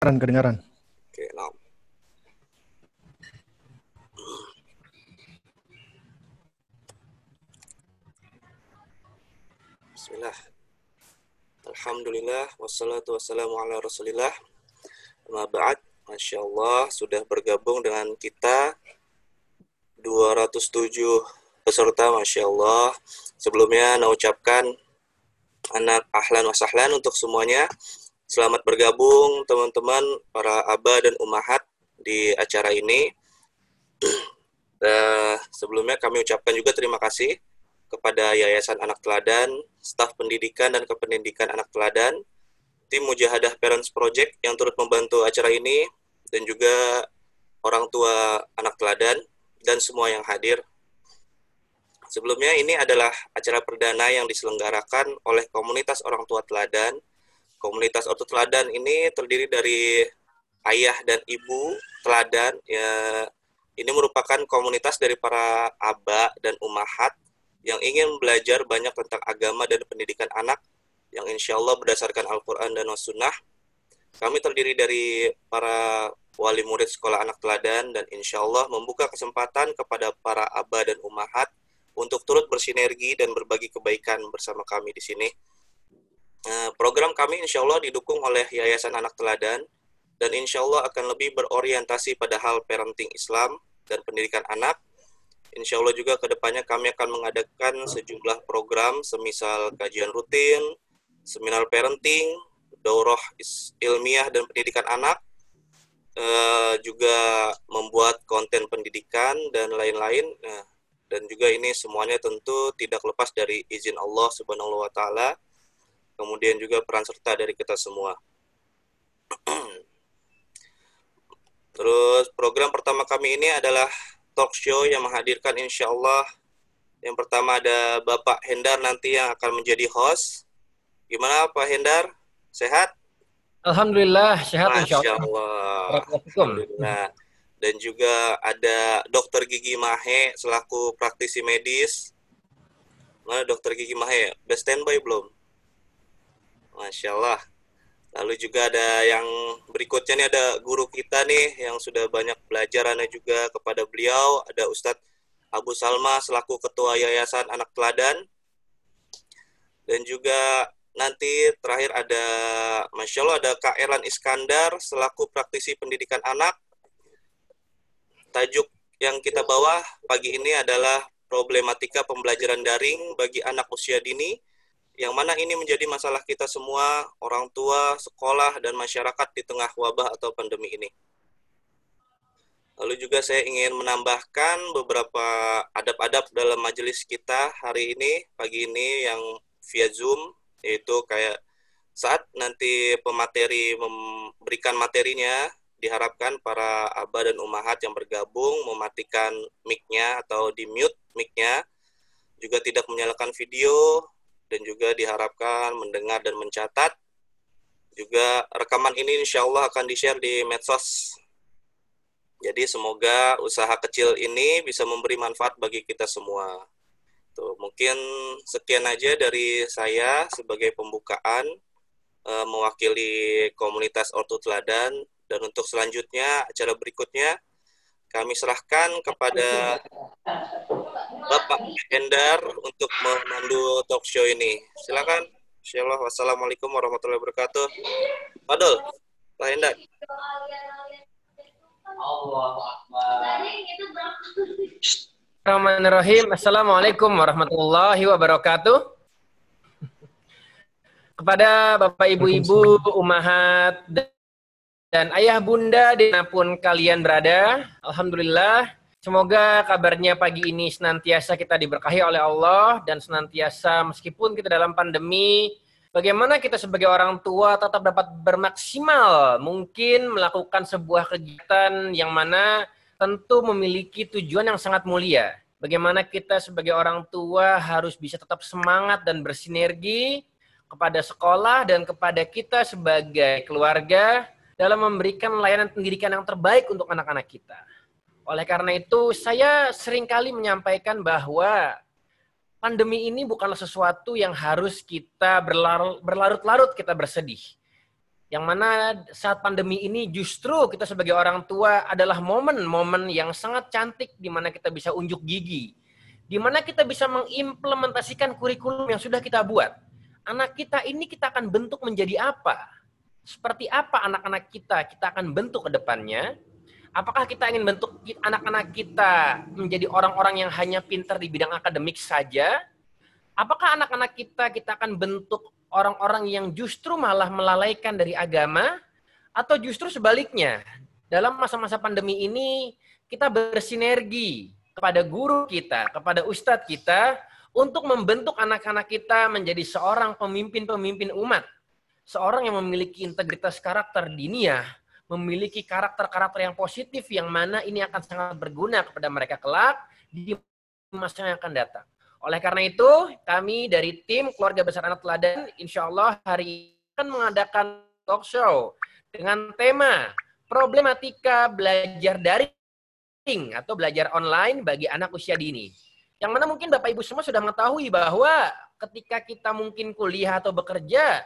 Kedengaran, kedengaran. Oke, nah. Bismillah. Alhamdulillah, wassalatu wassalamu ala rasulillah. Ma ba'd, Masya Allah, sudah bergabung dengan kita 207 peserta, Masya Allah. Sebelumnya, saya ucapkan anak ahlan wa sahlan untuk semuanya. Selamat bergabung teman-teman para aba dan umahat di acara ini. Uh, sebelumnya kami ucapkan juga terima kasih kepada Yayasan Anak Teladan, staf pendidikan dan kependidikan Anak Teladan, tim Mujahadah Parents Project yang turut membantu acara ini, dan juga orang tua anak teladan, dan semua yang hadir. Sebelumnya ini adalah acara perdana yang diselenggarakan oleh komunitas orang tua teladan. Komunitas orang tua teladan ini terdiri dari ayah dan ibu teladan. Ya, ini merupakan komunitas dari para aba dan umahat yang ingin belajar banyak tentang agama dan pendidikan anak yang insya Allah berdasarkan Al-Quran dan As-Sunnah. Kami terdiri dari para wali murid sekolah anak teladan dan insya Allah membuka kesempatan kepada para aba dan umahat untuk turut bersinergi dan berbagi kebaikan bersama kami di sini. Nah, program kami insya Allah didukung oleh Yayasan Anak Teladan dan insya Allah akan lebih berorientasi pada hal parenting Islam dan pendidikan anak Insya Allah juga ke depannya kami akan mengadakan sejumlah program semisal kajian rutin, seminar parenting, daurah ilmiah dan pendidikan anak, uh, juga membuat konten pendidikan dan lain-lain. Nah, dan juga ini semuanya tentu tidak lepas dari izin Allah Subhanahu wa taala. Kemudian juga peran serta dari kita semua. Terus program pertama kami ini adalah talk show yang menghadirkan insya Allah yang pertama ada Bapak Hendar nanti yang akan menjadi host. Gimana Pak Hendar? Sehat? Alhamdulillah sehat Masya insya Allah. Alhamdulillah. Dan juga ada Dokter Gigi Mahe selaku praktisi medis. Mana Dokter Gigi Mahe? Udah standby belum? Masya Allah. Lalu juga ada yang berikutnya nih ada guru kita nih yang sudah banyak belajar Anda juga kepada beliau. Ada Ustadz Abu Salma selaku Ketua Yayasan Anak Teladan. Dan juga nanti terakhir ada Masya Allah ada Kak Erlan Iskandar selaku praktisi pendidikan anak. Tajuk yang kita bawa pagi ini adalah problematika pembelajaran daring bagi anak usia dini yang mana ini menjadi masalah kita semua, orang tua, sekolah, dan masyarakat di tengah wabah atau pandemi ini. Lalu juga saya ingin menambahkan beberapa adab-adab dalam majelis kita hari ini, pagi ini yang via Zoom, yaitu kayak saat nanti pemateri memberikan materinya, diharapkan para abah dan umahat yang bergabung mematikan mic-nya atau di mute mic-nya, juga tidak menyalakan video, dan juga diharapkan mendengar dan mencatat. Juga rekaman ini insya Allah akan di-share di medsos. Jadi semoga usaha kecil ini bisa memberi manfaat bagi kita semua. Tuh, mungkin sekian aja dari saya sebagai pembukaan e, mewakili komunitas Ortu Teladan dan untuk selanjutnya acara berikutnya kami serahkan kepada Bapak Hendar untuk memandu talk show ini. Silakan. Insyaallah. Wassalamualaikum warahmatullahi wabarakatuh. Padul, Pak Hendar. Bismillahirrahmanirrahim. Assalamualaikum warahmatullahi wabarakatuh. Kepada Bapak Ibu-Ibu, Umahat, dan ayah bunda di mana pun kalian berada, Alhamdulillah, semoga kabarnya pagi ini senantiasa kita diberkahi oleh Allah dan senantiasa meskipun kita dalam pandemi, bagaimana kita sebagai orang tua tetap dapat bermaksimal mungkin melakukan sebuah kegiatan yang mana tentu memiliki tujuan yang sangat mulia. Bagaimana kita sebagai orang tua harus bisa tetap semangat dan bersinergi kepada sekolah dan kepada kita sebagai keluarga dalam memberikan layanan pendidikan yang terbaik untuk anak-anak kita. Oleh karena itu, saya sering kali menyampaikan bahwa pandemi ini bukanlah sesuatu yang harus kita berlarut-larut kita bersedih. Yang mana saat pandemi ini justru kita sebagai orang tua adalah momen-momen yang sangat cantik di mana kita bisa unjuk gigi. Di mana kita bisa mengimplementasikan kurikulum yang sudah kita buat. Anak kita ini kita akan bentuk menjadi apa? Seperti apa anak-anak kita kita akan bentuk ke depannya? Apakah kita ingin bentuk anak-anak kita menjadi orang-orang yang hanya pintar di bidang akademik saja? Apakah anak-anak kita kita akan bentuk orang-orang yang justru malah melalaikan dari agama atau justru sebaliknya dalam masa-masa pandemi ini kita bersinergi kepada guru kita, kepada ustadz kita untuk membentuk anak-anak kita menjadi seorang pemimpin-pemimpin umat. Seorang yang memiliki integritas karakter diniyah, memiliki karakter-karakter yang positif yang mana ini akan sangat berguna kepada mereka kelak di masa yang akan datang. Oleh karena itu, kami dari tim Keluarga Besar Anak Teladan, insya Allah hari ini akan mengadakan talk show dengan tema problematika belajar daring atau belajar online bagi anak usia dini. Yang mana mungkin Bapak Ibu semua sudah mengetahui bahwa ketika kita mungkin kuliah atau bekerja,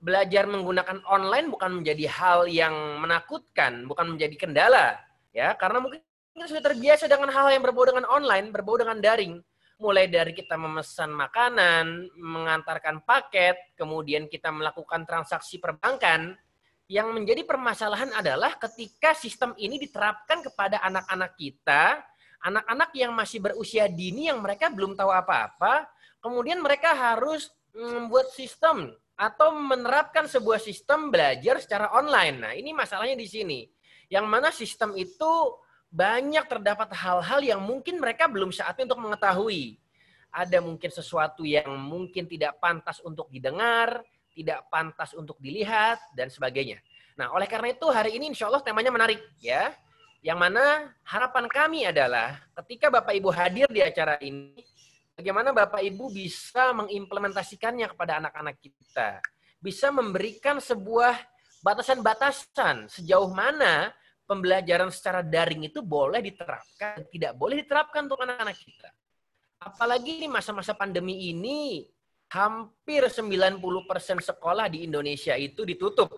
belajar menggunakan online bukan menjadi hal yang menakutkan, bukan menjadi kendala, ya. Karena mungkin kita sudah terbiasa dengan hal yang berbau dengan online, berbau dengan daring. Mulai dari kita memesan makanan, mengantarkan paket, kemudian kita melakukan transaksi perbankan, yang menjadi permasalahan adalah ketika sistem ini diterapkan kepada anak-anak kita, anak-anak yang masih berusia dini yang mereka belum tahu apa-apa, kemudian mereka harus membuat sistem atau menerapkan sebuah sistem belajar secara online. Nah, ini masalahnya di sini. Yang mana sistem itu banyak terdapat hal-hal yang mungkin mereka belum saatnya untuk mengetahui. Ada mungkin sesuatu yang mungkin tidak pantas untuk didengar, tidak pantas untuk dilihat, dan sebagainya. Nah, oleh karena itu hari ini insya Allah temanya menarik ya. Yang mana harapan kami adalah ketika Bapak Ibu hadir di acara ini, bagaimana Bapak Ibu bisa mengimplementasikannya kepada anak-anak kita. Bisa memberikan sebuah batasan-batasan sejauh mana pembelajaran secara daring itu boleh diterapkan, tidak boleh diterapkan untuk anak-anak kita. Apalagi di masa-masa pandemi ini, hampir 90% sekolah di Indonesia itu ditutup.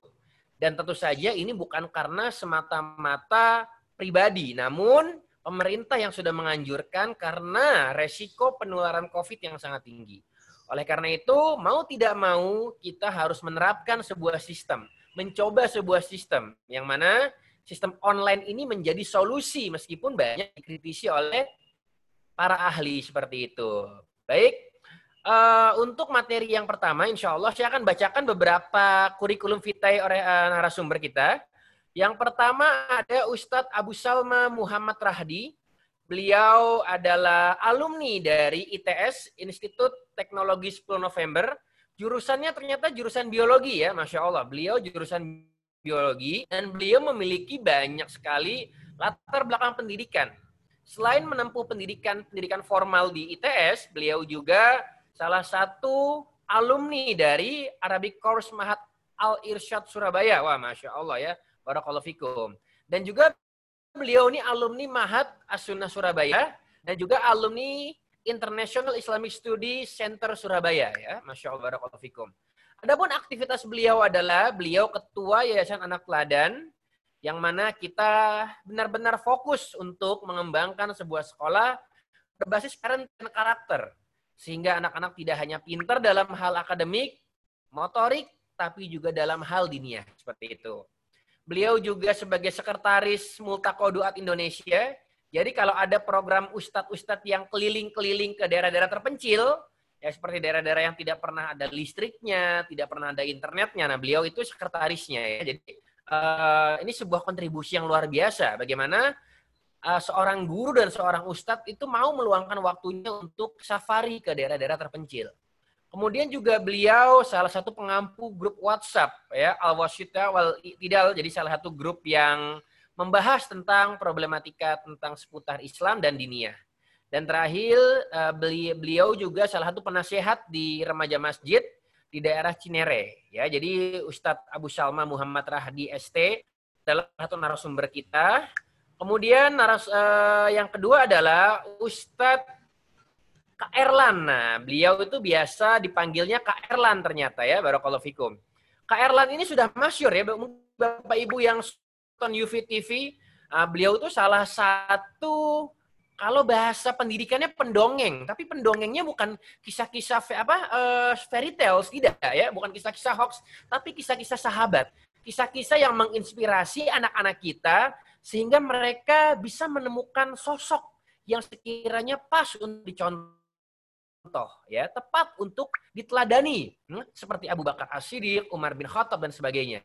Dan tentu saja ini bukan karena semata-mata pribadi, namun pemerintah yang sudah menganjurkan karena resiko penularan COVID yang sangat tinggi. Oleh karena itu, mau tidak mau kita harus menerapkan sebuah sistem, mencoba sebuah sistem yang mana sistem online ini menjadi solusi meskipun banyak dikritisi oleh para ahli seperti itu. Baik, uh, untuk materi yang pertama, insya Allah saya akan bacakan beberapa kurikulum vitae oleh uh, narasumber kita. Yang pertama ada Ustadz Abu Salma Muhammad Rahdi. Beliau adalah alumni dari ITS, Institut Teknologi 10 November. Jurusannya ternyata jurusan biologi ya, Masya Allah. Beliau jurusan biologi dan beliau memiliki banyak sekali latar belakang pendidikan. Selain menempuh pendidikan pendidikan formal di ITS, beliau juga salah satu alumni dari Arabic Course Mahat Al Irsyad Surabaya. Wah, masya Allah ya, barakallahu fikum. Dan juga beliau ini alumni Mahat As-Sunnah Surabaya dan juga alumni International Islamic Study Center Surabaya ya, masya Allah barakallahu fikum. Adapun aktivitas beliau adalah beliau ketua Yayasan Anak Teladan yang mana kita benar-benar fokus untuk mengembangkan sebuah sekolah berbasis parent dan karakter sehingga anak-anak tidak hanya pintar dalam hal akademik, motorik, tapi juga dalam hal dinia seperti itu. Beliau juga sebagai sekretaris Multakoduat Indonesia. Jadi kalau ada program ustadz-ustadz yang keliling-keliling ke daerah-daerah terpencil, ya seperti daerah-daerah yang tidak pernah ada listriknya, tidak pernah ada internetnya. Nah, beliau itu sekretarisnya ya. Jadi uh, ini sebuah kontribusi yang luar biasa. Bagaimana uh, seorang guru dan seorang ustadz itu mau meluangkan waktunya untuk safari ke daerah-daerah terpencil. Kemudian juga beliau salah satu pengampu grup WhatsApp ya Al Wasita wal Tidal jadi salah satu grup yang membahas tentang problematika tentang seputar Islam dan diniyah. Dan terakhir uh, beliau juga salah satu penasehat di remaja masjid di daerah Cinere. Ya, jadi Ustadz Abu Salma Muhammad Rahdi ST adalah satu narasumber kita. Kemudian naras, uh, yang kedua adalah Ustadz Kak Erlan. Nah, beliau itu biasa dipanggilnya Kak Erlan ternyata ya, Barakallahu Fikum. Kak Erlan ini sudah masyur ya, Bapak Ibu yang nonton UV TV, uh, beliau itu salah satu kalau bahasa pendidikannya pendongeng, tapi pendongengnya bukan kisah-kisah apa uh, fairy tales tidak ya, bukan kisah-kisah hoax, tapi kisah-kisah sahabat, kisah-kisah yang menginspirasi anak-anak kita sehingga mereka bisa menemukan sosok yang sekiranya pas untuk dicontoh ya, tepat untuk diteladani, hmm, seperti Abu Bakar As-Siddiq, Umar bin Khattab dan sebagainya.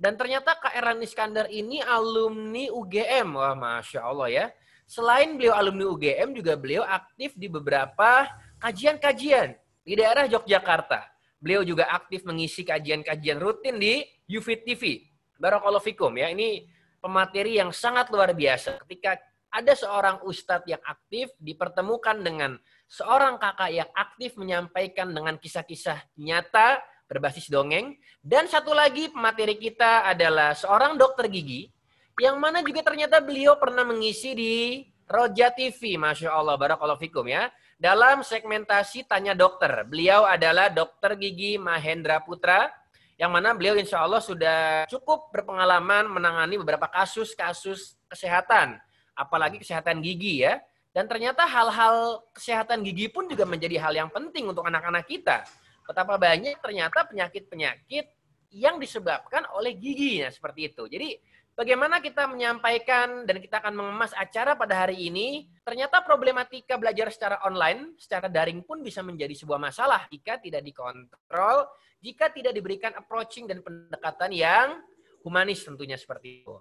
Dan ternyata Kak Erlan Iskandar ini alumni UGM, wah masya Allah ya Selain beliau alumni UGM, juga beliau aktif di beberapa kajian-kajian di daerah Yogyakarta. Beliau juga aktif mengisi kajian-kajian rutin di UFIT TV. Barakallahu fikum ya. Ini pemateri yang sangat luar biasa. Ketika ada seorang ustadz yang aktif dipertemukan dengan seorang kakak yang aktif menyampaikan dengan kisah-kisah nyata berbasis dongeng. Dan satu lagi pemateri kita adalah seorang dokter gigi yang mana juga ternyata beliau pernah mengisi di Roja TV, Masya Allah, Barakallahu Fikum ya. Dalam segmentasi Tanya Dokter, beliau adalah dokter gigi Mahendra Putra, yang mana beliau insya Allah sudah cukup berpengalaman menangani beberapa kasus-kasus kesehatan, apalagi kesehatan gigi ya. Dan ternyata hal-hal kesehatan gigi pun juga menjadi hal yang penting untuk anak-anak kita. Betapa banyak ternyata penyakit-penyakit yang disebabkan oleh giginya seperti itu. Jadi bagaimana kita menyampaikan dan kita akan mengemas acara pada hari ini, ternyata problematika belajar secara online, secara daring pun bisa menjadi sebuah masalah jika tidak dikontrol, jika tidak diberikan approaching dan pendekatan yang humanis tentunya seperti itu.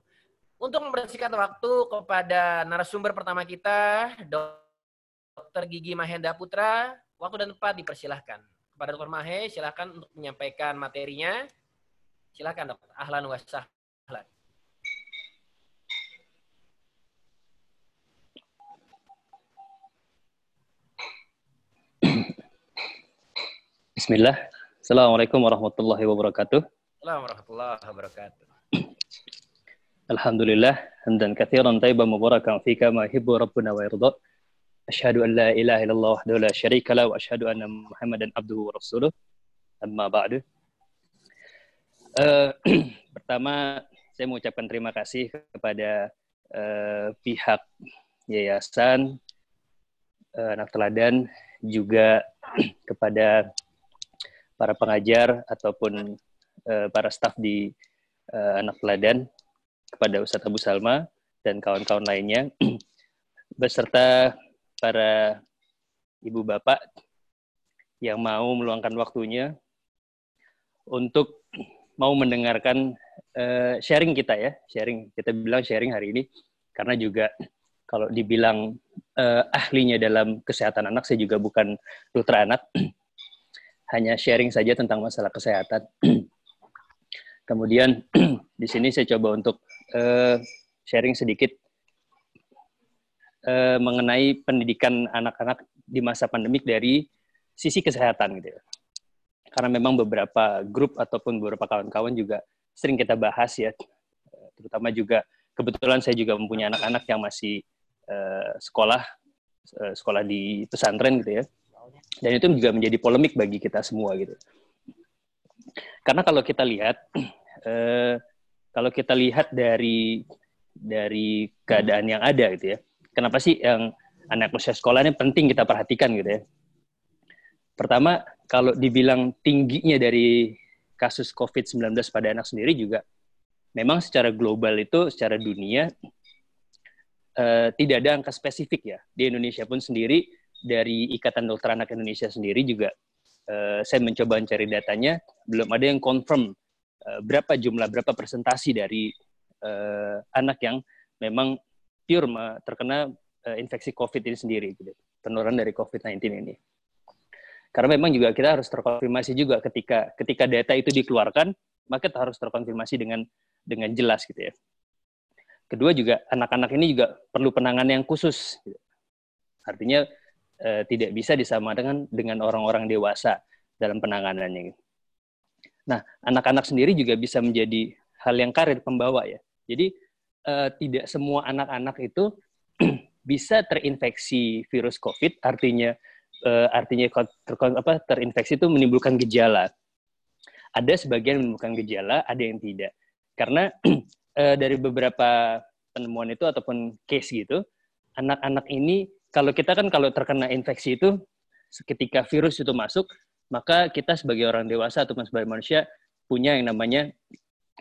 Untuk membersihkan waktu kepada narasumber pertama kita, Dr. Gigi Mahenda Putra, waktu dan tempat dipersilahkan. Kepada Dr. Mahe, silahkan untuk menyampaikan materinya. Silahkan, Dr. Ahlan wa sahlan. Bismillah. Assalamualaikum warahmatullahi wabarakatuh. Assalamualaikum warahmatullahi wabarakatuh. Alhamdulillah, hamdan kathiran tayyiban mubarakan fika ma hibbu rabbuna wa yarda. Asyhadu an la ilaha illallah wahdahu la syarika la wa asyhadu anna Muhammadan abduhu wa rasuluh. Amma ba'du. Uh, pertama, saya mengucapkan terima kasih kepada uh, pihak yayasan uh, anak teladan juga kepada para pengajar ataupun uh, para staf di uh, anak teladan kepada Ustadz Abu Salma dan kawan-kawan lainnya beserta para ibu bapak yang mau meluangkan waktunya untuk mau mendengarkan uh, sharing kita ya, sharing kita bilang sharing hari ini karena juga kalau dibilang uh, ahlinya dalam kesehatan anak saya juga bukan dokter anak hanya sharing saja tentang masalah kesehatan. Kemudian di sini saya coba untuk uh, sharing sedikit uh, mengenai pendidikan anak-anak di masa pandemik dari sisi kesehatan gitu ya. Karena memang beberapa grup ataupun beberapa kawan-kawan juga sering kita bahas ya, terutama juga kebetulan saya juga mempunyai anak-anak yang masih uh, sekolah uh, sekolah di pesantren gitu ya dan itu juga menjadi polemik bagi kita semua gitu. Karena kalau kita lihat, eh, kalau kita lihat dari dari keadaan yang ada gitu ya, kenapa sih yang anak usia sekolah ini penting kita perhatikan gitu ya? Pertama, kalau dibilang tingginya dari kasus COVID-19 pada anak sendiri juga, memang secara global itu, secara dunia, eh, tidak ada angka spesifik ya. Di Indonesia pun sendiri, dari Ikatan Dokter Anak Indonesia sendiri juga uh, saya mencoba mencari datanya belum ada yang confirm uh, berapa jumlah berapa presentasi dari uh, anak yang memang pure terkena uh, infeksi COVID ini sendiri gitu penularan dari COVID-19 ini karena memang juga kita harus terkonfirmasi juga ketika ketika data itu dikeluarkan maka harus terkonfirmasi dengan dengan jelas gitu ya kedua juga anak-anak ini juga perlu penanganan yang khusus gitu. artinya uh, tidak bisa disamakan dengan orang-orang dewasa dalam penanganannya. Nah, anak-anak sendiri juga bisa menjadi hal yang karir pembawa ya. Jadi uh, tidak semua anak-anak itu bisa terinfeksi virus COVID, artinya uh, artinya ter, apa, terinfeksi itu menimbulkan gejala. Ada sebagian menimbulkan gejala, ada yang tidak. Karena uh, dari beberapa penemuan itu ataupun case gitu, anak-anak ini kalau kita kan kalau terkena infeksi itu ketika virus itu masuk, maka kita sebagai orang dewasa ataupun sebagai manusia punya yang namanya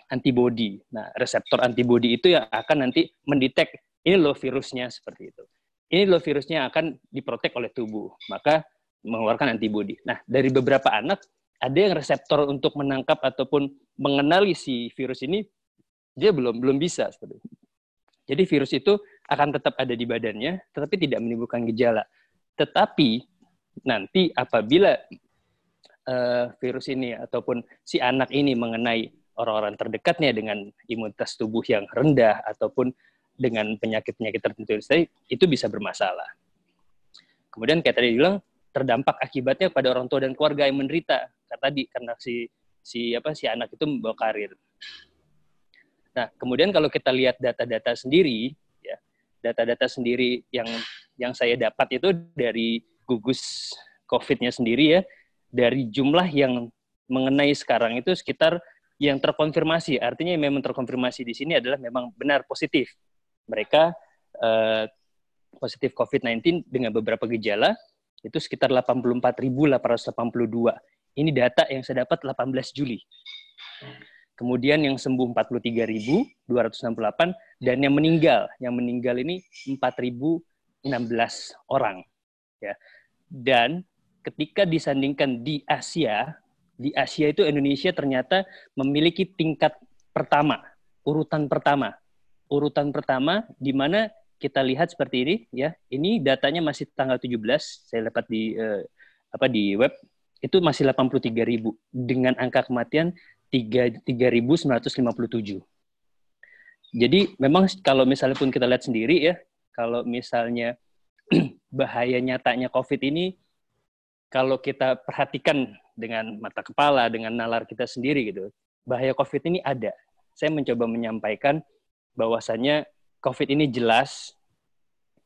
antibody. Nah, reseptor antibody itu yang akan nanti mendetek ini loh virusnya seperti itu. Ini loh virusnya akan diprotek oleh tubuh, maka mengeluarkan antibody. Nah, dari beberapa anak ada yang reseptor untuk menangkap ataupun mengenali si virus ini dia belum belum bisa seperti itu. Jadi virus itu akan tetap ada di badannya, tetapi tidak menimbulkan gejala. Tetapi nanti apabila uh, virus ini ataupun si anak ini mengenai orang-orang terdekatnya dengan imunitas tubuh yang rendah ataupun dengan penyakit-penyakit tertentu itu bisa bermasalah. Kemudian kayak tadi bilang terdampak akibatnya pada orang tua dan keluarga yang menderita. Tadi karena si si apa si anak itu membawa karir. Nah, kemudian kalau kita lihat data-data sendiri, ya, data-data sendiri yang yang saya dapat itu dari gugus COVID-nya sendiri ya, dari jumlah yang mengenai sekarang itu sekitar yang terkonfirmasi, artinya yang memang terkonfirmasi di sini adalah memang benar positif. Mereka uh, positif COVID-19 dengan beberapa gejala itu sekitar 84.882. Ini data yang saya dapat 18 Juli. Kemudian yang sembuh 43.268 dan yang meninggal, yang meninggal ini 4.016 orang. Ya. Dan ketika disandingkan di Asia, di Asia itu Indonesia ternyata memiliki tingkat pertama, urutan pertama. Urutan pertama di mana kita lihat seperti ini ya. Ini datanya masih tanggal 17, saya dapat di eh, apa di web itu masih 83.000 dengan angka kematian 3.957. Jadi memang kalau misalnya pun kita lihat sendiri ya, kalau misalnya bahaya nyatanya COVID ini, kalau kita perhatikan dengan mata kepala, dengan nalar kita sendiri gitu, bahaya COVID ini ada. Saya mencoba menyampaikan bahwasannya COVID ini jelas,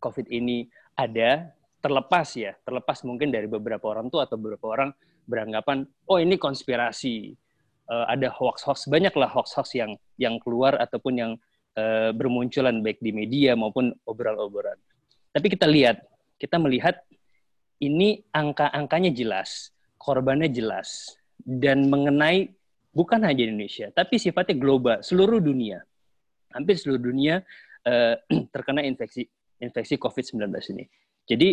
COVID ini ada, terlepas ya, terlepas mungkin dari beberapa orang tua atau beberapa orang beranggapan, oh ini konspirasi, uh, ada hoax-hoax banyak lah hoax-hoax yang yang keluar ataupun yang uh, bermunculan baik di media maupun obrolan-obrolan. Tapi kita lihat, kita melihat ini angka-angkanya jelas, korbannya jelas dan mengenai bukan hanya Indonesia, tapi sifatnya global, seluruh dunia. Hampir seluruh dunia uh, terkena infeksi infeksi COVID-19 ini. Jadi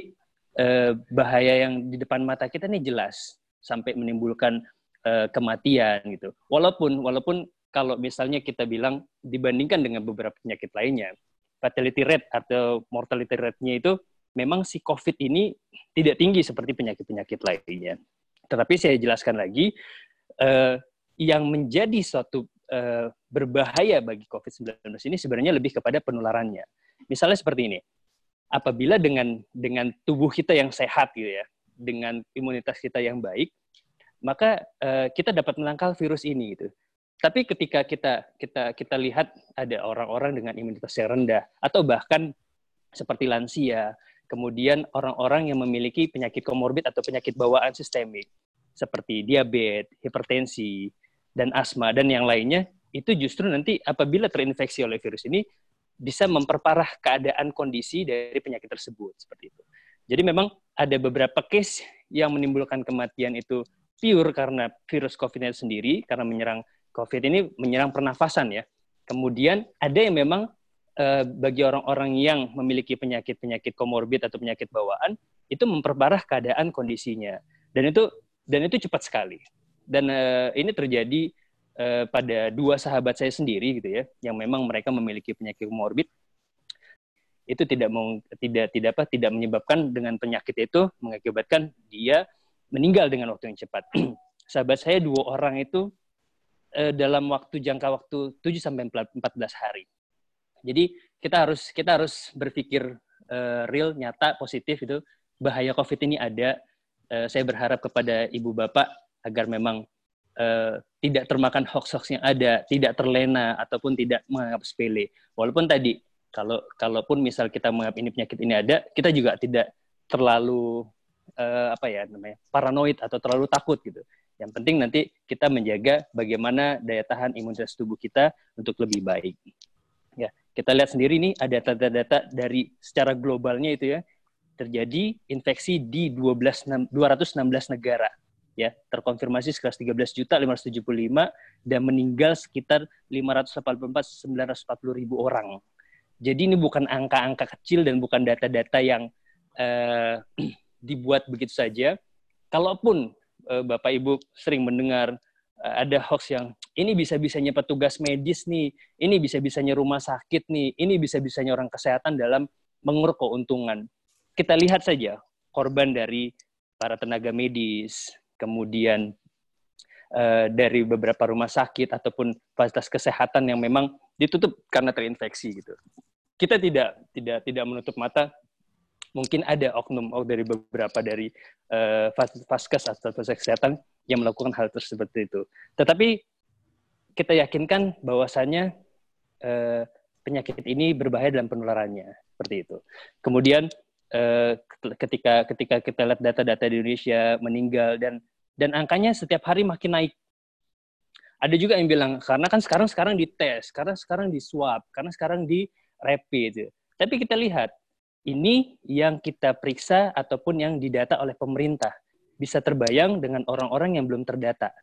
uh, bahaya yang di depan mata kita ini jelas sampai menimbulkan uh, kematian gitu. Walaupun walaupun kalau misalnya kita bilang dibandingkan dengan beberapa penyakit lainnya, fatality rate atau mortality rate-nya itu memang si COVID ini tidak tinggi seperti penyakit-penyakit lainnya. Tetapi saya jelaskan lagi, uh, yang menjadi suatu uh, berbahaya bagi COVID-19 ini sebenarnya lebih kepada penularannya. Misalnya seperti ini, apabila dengan dengan tubuh kita yang sehat gitu ya, dengan imunitas kita yang baik, maka uh, kita dapat menangkal virus ini gitu. Tapi ketika kita kita kita lihat ada orang-orang dengan imunitas yang rendah atau bahkan seperti lansia, kemudian orang-orang yang memiliki penyakit komorbid atau penyakit bawaan sistemik seperti diabetes, hipertensi, dan asma dan yang lainnya itu justru nanti apabila terinfeksi oleh virus ini bisa memperparah keadaan kondisi dari penyakit tersebut seperti itu. Jadi memang ada beberapa case yang menimbulkan kematian itu pure karena virus COVID-19 sendiri, karena menyerang COVID ini menyerang pernafasan ya. Kemudian ada yang memang eh, bagi orang-orang yang memiliki penyakit-penyakit komorbid atau penyakit bawaan itu memperparah keadaan kondisinya. Dan itu dan itu cepat sekali. Dan eh, ini terjadi eh, pada dua sahabat saya sendiri gitu ya, yang memang mereka memiliki penyakit komorbid itu tidak mau tidak tidak apa tidak menyebabkan dengan penyakit itu mengakibatkan dia meninggal dengan waktu yang cepat. Sahabat saya dua orang itu dalam waktu jangka waktu 7 sampai 14 hari. Jadi kita harus kita harus berpikir eh, real, nyata, positif itu bahaya COVID ini ada. Eh, saya berharap kepada ibu bapak agar memang eh, tidak termakan hoax-hoax yang ada, tidak terlena ataupun tidak menganggap sepele. Walaupun tadi kalau kalaupun misal kita menganggap ini penyakit ini ada, kita juga tidak terlalu uh, apa ya namanya paranoid atau terlalu takut gitu. Yang penting nanti kita menjaga bagaimana daya tahan imunitas tubuh kita untuk lebih baik. Kita lihat sendiri nih ada data-data dari secara globalnya itu ya terjadi infeksi di 12 216 negara ya terkonfirmasi sekitar 13 juta 575 dan meninggal sekitar 584 940 ribu orang. Jadi ini bukan angka-angka kecil dan bukan data-data yang uh, dibuat begitu saja. Kalaupun uh, Bapak Ibu sering mendengar uh, ada hoax yang ini bisa-bisanya petugas medis nih, ini bisa-bisanya rumah sakit nih, ini bisa-bisanya orang kesehatan dalam menguruk keuntungan. Kita lihat saja korban dari para tenaga medis, kemudian uh, dari beberapa rumah sakit ataupun fasilitas kesehatan yang memang ditutup karena terinfeksi gitu. Kita tidak tidak tidak menutup mata. Mungkin ada oknum dari beberapa dari uh, vaskes atau fasilitas kesehatan yang melakukan hal tersebut itu. Tetapi kita yakinkan bahwasannya uh, penyakit ini berbahaya dalam penularannya seperti itu. Kemudian Eh, ketika ketika kita lihat data-data di Indonesia meninggal dan dan angkanya setiap hari makin naik. Ada juga yang bilang karena kan sekarang sekarang dites, karena sekarang di swab, karena sekarang di rapid. Tapi kita lihat ini yang kita periksa ataupun yang didata oleh pemerintah bisa terbayang dengan orang-orang yang belum terdata.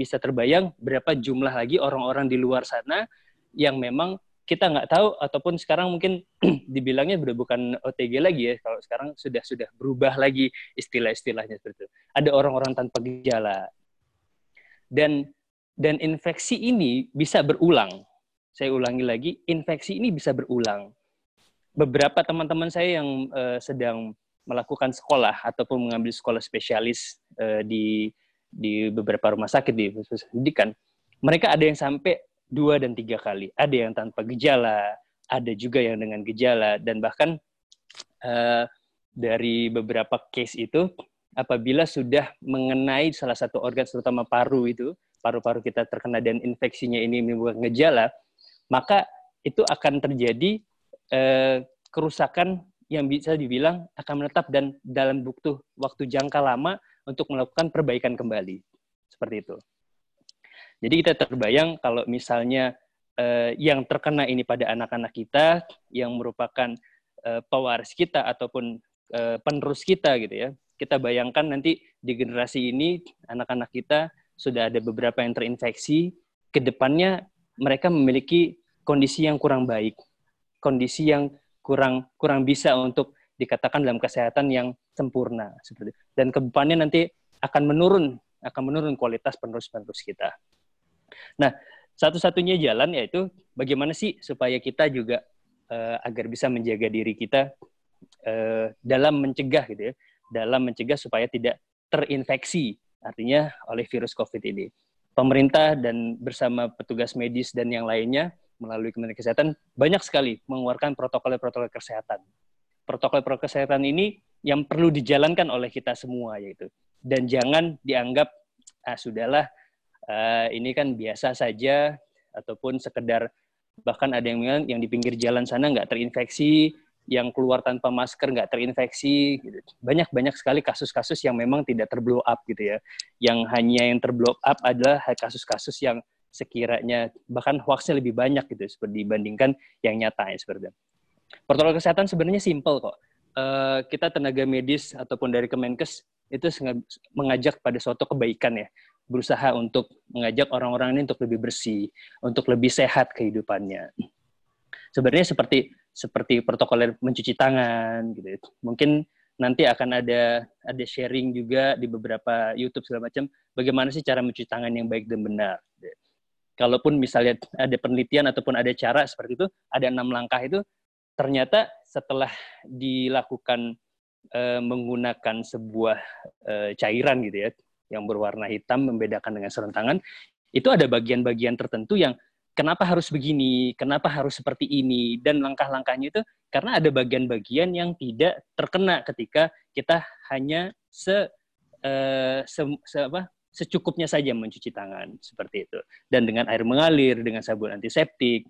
Bisa terbayang berapa jumlah lagi orang-orang di luar sana yang memang kita nggak tahu ataupun sekarang mungkin dibilangnya sudah bukan OTG lagi ya kalau sekarang sudah sudah berubah lagi istilah-istilahnya seperti itu. Ada orang-orang tanpa gejala dan dan infeksi ini bisa berulang. Saya ulangi lagi, infeksi ini bisa berulang. Beberapa teman-teman saya yang uh, sedang melakukan sekolah ataupun mengambil sekolah spesialis uh, di di beberapa rumah sakit di pendidikan, mereka ada yang sampai dua dan tiga kali. Ada yang tanpa gejala, ada juga yang dengan gejala, dan bahkan uh, dari beberapa case itu, apabila sudah mengenai salah satu organ, terutama paru itu, paru-paru kita terkena dan infeksinya ini menimbulkan gejala, maka itu akan terjadi uh, kerusakan yang bisa dibilang akan menetap dan dalam butuh waktu jangka lama untuk melakukan perbaikan kembali. Seperti itu. Jadi kita terbayang kalau misalnya eh, yang terkena ini pada anak-anak kita yang merupakan eh, pewaris kita ataupun eh, penerus kita gitu ya. Kita bayangkan nanti di generasi ini anak-anak kita sudah ada beberapa yang terinfeksi, ke depannya mereka memiliki kondisi yang kurang baik, kondisi yang kurang kurang bisa untuk dikatakan dalam kesehatan yang sempurna seperti dan ke depannya nanti akan menurun akan menurun kualitas penerus-penerus kita. Nah, satu-satunya jalan yaitu bagaimana sih supaya kita juga uh, agar bisa menjaga diri kita uh, dalam mencegah gitu ya, dalam mencegah supaya tidak terinfeksi artinya oleh virus COVID ini. Pemerintah dan bersama petugas medis dan yang lainnya melalui Kementerian Kesehatan banyak sekali mengeluarkan protokol-protokol kesehatan. Protokol-protokol kesehatan ini yang perlu dijalankan oleh kita semua yaitu dan jangan dianggap ah sudahlah uh, ini kan biasa saja ataupun sekedar bahkan ada yang bilang yang di pinggir jalan sana nggak terinfeksi, yang keluar tanpa masker nggak terinfeksi. Gitu. Banyak banyak sekali kasus-kasus yang memang tidak terblow up gitu ya. Yang hanya yang terblow up adalah kasus-kasus yang sekiranya bahkan hoaxnya lebih banyak gitu seperti dibandingkan yang nyata ya seperti itu. Protokol kesehatan sebenarnya simpel kok. Uh, kita tenaga medis ataupun dari Kemenkes itu mengajak pada suatu kebaikan ya berusaha untuk mengajak orang-orang ini untuk lebih bersih, untuk lebih sehat kehidupannya. Sebenarnya seperti seperti protokol mencuci tangan gitu. Mungkin nanti akan ada ada sharing juga di beberapa YouTube segala macam bagaimana sih cara mencuci tangan yang baik dan benar. Kalaupun misalnya ada penelitian ataupun ada cara seperti itu, ada enam langkah itu ternyata setelah dilakukan e, menggunakan sebuah e, cairan gitu ya, yang berwarna hitam membedakan dengan sarung tangan, itu ada bagian-bagian tertentu yang kenapa harus begini, kenapa harus seperti ini, dan langkah-langkahnya itu karena ada bagian-bagian yang tidak terkena ketika kita hanya se, uh, se, se apa, secukupnya saja mencuci tangan seperti itu, dan dengan air mengalir, dengan sabun antiseptik,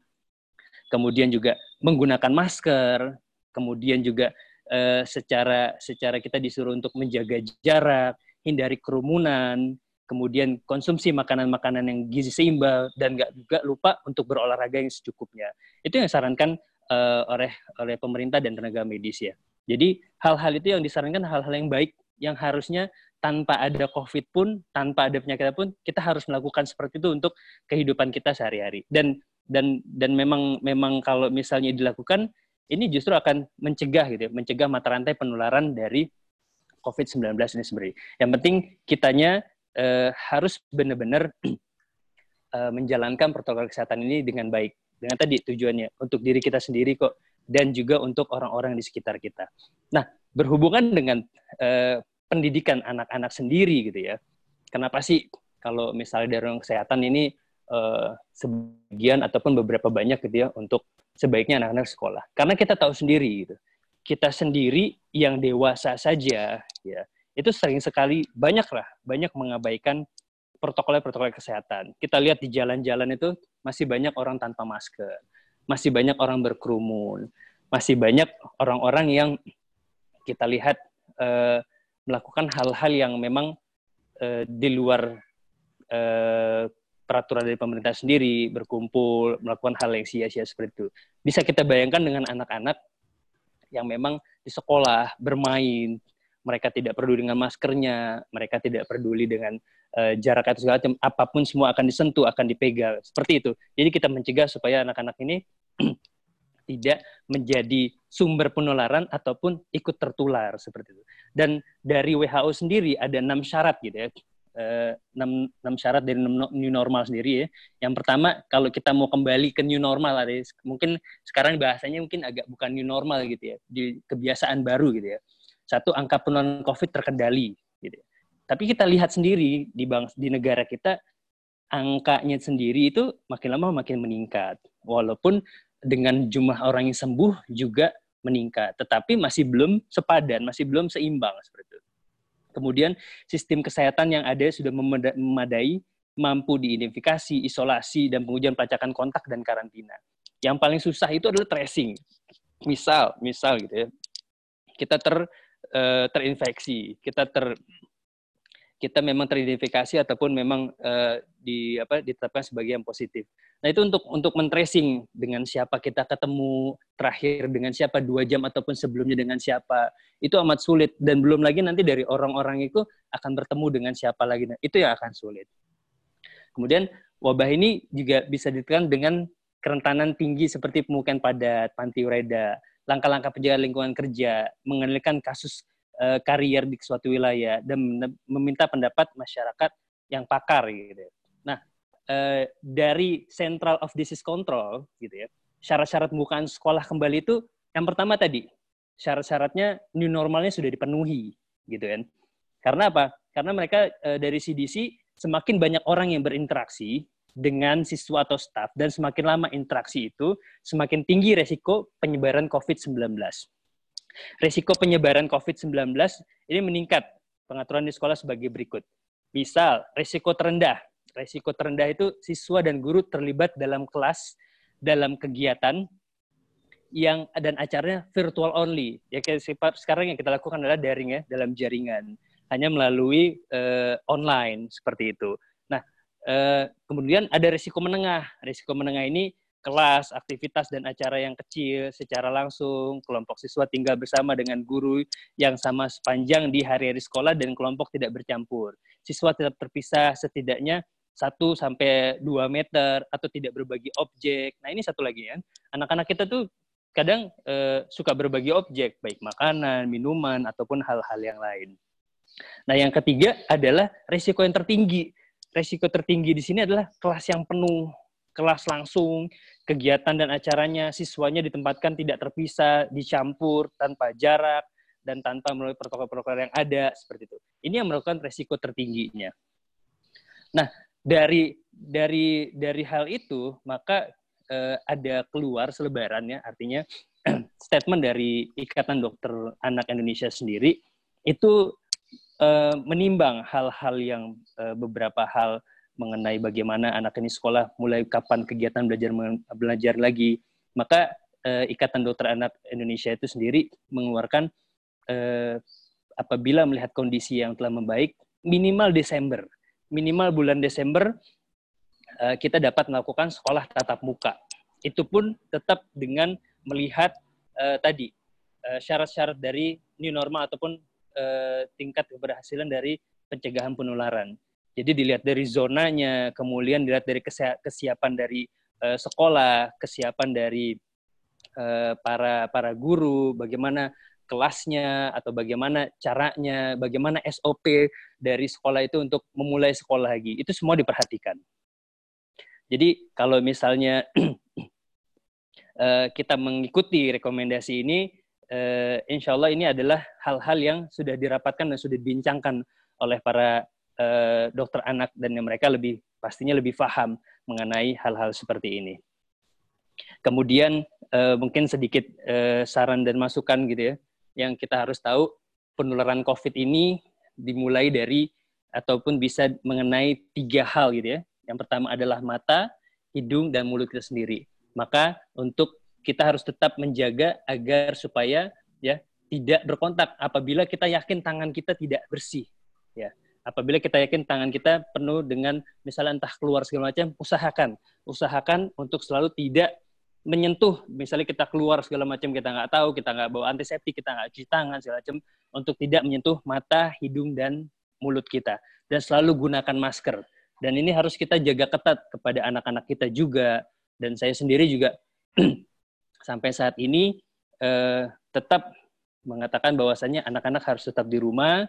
kemudian juga menggunakan masker, kemudian juga uh, secara secara kita disuruh untuk menjaga jarak, hindari kerumunan, kemudian konsumsi makanan-makanan yang gizi seimbang dan nggak juga lupa untuk berolahraga yang secukupnya. Itu yang disarankan uh, oleh oleh pemerintah dan tenaga medis ya. Jadi hal-hal itu yang disarankan hal-hal yang baik yang harusnya tanpa ada COVID pun, tanpa ada penyakit pun, kita harus melakukan seperti itu untuk kehidupan kita sehari-hari. Dan dan dan memang memang kalau misalnya dilakukan, ini justru akan mencegah gitu, ya, mencegah mata rantai penularan dari COVID-19 ini sendiri. Yang penting kitanya uh, harus benar-benar uh, menjalankan protokol kesehatan ini dengan baik. Dengan tadi tujuannya untuk diri kita sendiri kok dan juga untuk orang-orang di sekitar kita. Nah, berhubungan dengan uh, pendidikan anak-anak sendiri gitu ya. Kenapa sih kalau misalnya dari kesehatan ini uh, sebagian ataupun beberapa banyak gitu ya untuk sebaiknya anak-anak sekolah? Karena kita tahu sendiri gitu. Kita sendiri yang dewasa saja ya itu sering sekali banyak lah banyak mengabaikan protokol-protokol kesehatan. Kita lihat di jalan-jalan itu masih banyak orang tanpa masker, masih banyak orang berkerumun, masih banyak orang-orang yang kita lihat uh, melakukan hal-hal yang memang uh, di luar uh, peraturan dari pemerintah sendiri, berkumpul, melakukan hal yang sia-sia seperti itu. Bisa kita bayangkan dengan anak-anak yang memang di sekolah bermain, mereka tidak peduli dengan maskernya, mereka tidak peduli dengan uh, jarak atau segala macam, apa pun semua akan disentuh, akan dipegang, seperti itu. Jadi kita mencegah supaya anak-anak ini tidak menjadi sumber penularan ataupun ikut tertular seperti itu. Dan dari WHO sendiri ada enam syarat gitu ya, enam, enam syarat dari new normal sendiri ya. Yang pertama kalau kita mau kembali ke new normal, ada mungkin sekarang bahasanya mungkin agak bukan new normal gitu ya, di kebiasaan baru gitu ya satu angka penularan COVID terkendali. Gitu. Tapi kita lihat sendiri di bang di negara kita angkanya sendiri itu makin lama makin meningkat. Walaupun dengan jumlah orang yang sembuh juga meningkat, tetapi masih belum sepadan, masih belum seimbang seperti itu. Kemudian sistem kesehatan yang ada sudah memadai, mampu diidentifikasi, isolasi, dan pengujian pelacakan kontak dan karantina. Yang paling susah itu adalah tracing. Misal, misal gitu ya, kita ter uh, terinfeksi, kita ter kita memang teridentifikasi ataupun memang uh, di apa ditetapkan sebagai yang positif. Nah itu untuk untuk mentracing dengan siapa kita ketemu terakhir dengan siapa dua jam ataupun sebelumnya dengan siapa itu amat sulit dan belum lagi nanti dari orang-orang itu akan bertemu dengan siapa lagi nah, itu yang akan sulit. Kemudian wabah ini juga bisa ditekan dengan kerentanan tinggi seperti pemukiman padat, panti ureda, langkah-langkah penjagaan lingkungan kerja, mengenalkan kasus uh, karier di suatu wilayah dan meminta pendapat masyarakat yang pakar gitu. Uh, dari Central of Disease Control gitu ya, syarat-syarat pembukaan sekolah kembali itu yang pertama tadi syarat-syaratnya new normalnya sudah dipenuhi gitu kan. Karena apa? Karena mereka uh, dari CDC semakin banyak orang yang berinteraksi dengan siswa atau staff dan semakin lama interaksi itu semakin tinggi resiko penyebaran COVID-19. Resiko penyebaran COVID-19 ini meningkat pengaturan di sekolah sebagai berikut. Misal, resiko terendah. Resiko terendah itu siswa dan guru terlibat dalam kelas, dalam kegiatan yang dan acaranya virtual only. Ya kayak sekarang yang kita lakukan adalah daring ya, dalam jaringan. Hanya melalui uh, online seperti itu. Eh, kemudian ada risiko menengah. Risiko menengah ini kelas, aktivitas dan acara yang kecil secara langsung, kelompok siswa tinggal bersama dengan guru yang sama sepanjang di hari-hari sekolah dan kelompok tidak bercampur. Siswa tetap terpisah setidaknya 1 sampai 2 meter atau tidak berbagi objek. Nah, ini satu lagi ya. Anak-anak kita tuh kadang eh, suka berbagi objek, baik makanan, minuman ataupun hal-hal yang lain. Nah, yang ketiga adalah risiko yang tertinggi resiko tertinggi di sini adalah kelas yang penuh, kelas langsung, kegiatan dan acaranya siswanya ditempatkan tidak terpisah, dicampur tanpa jarak dan tanpa melalui protokol-protokol yang ada seperti itu. Ini yang merupakan resiko tertingginya. Nah, dari dari dari hal itu maka eh, ada keluar selebarannya artinya statement dari Ikatan Dokter Anak Indonesia sendiri itu uh, menimbang hal-hal yang uh, beberapa hal mengenai bagaimana anak ini sekolah mulai kapan kegiatan belajar belajar lagi. Maka uh, Ikatan Dokter Anak Indonesia itu sendiri mengeluarkan uh, apabila melihat kondisi yang telah membaik minimal Desember minimal bulan Desember uh, kita dapat melakukan sekolah tatap muka. Itu pun tetap dengan melihat uh, tadi syarat-syarat uh, dari new normal ataupun uh, tingkat keberhasilan dari pencegahan penularan. Jadi dilihat dari zonanya, kemudian dilihat dari kesiapan dari uh, sekolah, kesiapan dari uh, para para guru, bagaimana kelasnya atau bagaimana caranya, bagaimana SOP dari sekolah itu untuk memulai sekolah lagi. Itu semua diperhatikan. Jadi kalau misalnya uh, kita mengikuti rekomendasi ini, uh, insya Allah ini adalah hal-hal yang sudah dirapatkan dan sudah dibincangkan oleh para uh, dokter anak dan mereka lebih pastinya lebih paham mengenai hal-hal seperti ini. Kemudian mungkin sedikit saran dan masukan gitu ya, yang kita harus tahu penularan COVID ini dimulai dari ataupun bisa mengenai tiga hal gitu ya. Yang pertama adalah mata, hidung, dan mulut kita sendiri. Maka untuk kita harus tetap menjaga agar supaya ya tidak berkontak apabila kita yakin tangan kita tidak bersih ya apabila kita yakin tangan kita penuh dengan misalnya entah keluar segala macam usahakan usahakan untuk selalu tidak menyentuh. Misalnya kita keluar segala macam kita nggak tahu kita nggak bawa antiseptik kita nggak cuci tangan segala macam untuk tidak menyentuh mata hidung dan mulut kita. Dan selalu gunakan masker. Dan ini harus kita jaga ketat kepada anak-anak kita juga. Dan saya sendiri juga sampai saat ini eh, tetap mengatakan bahwasannya anak-anak harus tetap di rumah.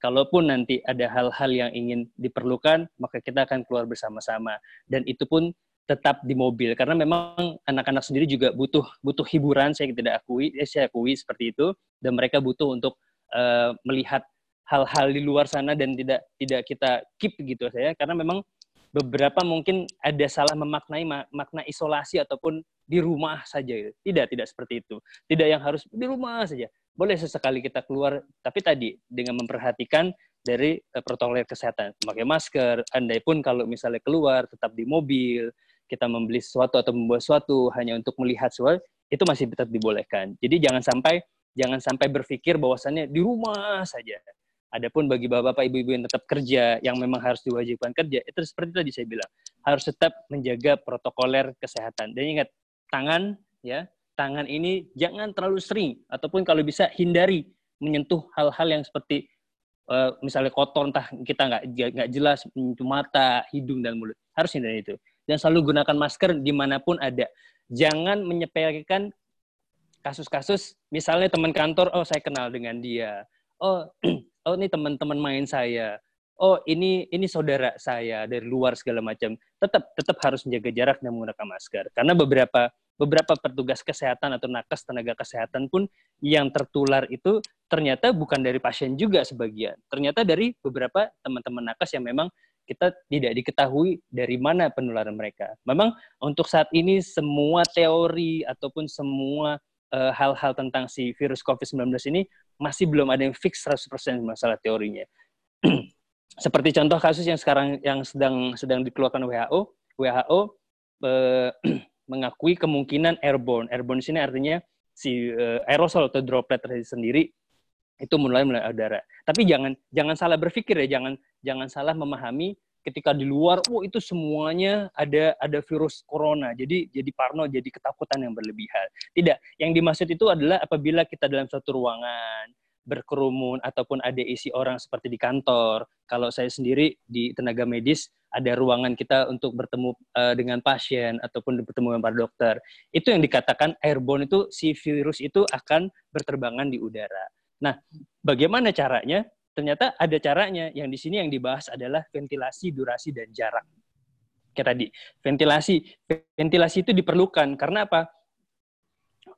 Kalaupun nanti ada hal-hal yang ingin diperlukan maka kita akan keluar bersama-sama. Dan itu pun tetap di mobil. Karena memang anak-anak sendiri juga butuh butuh hiburan saya tidak akui eh, saya akui seperti itu. Dan mereka butuh untuk uh, melihat hal-hal di luar sana dan tidak tidak kita keep gitu saya. Karena memang beberapa mungkin ada salah memaknai makna isolasi ataupun di rumah saja. Tidak tidak seperti itu. Tidak yang harus di rumah saja. Boleh sesekali kita keluar tapi tadi dengan memperhatikan dari uh, protokol kesehatan. Memakai masker andai pun kalau misalnya keluar tetap di mobil kita membeli sesuatu atau membawa sesuatu hanya untuk melihat sesuatu itu masih tetap dibolehkan. Jadi jangan sampai jangan sampai berpikir bahwasannya di rumah saja. Adapun bagi bapak-bapak, ibu-ibu yang tetap kerja, yang memang harus diwajibkan kerja, itu seperti tadi saya bilang, harus tetap menjaga protokoler kesehatan. Dan ingat, tangan ya, tangan ini jangan terlalu sering ataupun kalau bisa hindari menyentuh hal-hal yang seperti uh, misalnya kotor entah kita nggak nggak jelas mata, hidung dan mulut. Harus hindari itu dan selalu gunakan masker di mana pun ada. Jangan menyepelekan kasus-kasus, misalnya teman kantor, oh saya kenal dengan dia, oh oh ini teman-teman main saya, oh ini ini saudara saya dari luar segala macam. Tetap tetap harus menjaga jarak dan menggunakan masker. Karena beberapa beberapa petugas kesehatan atau nakes tenaga kesehatan pun yang tertular itu ternyata bukan dari pasien juga sebagian. Ternyata dari beberapa teman-teman nakes yang memang kita tidak diketahui dari mana penularan mereka. Memang untuk saat ini semua teori ataupun semua eh, hal-hal uh, tentang si virus COVID-19 ini masih belum ada yang fix 100% masalah teorinya. Seperti contoh kasus yang sekarang yang sedang sedang dikeluarkan WHO, WHO uh, mengakui kemungkinan airborne. Airborne sini artinya si uh, aerosol atau droplet sendiri itu mulai mulai udara. Tapi jangan jangan salah berpikir ya, jangan jangan salah memahami ketika di luar, oh itu semuanya ada ada virus corona. Jadi jadi parno, jadi ketakutan yang berlebihan. Tidak, yang dimaksud itu adalah apabila kita dalam suatu ruangan berkerumun ataupun ada isi orang seperti di kantor. Kalau saya sendiri di tenaga medis ada ruangan kita untuk bertemu uh, dengan pasien ataupun bertemu dengan para dokter. Itu yang dikatakan airborne itu si virus itu akan berterbangan di udara. Nah, bagaimana caranya? Ternyata ada caranya. Yang di sini yang dibahas adalah ventilasi, durasi, dan jarak. Kayak tadi, ventilasi. Ventilasi itu diperlukan karena apa?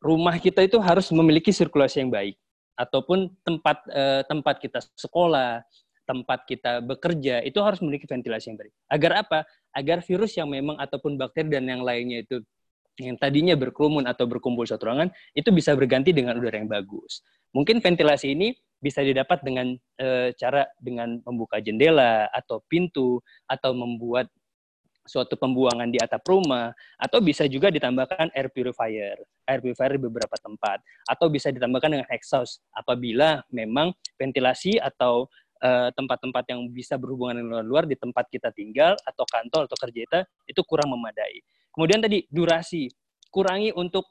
Rumah kita itu harus memiliki sirkulasi yang baik ataupun tempat eh, tempat kita sekolah, tempat kita bekerja itu harus memiliki ventilasi yang baik. Agar apa? Agar virus yang memang ataupun bakteri dan yang lainnya itu yang tadinya berkerumun atau berkumpul satu ruangan itu bisa berganti dengan udara yang bagus. Mungkin ventilasi ini bisa didapat dengan e, cara dengan membuka jendela atau pintu atau membuat suatu pembuangan di atap rumah atau bisa juga ditambahkan air purifier, air purifier di beberapa tempat atau bisa ditambahkan dengan exhaust apabila memang ventilasi atau tempat-tempat yang bisa berhubungan dengan luar-luar di tempat kita tinggal atau kantor atau kerja kita itu kurang memadai. Kemudian tadi durasi kurangi untuk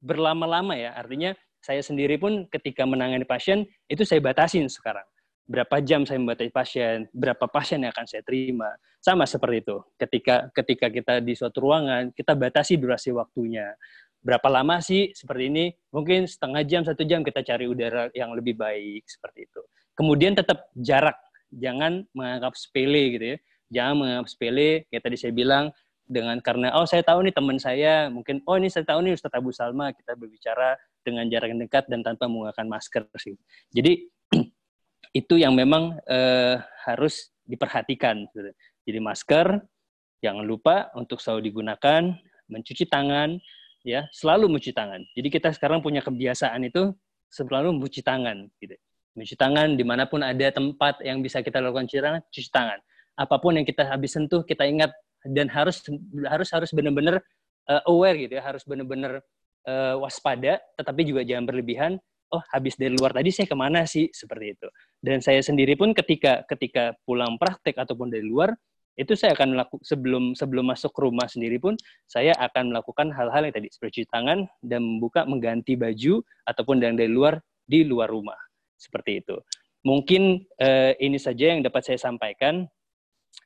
berlama-lama ya. Artinya saya sendiri pun ketika menangani pasien itu saya batasin sekarang berapa jam saya membatasi pasien, berapa pasien yang akan saya terima. Sama seperti itu. Ketika ketika kita di suatu ruangan, kita batasi durasi waktunya. Berapa lama sih seperti ini? Mungkin setengah jam, satu jam kita cari udara yang lebih baik seperti itu. Kemudian tetap jarak, jangan menganggap sepele gitu ya. Jangan menganggap sepele, kayak tadi saya bilang, dengan karena oh saya tahu nih teman saya mungkin oh ini saya tahu nih Ustaz Abu Salma kita berbicara dengan jarak yang dekat dan tanpa menggunakan masker sih. Jadi itu yang memang uh, harus diperhatikan. Jadi masker jangan lupa untuk selalu digunakan, mencuci tangan, ya selalu mencuci tangan. Jadi kita sekarang punya kebiasaan itu selalu mencuci tangan, gitu. Mencuci tangan di mana pun ada tempat yang bisa kita lakukan cuci tangan, cuci tangan. Apa pun yang kita habis sentuh kita ingat dan harus harus harus benar-benar uh, aware gitu ya, harus benar-benar uh, waspada, tetapi juga jangan berlebihan. Oh habis dari luar tadi saya ke mana sih? Seperti itu. Dan saya sendiri pun ketika ketika pulang praktek ataupun dari luar itu saya akan melakukan sebelum sebelum masuk rumah sendiri pun saya akan melakukan hal-hal yang tadi seperti cuci tangan dan membuka mengganti baju ataupun yang dari luar di luar rumah. Seperti itu. Mungkin eh, ini saja yang dapat saya sampaikan.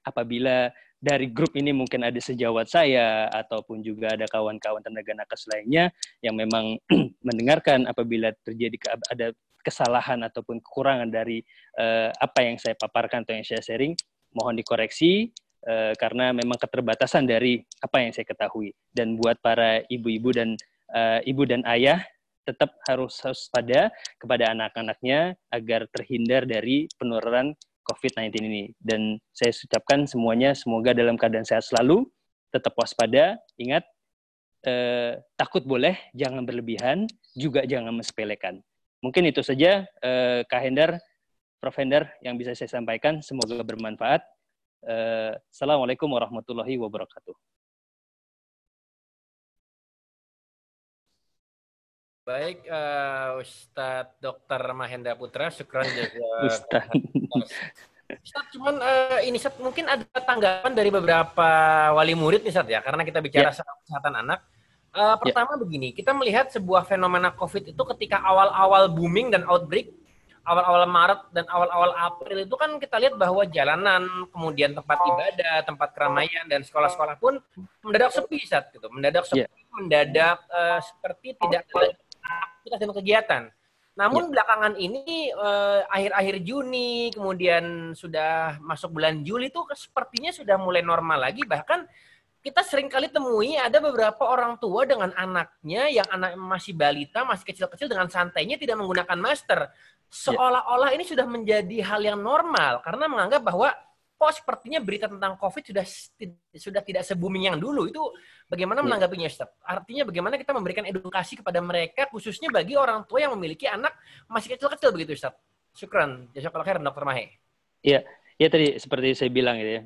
Apabila dari grup ini mungkin ada sejawat saya ataupun juga ada kawan-kawan tenaga nakes lainnya yang memang mendengarkan apabila terjadi ada kesalahan ataupun kekurangan dari uh, apa yang saya paparkan atau yang saya sharing mohon dikoreksi uh, karena memang keterbatasan dari apa yang saya ketahui. Dan buat para ibu-ibu dan uh, ibu dan ayah tetap harus waspada kepada anak-anaknya agar terhindar dari penularan COVID-19 ini. Dan saya ucapkan semuanya semoga dalam keadaan sehat selalu, tetap waspada, ingat, eh, takut boleh, jangan berlebihan, juga jangan mensepelekan. Mungkin itu saja, eh, Kak Hendar, Prof. Hendar, yang bisa saya sampaikan. Semoga bermanfaat. Eh, Assalamualaikum warahmatullahi wabarakatuh. Baik, uh, Ustadz Dr. Mahendra Putra, syukran juga. Ustadz. Ustadz, cuman uh, ini Ustadz, mungkin ada tanggapan dari beberapa wali murid nih Ustadz ya, karena kita bicara yeah. soal kesehatan anak. Uh, pertama yeah. begini, kita melihat sebuah fenomena COVID itu ketika awal-awal booming dan outbreak, awal-awal Maret dan awal-awal April itu kan kita lihat bahwa jalanan, kemudian tempat ibadah, tempat keramaian dan sekolah-sekolah pun mendadak sepi saat gitu, mendadak sepi, yeah. mendadak uh, seperti tidak aktivitas dan kegiatan. Namun ya. belakangan ini eh, akhir-akhir Juni, kemudian sudah masuk bulan Juli itu sepertinya sudah mulai normal lagi. Bahkan kita sering kali temui ada beberapa orang tua dengan anaknya yang anak masih balita, masih kecil-kecil dengan santainya tidak menggunakan masker. Ya. Seolah-olah ini sudah menjadi hal yang normal karena menganggap bahwa kok sepertinya berita tentang COVID sudah sudah tidak se-booming yang dulu. Itu bagaimana iya. menanggapinya, Ustaz? Artinya bagaimana kita memberikan edukasi kepada mereka, khususnya bagi orang tua yang memiliki anak masih kecil-kecil begitu, Ustaz? Syukran. Jazakallah khair, Dr. Mahe. Iya, ya tadi seperti saya bilang gitu ya.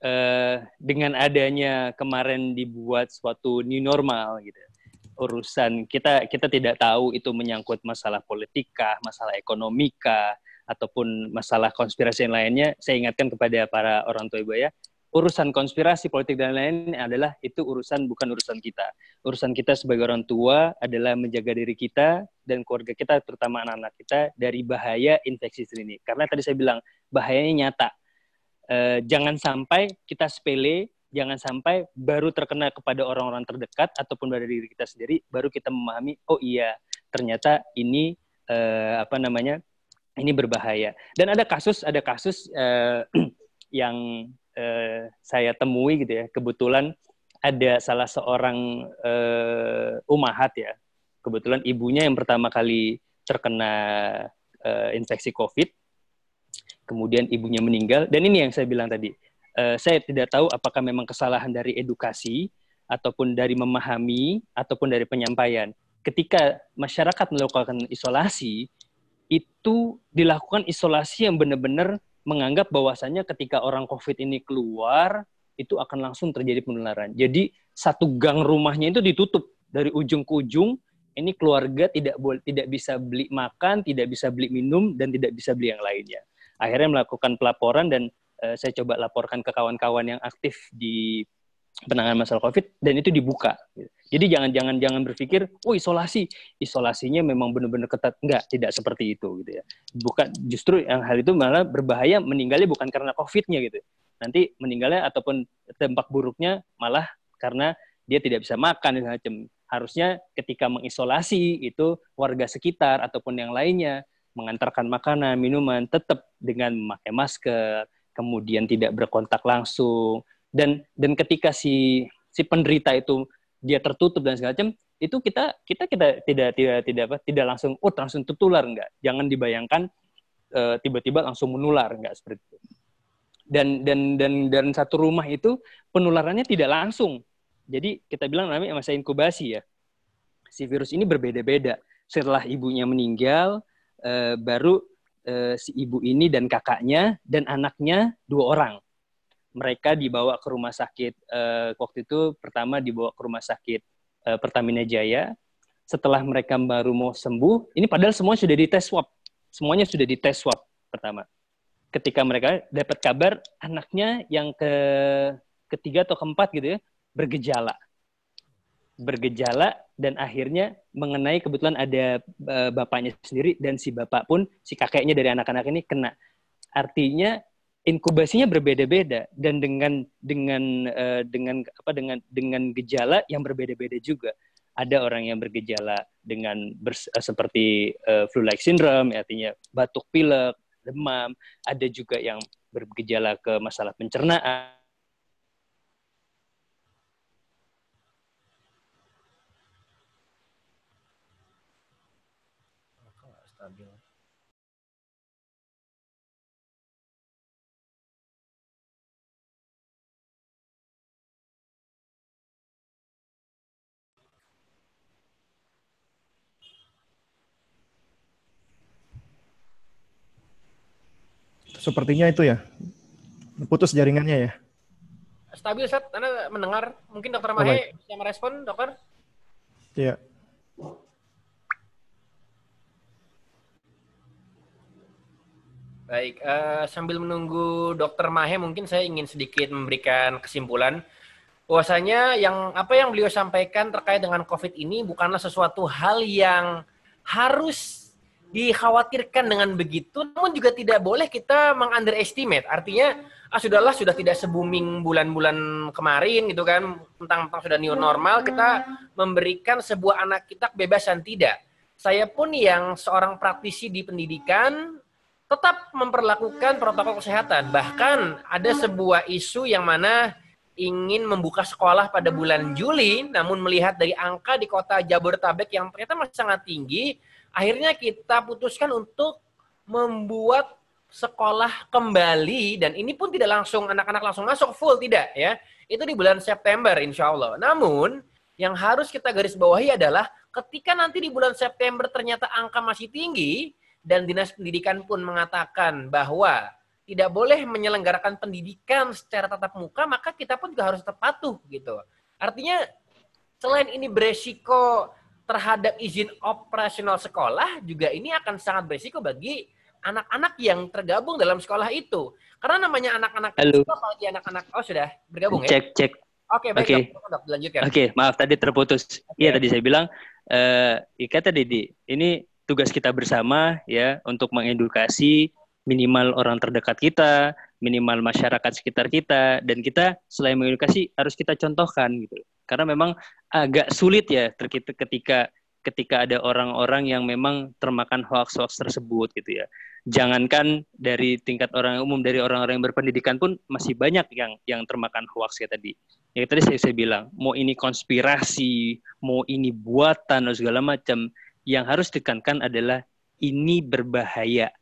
uh, dengan adanya kemarin dibuat suatu new normal gitu urusan kita kita tidak tahu itu menyangkut masalah politika, masalah ekonomika, ataupun masalah konspirasi yang lainnya, saya ingatkan kepada para orang tua ibu ya, urusan konspirasi politik dan lain adalah itu urusan bukan urusan kita. Urusan kita sebagai orang tua adalah menjaga diri kita dan keluarga kita, terutama anak-anak kita dari bahaya infeksi ini. Karena tadi saya bilang bahayanya nyata. E, jangan sampai kita sepele, jangan sampai baru terkena kepada orang-orang terdekat ataupun dari diri kita sendiri, baru kita memahami, oh iya ternyata ini e, apa namanya ini berbahaya. Dan ada kasus ada kasus uh, yang uh, saya temui gitu ya. Kebetulan ada salah seorang uh, umahat ya. Kebetulan ibunya yang pertama kali terkena uh, infeksi COVID. Kemudian ibunya meninggal dan ini yang saya bilang tadi. Uh, saya tidak tahu apakah memang kesalahan dari edukasi ataupun dari memahami ataupun dari penyampaian. Ketika masyarakat melakukan isolasi, itu dilakukan isolasi yang benar-benar menganggap bahwasannya ketika orang COVID ini keluar, itu akan langsung terjadi penularan. Jadi satu gang rumahnya itu ditutup dari ujung ke ujung. Ini keluarga tidak boleh tidak bisa beli makan, tidak bisa beli minum dan tidak bisa beli yang lainnya. akhirnya melakukan pelaporan dan uh, saya coba laporkan ke kawan-kawan yang aktif di penanganan masalah COVID dan itu dibuka. Jadi jangan jangan jangan berpikir, oh isolasi, isolasinya memang benar-benar ketat. Enggak, tidak seperti itu gitu ya. Bukan justru yang hal itu malah berbahaya meninggalnya bukan karena COVID-nya gitu. Nanti meninggalnya ataupun dampak buruknya malah karena dia tidak bisa makan macam. Harusnya ketika mengisolasi itu warga sekitar ataupun yang lainnya mengantarkan makanan, minuman tetap dengan memakai masker, kemudian tidak berkontak langsung, dan dan ketika si si penderita itu dia tertutup dan segala macam itu kita kita kita tidak tidak tidak apa tidak langsung oh langsung tertular enggak. Jangan dibayangkan eh, tiba-tiba langsung menular enggak seperti itu. Dan dan dan dan satu rumah itu penularannya tidak langsung. Jadi kita bilang namanya masa inkubasi ya. Si virus ini berbeda-beda. Setelah ibunya meninggal uh, baru uh, si ibu ini dan kakaknya dan anaknya dua orang mereka dibawa ke rumah sakit uh, waktu itu pertama dibawa ke rumah sakit uh, Pertamina Jaya. Setelah mereka baru mau sembuh, ini padahal semua sudah dites swab. Semuanya sudah dites swab pertama. Ketika mereka dapat kabar anaknya yang ke ketiga atau keempat gitu ya bergejala. Bergejala dan akhirnya mengenai kebetulan ada uh, bapaknya sendiri dan si bapak pun si kakeknya dari anak-anak ini kena. Artinya inkubasinya berbeda-beda dan dengan dengan uh, dengan apa dengan dengan gejala yang berbeda-beda juga. Ada orang yang bergejala dengan bers, uh, seperti uh, flu-like syndrome, artinya batuk pilek, demam. Ada juga yang bergejala ke masalah pencernaan Sepertinya itu ya. Putus jaringannya ya. Stabil, Seth. Anda mendengar. Mungkin dokter Mahe oh, bisa merespon, dokter? Iya. Baik, uh, sambil menunggu dokter Mahe, mungkin saya ingin sedikit memberikan kesimpulan bahwasanya yang apa yang beliau sampaikan terkait dengan COVID ini bukanlah sesuatu hal yang harus dikhawatirkan dengan begitu, namun juga tidak boleh kita mengunderestimate. Artinya, ah sudahlah sudah tidak se-booming bulan-bulan kemarin gitu kan, tentang, tentang sudah new normal, kita memberikan sebuah anak kita kebebasan tidak. Saya pun yang seorang praktisi di pendidikan tetap memperlakukan protokol kesehatan. Bahkan ada sebuah isu yang mana ingin membuka sekolah pada bulan Juli, namun melihat dari angka di kota Jabodetabek yang ternyata masih sangat tinggi, akhirnya kita putuskan untuk membuat sekolah kembali dan ini pun tidak langsung anak-anak langsung masuk full tidak ya. Itu di bulan September insya Allah. Namun yang harus kita garis bawahi adalah ketika nanti di bulan September ternyata angka masih tinggi dan dinas pendidikan pun mengatakan bahwa tidak boleh menyelenggarakan pendidikan secara tatap muka maka kita pun juga harus tetap patuh gitu. Artinya selain ini beresiko terhadap izin operasional sekolah juga ini akan sangat berisiko bagi anak-anak yang tergabung dalam sekolah itu. Karena namanya anak-anak itu apalagi anak-anak oh sudah bergabung ya. Cek cek. Oke, baik okay. dok, dok, lanjutkan. Oke, okay, maaf tadi terputus. Iya okay. tadi saya bilang eh uh, kata Didi, ini tugas kita bersama ya untuk mengedukasi minimal orang terdekat kita, minimal masyarakat sekitar kita dan kita selain mengedukasi harus kita contohkan gitu karena memang agak sulit ya ketika ketika ada orang-orang yang memang termakan hoax-hoax tersebut gitu ya. Jangankan dari tingkat orang umum, dari orang-orang yang berpendidikan pun masih banyak yang yang termakan hoax ya tadi. Ya tadi saya, saya bilang, mau ini konspirasi, mau ini buatan atau segala macam, yang harus ditekankan adalah ini berbahaya.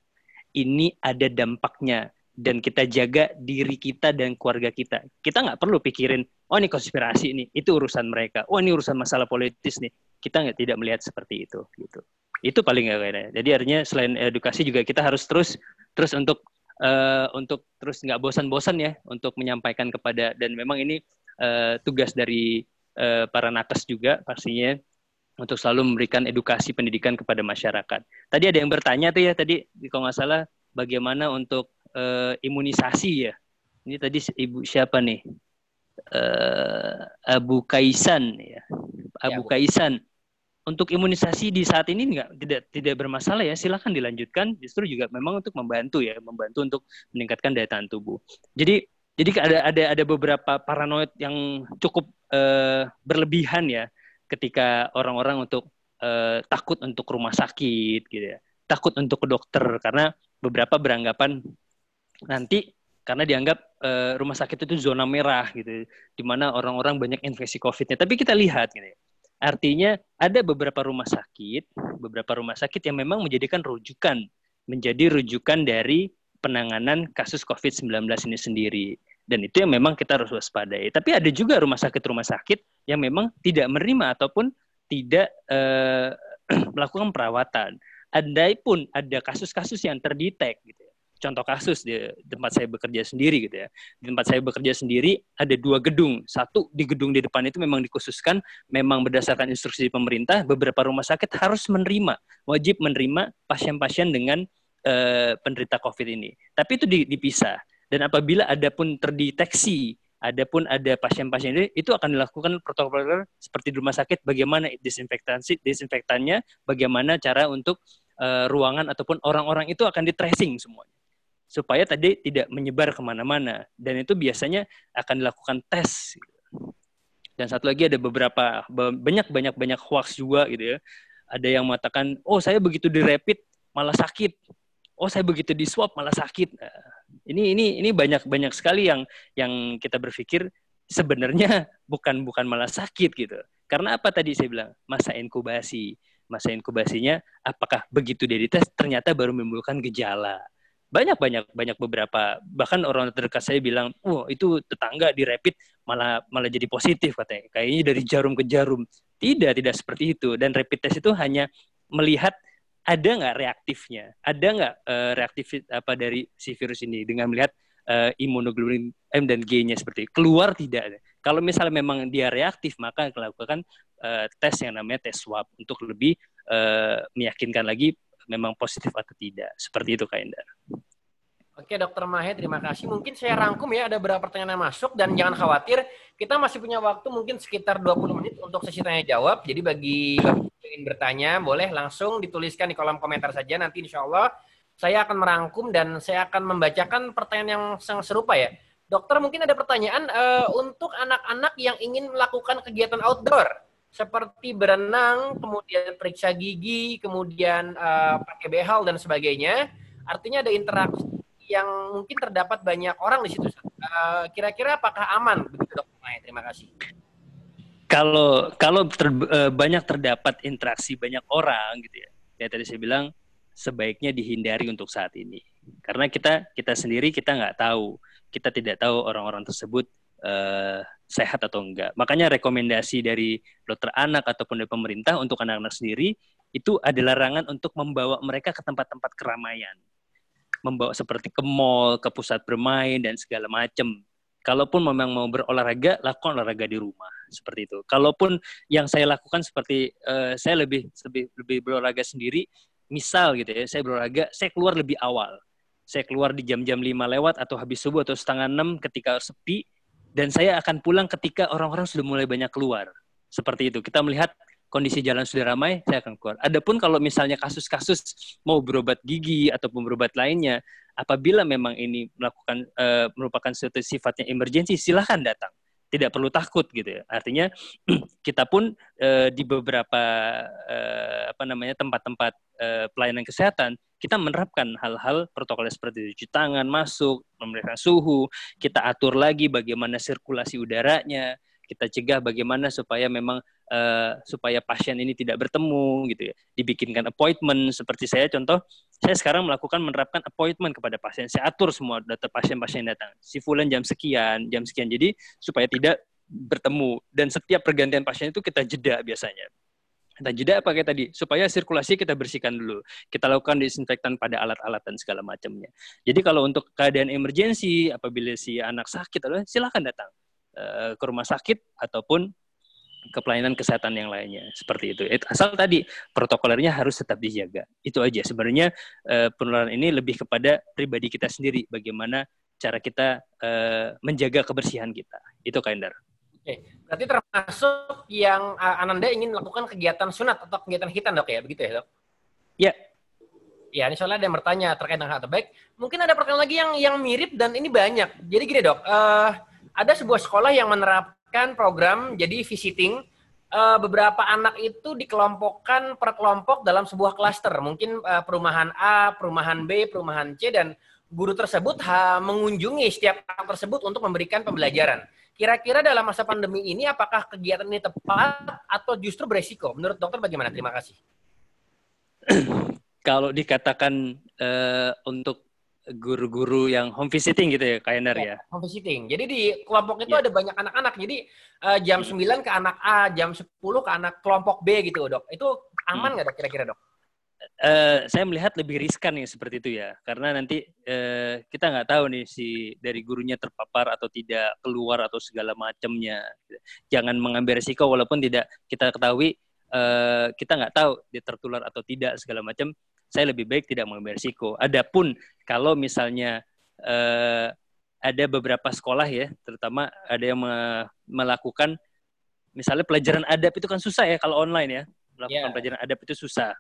Ini ada dampaknya dan kita jaga diri kita dan keluarga kita. Kita nggak perlu pikirin, oh ini konspirasi nih, itu urusan mereka. Oh ini urusan masalah politis nih. Kita nggak tidak melihat seperti itu. gitu. Itu paling nggak kayaknya. Jadi artinya selain edukasi juga kita harus terus terus untuk uh, untuk terus nggak bosan-bosan ya untuk menyampaikan kepada dan memang ini uh, tugas dari uh, para nakes juga pastinya untuk selalu memberikan edukasi pendidikan kepada masyarakat. Tadi ada yang bertanya tuh ya tadi kalau nggak salah bagaimana untuk uh, imunisasi ya. Ini tadi ibu siapa nih? Uh, Abu Kaisan ya. Abu ya, Kaisan. Untuk imunisasi di saat ini enggak tidak tidak bermasalah ya. Silakan dilanjutkan. Justru juga memang untuk membantu ya, membantu untuk meningkatkan daya tahan tubuh. Jadi jadi ada ada ada beberapa paranoid yang cukup uh, berlebihan ya ketika orang-orang untuk uh, takut untuk rumah sakit gitu ya takut untuk ke dokter karena beberapa beranggapan nanti karena dianggap uh, rumah sakit itu zona merah gitu di mana orang-orang banyak infeksi COVID-nya tapi kita lihat gitu ya. artinya ada beberapa rumah sakit beberapa rumah sakit yang memang menjadikan rujukan menjadi rujukan dari penanganan kasus COVID-19 ini sendiri dan itu yang memang kita harus waspadai. Tapi ada juga rumah sakit-rumah sakit yang memang tidak menerima ataupun tidak uh, melakukan perawatan. Andai pun ada kasus-kasus yang terdetek gitu ya. Contoh kasus di tempat saya bekerja sendiri gitu ya. Di tempat saya bekerja sendiri ada dua gedung. Satu di gedung di depan itu memang dikhususkan memang berdasarkan instruksi pemerintah beberapa rumah sakit harus menerima, wajib menerima pasien-pasien dengan uh, penderita COVID ini. Tapi itu dipisah dan apabila ada pun terdeteksi, ada pun ada pasien-pasien itu akan dilakukan protokol seperti di rumah sakit, bagaimana disinfektasi, disinfektannya, bagaimana cara untuk uh, ruangan ataupun orang-orang itu akan di tracing semuanya supaya tadi tidak menyebar ke mana-mana dan itu biasanya akan dilakukan tes dan satu lagi ada beberapa banyak banyak banyak hoax juga gitu ya ada yang mengatakan oh saya begitu direpit malah sakit oh saya begitu di swab malah sakit. Nah, ini ini ini banyak banyak sekali yang yang kita berpikir sebenarnya bukan bukan malah sakit gitu. Karena apa tadi saya bilang masa inkubasi. Masa inkubasinya apakah begitu dia dites ternyata baru menimbulkan gejala. Banyak banyak banyak beberapa bahkan orang terdekat saya bilang, "Oh, itu tetangga di rapid malah malah jadi positif katanya. Kayaknya dari jarum ke jarum." Tidak, tidak seperti itu dan rapid test itu hanya melihat ada nggak reaktifnya? Ada nggak uh, reaktif apa dari si virus ini dengan melihat uh, imunoglobulin M dan G-nya seperti itu. keluar tidak? Kalau misalnya memang dia reaktif, maka lakukan uh, tes yang namanya tes swab untuk lebih uh, meyakinkan lagi memang positif atau tidak. Seperti itu Kak Endar. Oke, Dokter Mahe, terima kasih. Mungkin saya rangkum ya, ada beberapa pertanyaan yang masuk dan jangan khawatir, kita masih punya waktu mungkin sekitar 20 menit untuk sesi tanya jawab. Jadi bagi yang ingin bertanya, boleh langsung dituliskan di kolom komentar saja. Nanti insya Allah saya akan merangkum dan saya akan membacakan pertanyaan yang sangat serupa ya. Dokter, mungkin ada pertanyaan uh, untuk anak-anak yang ingin melakukan kegiatan outdoor seperti berenang, kemudian periksa gigi, kemudian uh, pakai behel dan sebagainya. Artinya ada interaksi yang mungkin terdapat banyak orang di situ. Eh, kira-kira apakah aman begitu dok? Maya? Terima kasih. Kalau kalau ter, uh, banyak terdapat interaksi banyak orang gitu ya, ya tadi saya bilang sebaiknya dihindari untuk saat ini karena kita kita sendiri kita nggak tahu kita tidak tahu orang-orang tersebut uh, sehat atau enggak makanya rekomendasi dari dokter anak ataupun dari pemerintah untuk anak-anak sendiri itu ada larangan untuk membawa mereka ke tempat-tempat keramaian membawa seperti ke mall, ke pusat bermain dan segala macam. Kalaupun memang mau berolahraga, lakukan olahraga di rumah seperti itu. Kalaupun yang saya lakukan seperti uh, saya lebih lebih lebih berolahraga sendiri, misal gitu ya, saya berolahraga, saya keluar lebih awal. Saya keluar di jam-jam 5 lewat atau habis subuh atau setengah 6 ketika sepi dan saya akan pulang ketika orang-orang sudah mulai banyak keluar. Seperti itu. Kita melihat kondisi jalan sudah ramai, saya akan keluar. Adapun kalau misalnya kasus-kasus mau berobat gigi ataupun berobat lainnya, apabila memang ini melakukan uh, merupakan suatu sifatnya emergensi, silahkan datang. Tidak perlu takut gitu ya. Artinya kita pun uh, di beberapa uh, apa namanya tempat-tempat uh, pelayanan kesehatan kita menerapkan hal-hal protokol seperti cuci tangan masuk, memeriksa suhu, kita atur lagi bagaimana sirkulasi udaranya, kita cegah bagaimana supaya memang uh, supaya pasien ini tidak bertemu gitu ya. Dibikinkan appointment seperti saya contoh saya sekarang melakukan menerapkan appointment kepada pasien. Saya atur semua data pasien-pasien datang. Si fulan jam sekian jam sekian. Jadi supaya tidak bertemu. Dan setiap pergantian pasien itu kita jeda biasanya kita jeda pakai tadi supaya sirkulasi kita bersihkan dulu. Kita lakukan disinfektan pada alat-alat dan segala macamnya. Jadi kalau untuk keadaan emergensi apabila si anak sakit, silakan datang uh, ke rumah sakit ataupun ke pelayanan kesehatan yang lainnya seperti itu. Asal tadi protokolernya harus tetap dijaga. Itu aja. Sebenarnya uh, penularan ini lebih kepada pribadi kita sendiri, bagaimana cara kita uh, menjaga kebersihan kita. Itu Kaindar. Oke, berarti termasuk yang uh, Ananda ingin melakukan kegiatan sunat atau kegiatan hitam dok ya, begitu ya dok? Ya. Ya, ini soalnya ada yang bertanya terkait dengan hal terbaik. Mungkin ada pertanyaan lagi yang yang mirip dan ini banyak. Jadi gini dok, uh, ada sebuah sekolah yang menerapkan program jadi visiting uh, beberapa anak itu dikelompokkan per kelompok dalam sebuah klaster. Mungkin uh, perumahan A, perumahan B, perumahan C dan guru tersebut mengunjungi setiap anak tersebut untuk memberikan pembelajaran. Kira-kira dalam masa pandemi ini apakah kegiatan ini tepat atau justru beresiko? Menurut dokter bagaimana? Terima kasih. Kalau dikatakan uh, untuk guru-guru yang home visiting gitu ya, Kainer ya, ya? Home visiting. Jadi di kelompok itu ya. ada banyak anak-anak. Jadi uh, jam 9 ke anak A, jam 10 ke anak kelompok B gitu, dok. Itu aman hmm. nggak hmm. dok kira-kira dok? Uh, saya melihat lebih riskan nih seperti itu ya, karena nanti uh, kita nggak tahu nih si dari gurunya terpapar atau tidak keluar atau segala macamnya. Jangan mengambil risiko walaupun tidak kita ketahui uh, kita nggak tahu dia tertular atau tidak segala macam saya lebih baik tidak mengambil risiko. Adapun kalau misalnya uh, ada beberapa sekolah ya, terutama ada yang me melakukan misalnya pelajaran adab itu kan susah ya kalau online ya. Melakukan yeah. pelajaran adab itu susah.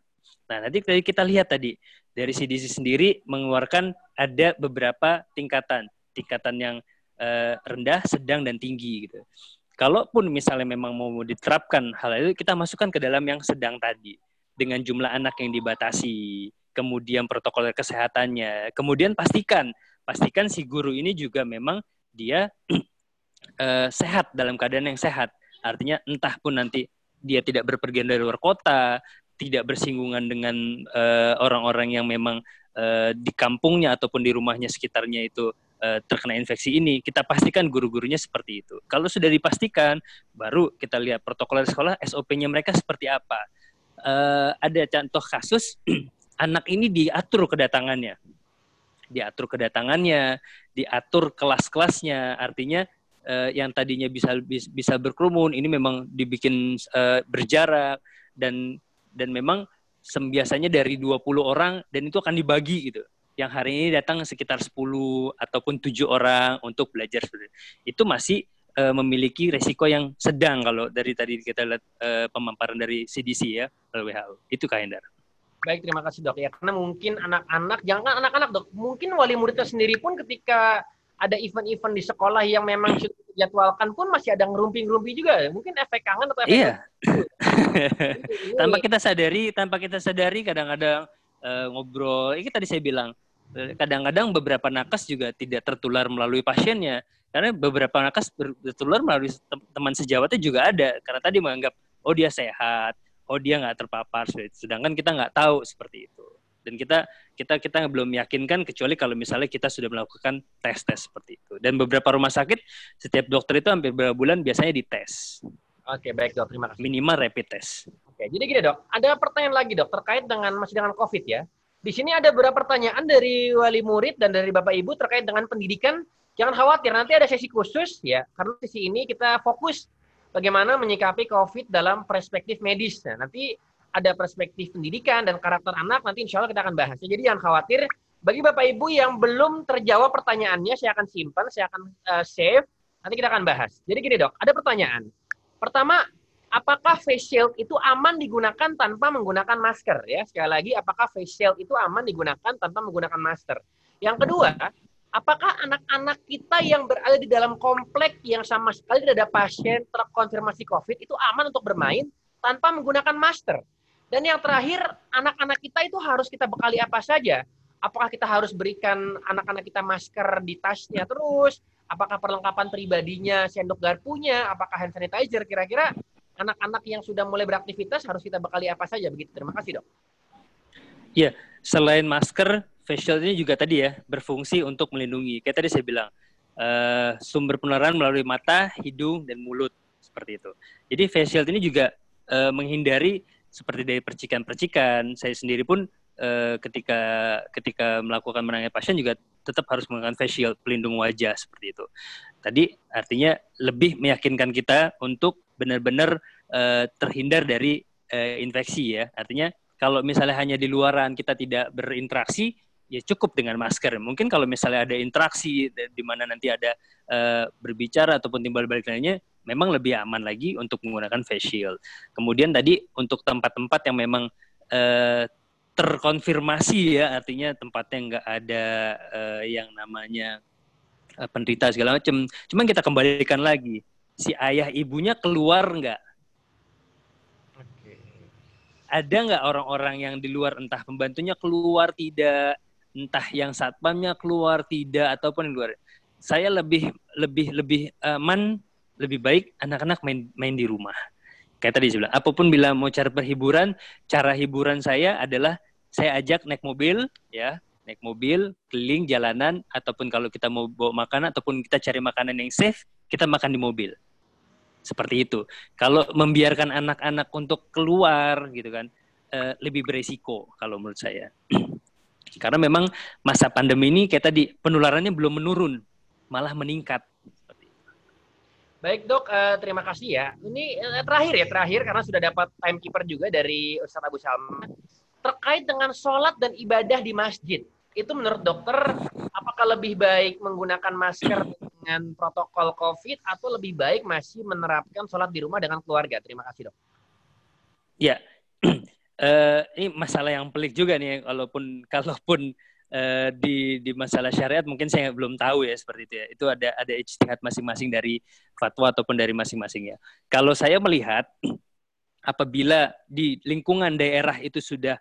Nah, nanti kita lihat tadi dari CDC sendiri mengeluarkan ada beberapa tingkatan, tingkatan yang uh, rendah, sedang dan tinggi gitu. Kalaupun misalnya memang mau diterapkan hal itu, kita masukkan ke dalam yang sedang tadi dengan jumlah anak yang dibatasi, kemudian protokol kesehatannya, kemudian pastikan pastikan si guru ini juga memang dia uh, sehat dalam keadaan yang sehat. Artinya entah pun nanti dia tidak berpergian dari luar kota, tidak bersinggungan dengan eh, orang-orang uh, yang memang uh, di kampungnya ataupun di rumahnya sekitarnya itu uh, terkena infeksi ini, kita pastikan guru-gurunya seperti itu. Kalau sudah dipastikan, baru kita lihat protokol sekolah SOP-nya mereka seperti apa. Uh, ada contoh kasus anak ini diatur kedatangannya, diatur kedatangannya, diatur kelas-kelasnya, artinya uh, yang tadinya bisa bisa berkerumun ini memang dibikin uh, berjarak dan dan memang biasanya dari 20 orang dan itu akan dibagi gitu. Yang hari ini datang sekitar 10 ataupun 7 orang untuk belajar itu masih uh, memiliki resiko yang sedang kalau dari tadi kita lihat uh, pemaparan dari CDC ya WHO. Itu Kak Hendar. Baik, terima kasih dok. Ya, karena mungkin anak-anak, jangan anak-anak dok, mungkin wali muridnya sendiri pun ketika ada event-event di sekolah yang memang sudah dijadwalkan pun masih ada ngerumpi-ngerumpi juga. Mungkin efek kangen atau efek Iya. tanpa kita sadari, tanpa kita sadari kadang-kadang uh, ngobrol. Ini tadi saya bilang, kadang-kadang beberapa nakes juga tidak tertular melalui pasiennya karena beberapa nakes bertular melalui teman sejawatnya juga ada karena tadi menganggap oh dia sehat oh dia nggak terpapar sedangkan kita nggak tahu seperti itu dan kita kita kita belum meyakinkan kecuali kalau misalnya kita sudah melakukan tes tes seperti itu. Dan beberapa rumah sakit setiap dokter itu hampir beberapa bulan biasanya dites. Oke baik dok. Terima kasih. Minimal rapid test. Oke jadi gini dok. Ada pertanyaan lagi dok terkait dengan masih dengan covid ya. Di sini ada beberapa pertanyaan dari wali murid dan dari bapak ibu terkait dengan pendidikan. Jangan khawatir, nanti ada sesi khusus ya. Karena sesi ini kita fokus bagaimana menyikapi COVID dalam perspektif medis. Nah, nanti ada perspektif pendidikan dan karakter anak, nanti insya Allah kita akan bahas. Jadi jangan khawatir, bagi Bapak Ibu yang belum terjawab pertanyaannya, saya akan simpan, saya akan uh, save, nanti kita akan bahas. Jadi gini dok, ada pertanyaan. Pertama, apakah face shield itu aman digunakan tanpa menggunakan masker? Ya, sekali lagi, apakah face shield itu aman digunakan tanpa menggunakan masker? Yang kedua, apakah anak-anak kita yang berada di dalam komplek yang sama sekali tidak ada pasien terkonfirmasi COVID itu aman untuk bermain tanpa menggunakan masker? Dan yang terakhir, anak-anak kita itu harus kita bekali apa saja? Apakah kita harus berikan anak-anak kita masker di tasnya terus? Apakah perlengkapan pribadinya, sendok garpunya, apakah hand sanitizer? Kira-kira anak-anak yang sudah mulai beraktivitas harus kita bekali apa saja? Begitu. Terima kasih, dok. Ya, selain masker, facial ini juga tadi ya berfungsi untuk melindungi. Kayak tadi saya bilang uh, sumber penularan melalui mata, hidung dan mulut seperti itu. Jadi facial ini juga uh, menghindari seperti dari percikan-percikan. Saya sendiri pun uh, ketika ketika melakukan menangani pasien juga tetap harus menggunakan facial pelindung wajah seperti itu. Tadi artinya lebih meyakinkan kita untuk benar-benar uh, terhindar dari uh, infeksi ya. Artinya kalau misalnya hanya di luaran kita tidak berinteraksi, ya cukup dengan masker. Mungkin kalau misalnya ada interaksi di mana nanti ada uh, berbicara ataupun timbal balik lainnya, memang lebih aman lagi untuk menggunakan face shield. Kemudian tadi untuk tempat-tempat yang memang uh, terkonfirmasi ya, artinya tempatnya nggak ada uh, yang namanya uh, penderita segala macam. Cuman kita kembalikan lagi, si ayah ibunya keluar nggak? Ada nggak orang-orang yang di luar entah pembantunya keluar tidak, entah yang satpamnya keluar tidak ataupun di luar. Saya lebih lebih lebih aman, lebih baik anak-anak main main di rumah kayak tadi bilang, apa pun bila mau cari perhiburan, cara hiburan saya adalah saya ajak naik mobil, ya, naik mobil, keliling jalanan, ataupun kalau kita mau bawa makanan, ataupun kita cari makanan yang safe, kita makan di mobil. Seperti itu. Kalau membiarkan anak-anak untuk keluar, gitu kan, eh, lebih beresiko kalau menurut saya. Karena memang masa pandemi ini kayak tadi penularannya belum menurun, malah meningkat. Baik dok, uh, terima kasih ya. Ini uh, terakhir ya, terakhir karena sudah dapat timekeeper juga dari Ustadz Abu Salma. Terkait dengan sholat dan ibadah di masjid, itu menurut dokter, apakah lebih baik menggunakan masker dengan protokol COVID atau lebih baik masih menerapkan sholat di rumah dengan keluarga? Terima kasih dok. Ya, uh, ini masalah yang pelik juga nih, kalaupun kalaupun uh, di di masalah syariat mungkin saya belum tahu ya seperti itu ya. Itu ada ada ijtihad masing-masing dari fatwa ataupun dari masing-masing ya. Kalau saya melihat apabila di lingkungan daerah itu sudah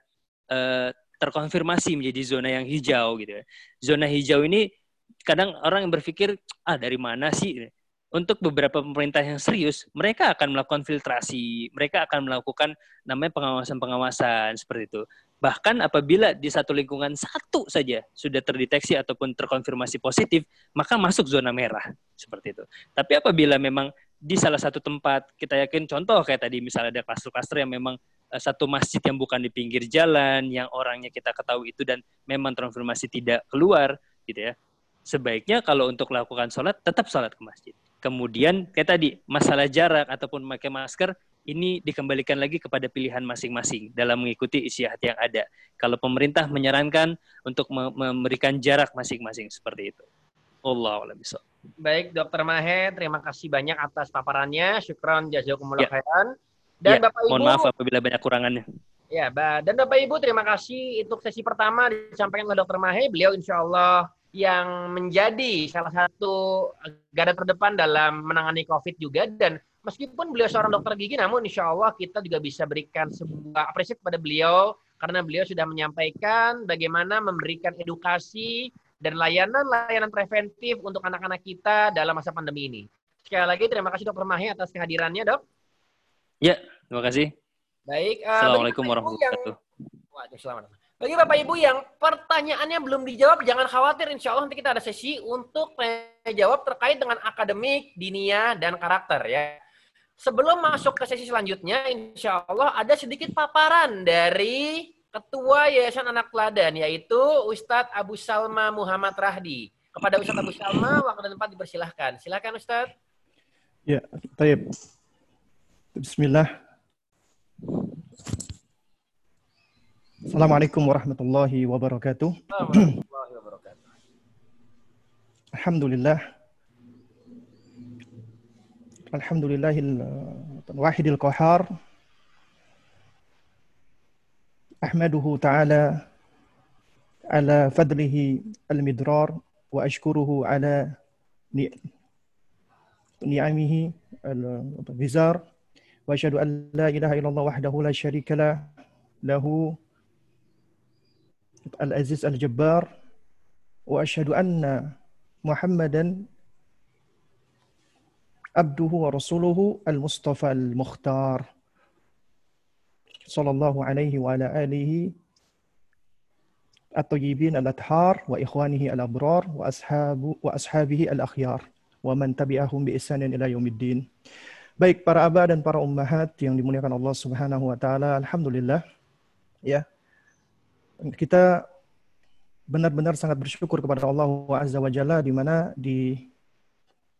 uh, terkonfirmasi menjadi zona yang hijau gitu ya. Zona hijau ini kadang orang yang berpikir ah dari mana sih untuk beberapa pemerintah yang serius, mereka akan melakukan filtrasi, mereka akan melakukan namanya pengawasan-pengawasan seperti itu. Bahkan apabila di satu lingkungan satu saja sudah terdeteksi ataupun terkonfirmasi positif, maka masuk zona merah seperti itu. Tapi apabila memang di salah satu tempat kita yakin contoh kayak tadi misalnya ada klaster-klaster yang memang uh, satu masjid yang bukan di pinggir jalan, yang orangnya kita ketahui itu dan memang terkonfirmasi tidak keluar gitu ya. Sebaiknya kalau untuk melakukan sholat tetap sholat ke masjid. Kemudian kayak tadi masalah jarak ataupun memakai masker ini dikembalikan lagi kepada pilihan masing-masing dalam mengikuti isi hati yang ada. Kalau pemerintah menyarankan untuk memberikan jarak masing-masing seperti itu. Allah bisa. Baik, Dokter Mahe, terima kasih banyak atas paparannya. Syukron jazakumullah ya. khairan. Dan ya, Bapak Ibu, mohon maaf apabila banyak kurangannya. Ya, dan Bapak Ibu terima kasih untuk sesi pertama disampaikan oleh Dokter Mahe. Beliau insya Allah yang menjadi salah satu garda terdepan dalam menangani COVID juga dan meskipun beliau seorang dokter gigi, namun insya Allah kita juga bisa berikan sebuah apresiasi kepada beliau karena beliau sudah menyampaikan bagaimana memberikan edukasi dan layanan-layanan preventif untuk anak-anak kita dalam masa pandemi ini. Sekali lagi terima kasih Dokter Mahi atas kehadirannya, Dok. Ya, terima kasih. Baik. Uh, Assalamualaikum warahmatullahi wabarakatuh. Waalaikumsalam. Bagi Bapak Ibu yang pertanyaannya belum dijawab, jangan khawatir. Insya Allah nanti kita ada sesi untuk jawab terkait dengan akademik, dinia, dan karakter ya. Sebelum masuk ke sesi selanjutnya, insya Allah ada sedikit paparan dari Ketua Yayasan Anak Teladan, yaitu Ustadz Abu Salma Muhammad Rahdi. Kepada Ustadz Abu Salma, waktu dan tempat dipersilahkan. Silakan Ustadz. Ya, taib. Bismillah. Assalamualaikum warahmatullahi wabarakatuh. Warahmatullahi wabarakatuh. Alhamdulillah. الحمد لله الواحد القهار أحمده تعالى على فضله المدرار وأشكره على نعمه الوزار وأشهد أن لا إله إلا الله وحده لا شريك له له العزيز الجبار وأشهد أن محمدا abduhu rasuluhu al-Mustafa al-Mukhtar sallallahu alaihi wa alihi at-tayyibin al-athhar wa ikhwanihi al-abrar wa ashabu wa al-akhyar. Baik para aba dan para ummahat yang dimuliakan Allah Subhanahu wa taala, alhamdulillah ya. Kita benar-benar sangat bersyukur kepada Allah Azza wa Jalla di mana di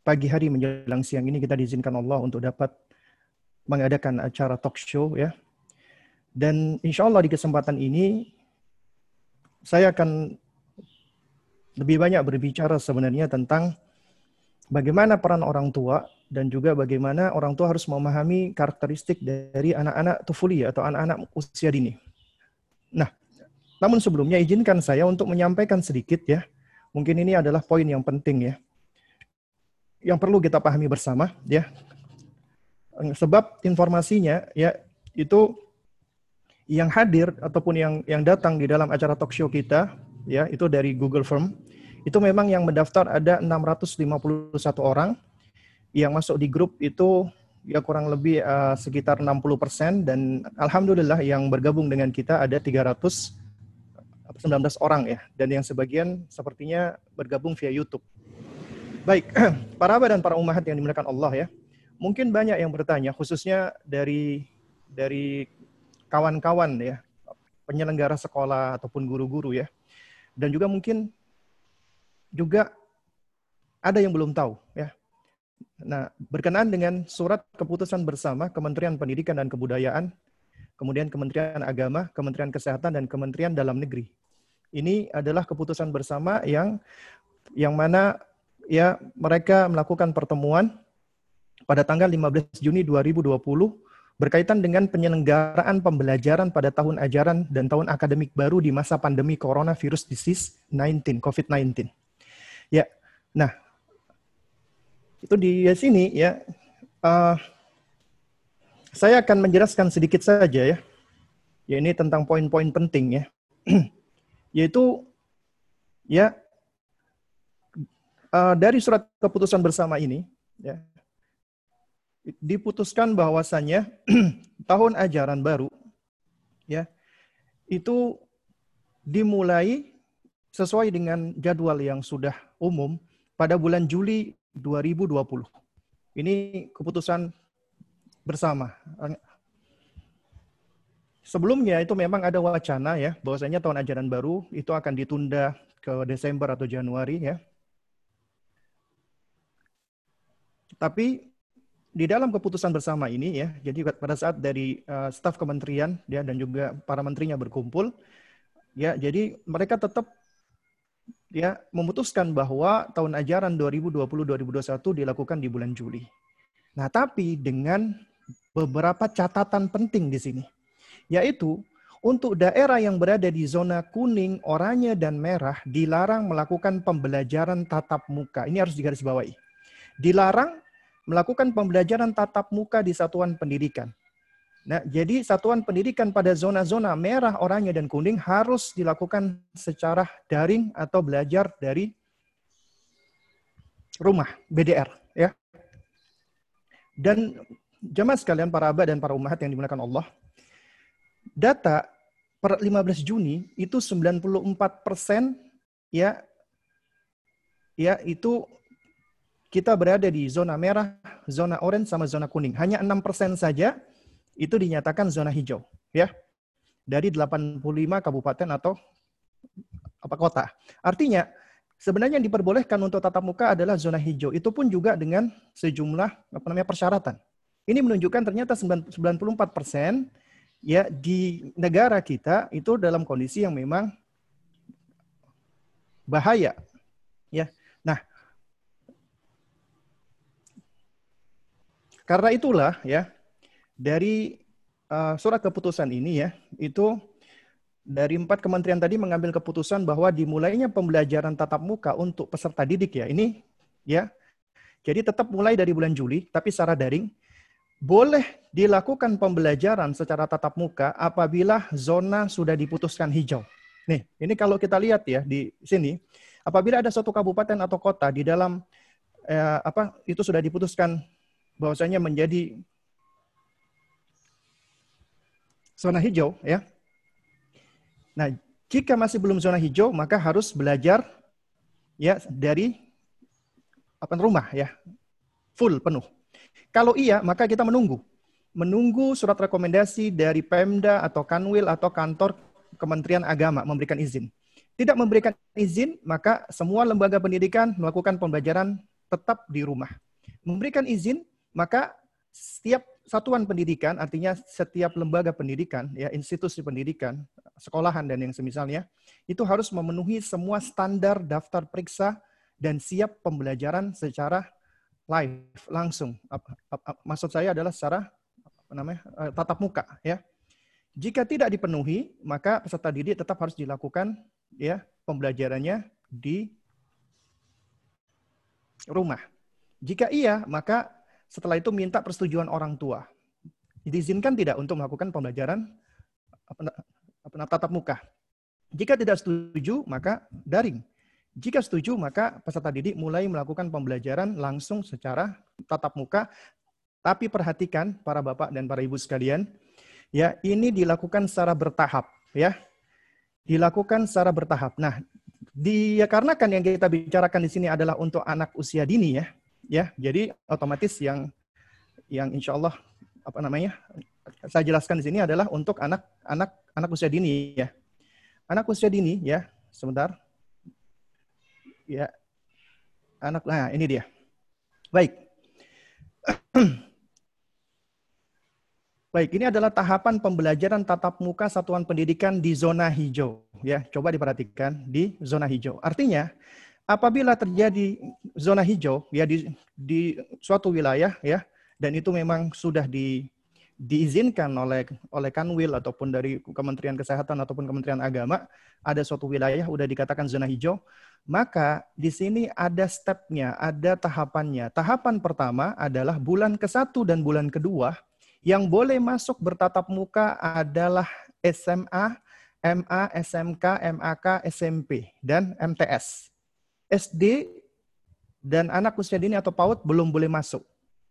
pagi hari menjelang siang ini kita diizinkan Allah untuk dapat mengadakan acara talk show ya. Dan insya Allah di kesempatan ini saya akan lebih banyak berbicara sebenarnya tentang bagaimana peran orang tua dan juga bagaimana orang tua harus memahami karakteristik dari anak-anak tufuli atau anak-anak usia dini. Nah, namun sebelumnya izinkan saya untuk menyampaikan sedikit ya. Mungkin ini adalah poin yang penting ya. Yang perlu kita pahami bersama ya. Sebab informasinya ya itu yang hadir ataupun yang yang datang di dalam acara talk show kita ya itu dari Google Firm itu memang yang mendaftar ada 651 orang yang masuk di grup itu ya kurang lebih uh, sekitar 60% dan alhamdulillah yang bergabung dengan kita ada 319 orang ya dan yang sebagian sepertinya bergabung via YouTube. Baik, para abah dan para umat yang dimuliakan Allah ya. Mungkin banyak yang bertanya khususnya dari dari kawan-kawan ya, penyelenggara sekolah ataupun guru-guru ya. Dan juga mungkin juga ada yang belum tahu ya. Nah, berkenaan dengan surat keputusan bersama Kementerian Pendidikan dan Kebudayaan, kemudian Kementerian Agama, Kementerian Kesehatan dan Kementerian Dalam Negeri. Ini adalah keputusan bersama yang yang mana ya mereka melakukan pertemuan pada tanggal 15 Juni 2020 berkaitan dengan penyelenggaraan pembelajaran pada tahun ajaran dan tahun akademik baru di masa pandemi coronavirus disease 19 COVID-19. Ya, nah itu di sini ya. Uh, saya akan menjelaskan sedikit saja ya. Ya ini tentang poin-poin penting ya. Yaitu ya uh, dari surat keputusan bersama ini ya diputuskan bahwasannya tahun ajaran baru ya itu dimulai sesuai dengan jadwal yang sudah umum pada bulan Juli 2020. Ini keputusan bersama. Sebelumnya itu memang ada wacana ya bahwasanya tahun ajaran baru itu akan ditunda ke Desember atau Januari ya. Tapi di dalam keputusan bersama ini ya, jadi pada saat dari uh, staf kementerian ya dan juga para menterinya berkumpul, ya jadi mereka tetap ya memutuskan bahwa tahun ajaran 2020-2021 dilakukan di bulan Juli. Nah, tapi dengan beberapa catatan penting di sini, yaitu untuk daerah yang berada di zona kuning, oranye, dan merah dilarang melakukan pembelajaran tatap muka. Ini harus digarisbawahi. Dilarang melakukan pembelajaran tatap muka di satuan pendidikan. Nah, jadi satuan pendidikan pada zona-zona merah, oranye, dan kuning harus dilakukan secara daring atau belajar dari rumah, BDR. ya. Dan jemaah sekalian, para abad dan para umat yang dimuliakan Allah, data per 15 Juni itu 94 persen ya ya itu kita berada di zona merah, zona orange, sama zona kuning. Hanya 6% saja itu dinyatakan zona hijau. ya Dari 85 kabupaten atau apa kota. Artinya, sebenarnya yang diperbolehkan untuk tatap muka adalah zona hijau. Itu pun juga dengan sejumlah apa namanya persyaratan. Ini menunjukkan ternyata 94 persen ya di negara kita itu dalam kondisi yang memang bahaya. Ya, Karena itulah ya dari uh, surat keputusan ini ya itu dari empat kementerian tadi mengambil keputusan bahwa dimulainya pembelajaran tatap muka untuk peserta didik ya ini ya jadi tetap mulai dari bulan Juli tapi secara daring boleh dilakukan pembelajaran secara tatap muka apabila zona sudah diputuskan hijau. Nih, ini kalau kita lihat ya di sini, apabila ada suatu kabupaten atau kota di dalam eh, apa itu sudah diputuskan bahwasanya menjadi zona hijau ya. Nah, jika masih belum zona hijau maka harus belajar ya dari apa rumah ya. Full penuh. Kalau iya, maka kita menunggu. Menunggu surat rekomendasi dari Pemda atau Kanwil atau kantor Kementerian Agama memberikan izin. Tidak memberikan izin, maka semua lembaga pendidikan melakukan pembelajaran tetap di rumah. Memberikan izin, maka setiap satuan pendidikan artinya setiap lembaga pendidikan, ya institusi pendidikan, sekolahan dan yang semisalnya itu harus memenuhi semua standar daftar periksa dan siap pembelajaran secara live langsung. Maksud saya adalah secara apa namanya eh, tatap muka, ya. Jika tidak dipenuhi, maka peserta didik tetap harus dilakukan ya pembelajarannya di rumah. Jika iya, maka setelah itu minta persetujuan orang tua. Diizinkan tidak untuk melakukan pembelajaran apa, tatap muka. Jika tidak setuju, maka daring. Jika setuju, maka peserta didik mulai melakukan pembelajaran langsung secara tatap muka. Tapi perhatikan para bapak dan para ibu sekalian, ya ini dilakukan secara bertahap, ya dilakukan secara bertahap. Nah, dikarenakan yang kita bicarakan di sini adalah untuk anak usia dini ya, ya jadi otomatis yang yang insya Allah apa namanya saya jelaskan di sini adalah untuk anak anak anak usia dini ya anak usia dini ya sebentar ya anak nah ini dia baik Baik, ini adalah tahapan pembelajaran tatap muka satuan pendidikan di zona hijau. Ya, coba diperhatikan di zona hijau. Artinya, apabila terjadi zona hijau ya di di suatu wilayah ya dan itu memang sudah di diizinkan oleh oleh Kanwil ataupun dari Kementerian Kesehatan ataupun Kementerian Agama ada suatu wilayah sudah dikatakan zona hijau maka di sini ada stepnya ada tahapannya tahapan pertama adalah bulan ke satu dan bulan kedua yang boleh masuk bertatap muka adalah SMA, MA, SMK, MAK, SMP, dan MTS. SD dan anak usia dini atau PAUD belum boleh masuk.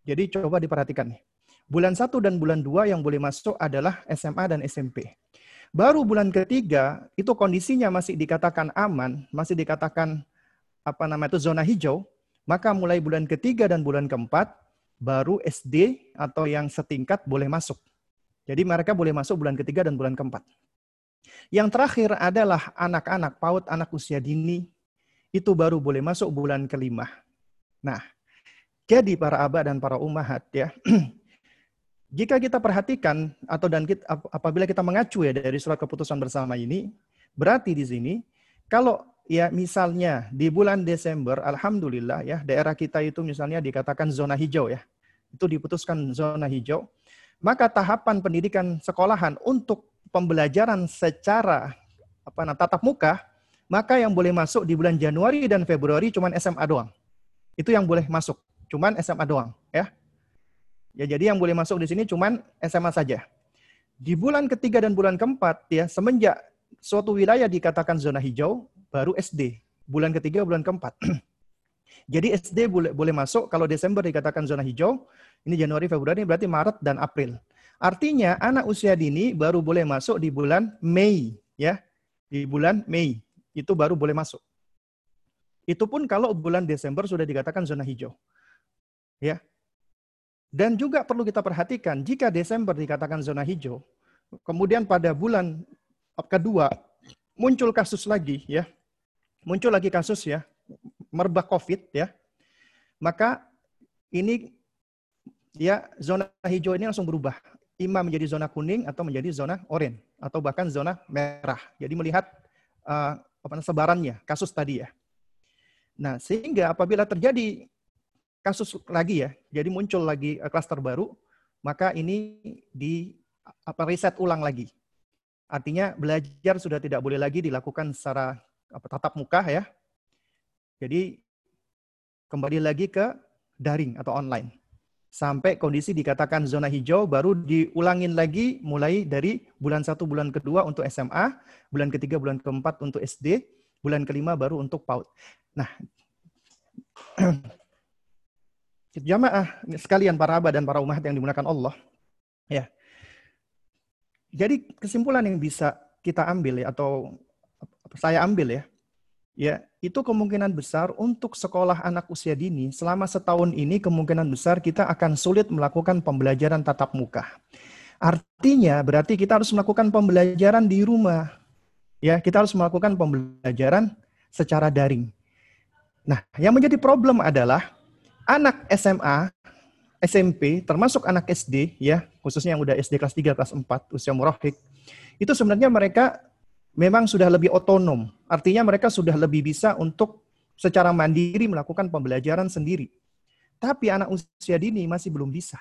Jadi coba diperhatikan nih. Bulan 1 dan bulan 2 yang boleh masuk adalah SMA dan SMP. Baru bulan ketiga itu kondisinya masih dikatakan aman, masih dikatakan apa namanya itu zona hijau, maka mulai bulan ketiga dan bulan keempat baru SD atau yang setingkat boleh masuk. Jadi mereka boleh masuk bulan ketiga dan bulan keempat. Yang terakhir adalah anak-anak PAUD, anak usia dini, itu baru boleh masuk bulan kelima. Nah, jadi para abah dan para umahat ya, jika kita perhatikan atau dan kita, apabila kita mengacu ya dari surat keputusan bersama ini, berarti di sini kalau ya misalnya di bulan Desember, alhamdulillah ya daerah kita itu misalnya dikatakan zona hijau ya, itu diputuskan zona hijau, maka tahapan pendidikan sekolahan untuk pembelajaran secara apa nah, tatap muka, maka yang boleh masuk di bulan Januari dan Februari cuma SMA doang. Itu yang boleh masuk, cuman SMA doang, ya. Ya jadi yang boleh masuk di sini cuman SMA saja. Di bulan ketiga dan bulan keempat ya semenjak suatu wilayah dikatakan zona hijau baru SD. Bulan ketiga bulan keempat. Jadi SD boleh boleh masuk kalau Desember dikatakan zona hijau, ini Januari Februari berarti Maret dan April. Artinya anak usia dini baru boleh masuk di bulan Mei ya. Di bulan Mei itu baru boleh masuk. Itu pun kalau bulan Desember sudah dikatakan zona hijau. Ya. Dan juga perlu kita perhatikan jika Desember dikatakan zona hijau, kemudian pada bulan kedua muncul kasus lagi ya. Muncul lagi kasus ya merebak COVID ya, maka ini ya zona hijau ini langsung berubah. Ima menjadi zona kuning atau menjadi zona oranye atau bahkan zona merah. Jadi melihat uh, apa sebarannya kasus tadi ya. Nah, sehingga apabila terjadi kasus lagi ya, jadi muncul lagi uh, klaster baru, maka ini di apa riset ulang lagi. Artinya belajar sudah tidak boleh lagi dilakukan secara apa tatap muka ya, jadi kembali lagi ke daring atau online. Sampai kondisi dikatakan zona hijau baru diulangin lagi mulai dari bulan satu bulan kedua untuk SMA, bulan ketiga bulan keempat untuk SD, bulan kelima baru untuk PAUD. Nah, jamaah sekalian para abah dan para umat yang dimuliakan Allah. Ya. Jadi kesimpulan yang bisa kita ambil ya atau saya ambil ya Ya, itu kemungkinan besar untuk sekolah anak usia dini selama setahun ini kemungkinan besar kita akan sulit melakukan pembelajaran tatap muka. Artinya berarti kita harus melakukan pembelajaran di rumah. Ya, kita harus melakukan pembelajaran secara daring. Nah, yang menjadi problem adalah anak SMA, SMP, termasuk anak SD, ya, khususnya yang udah SD kelas 3, kelas 4, usia murahik, itu sebenarnya mereka memang sudah lebih otonom. Artinya mereka sudah lebih bisa untuk secara mandiri melakukan pembelajaran sendiri. Tapi anak usia dini masih belum bisa.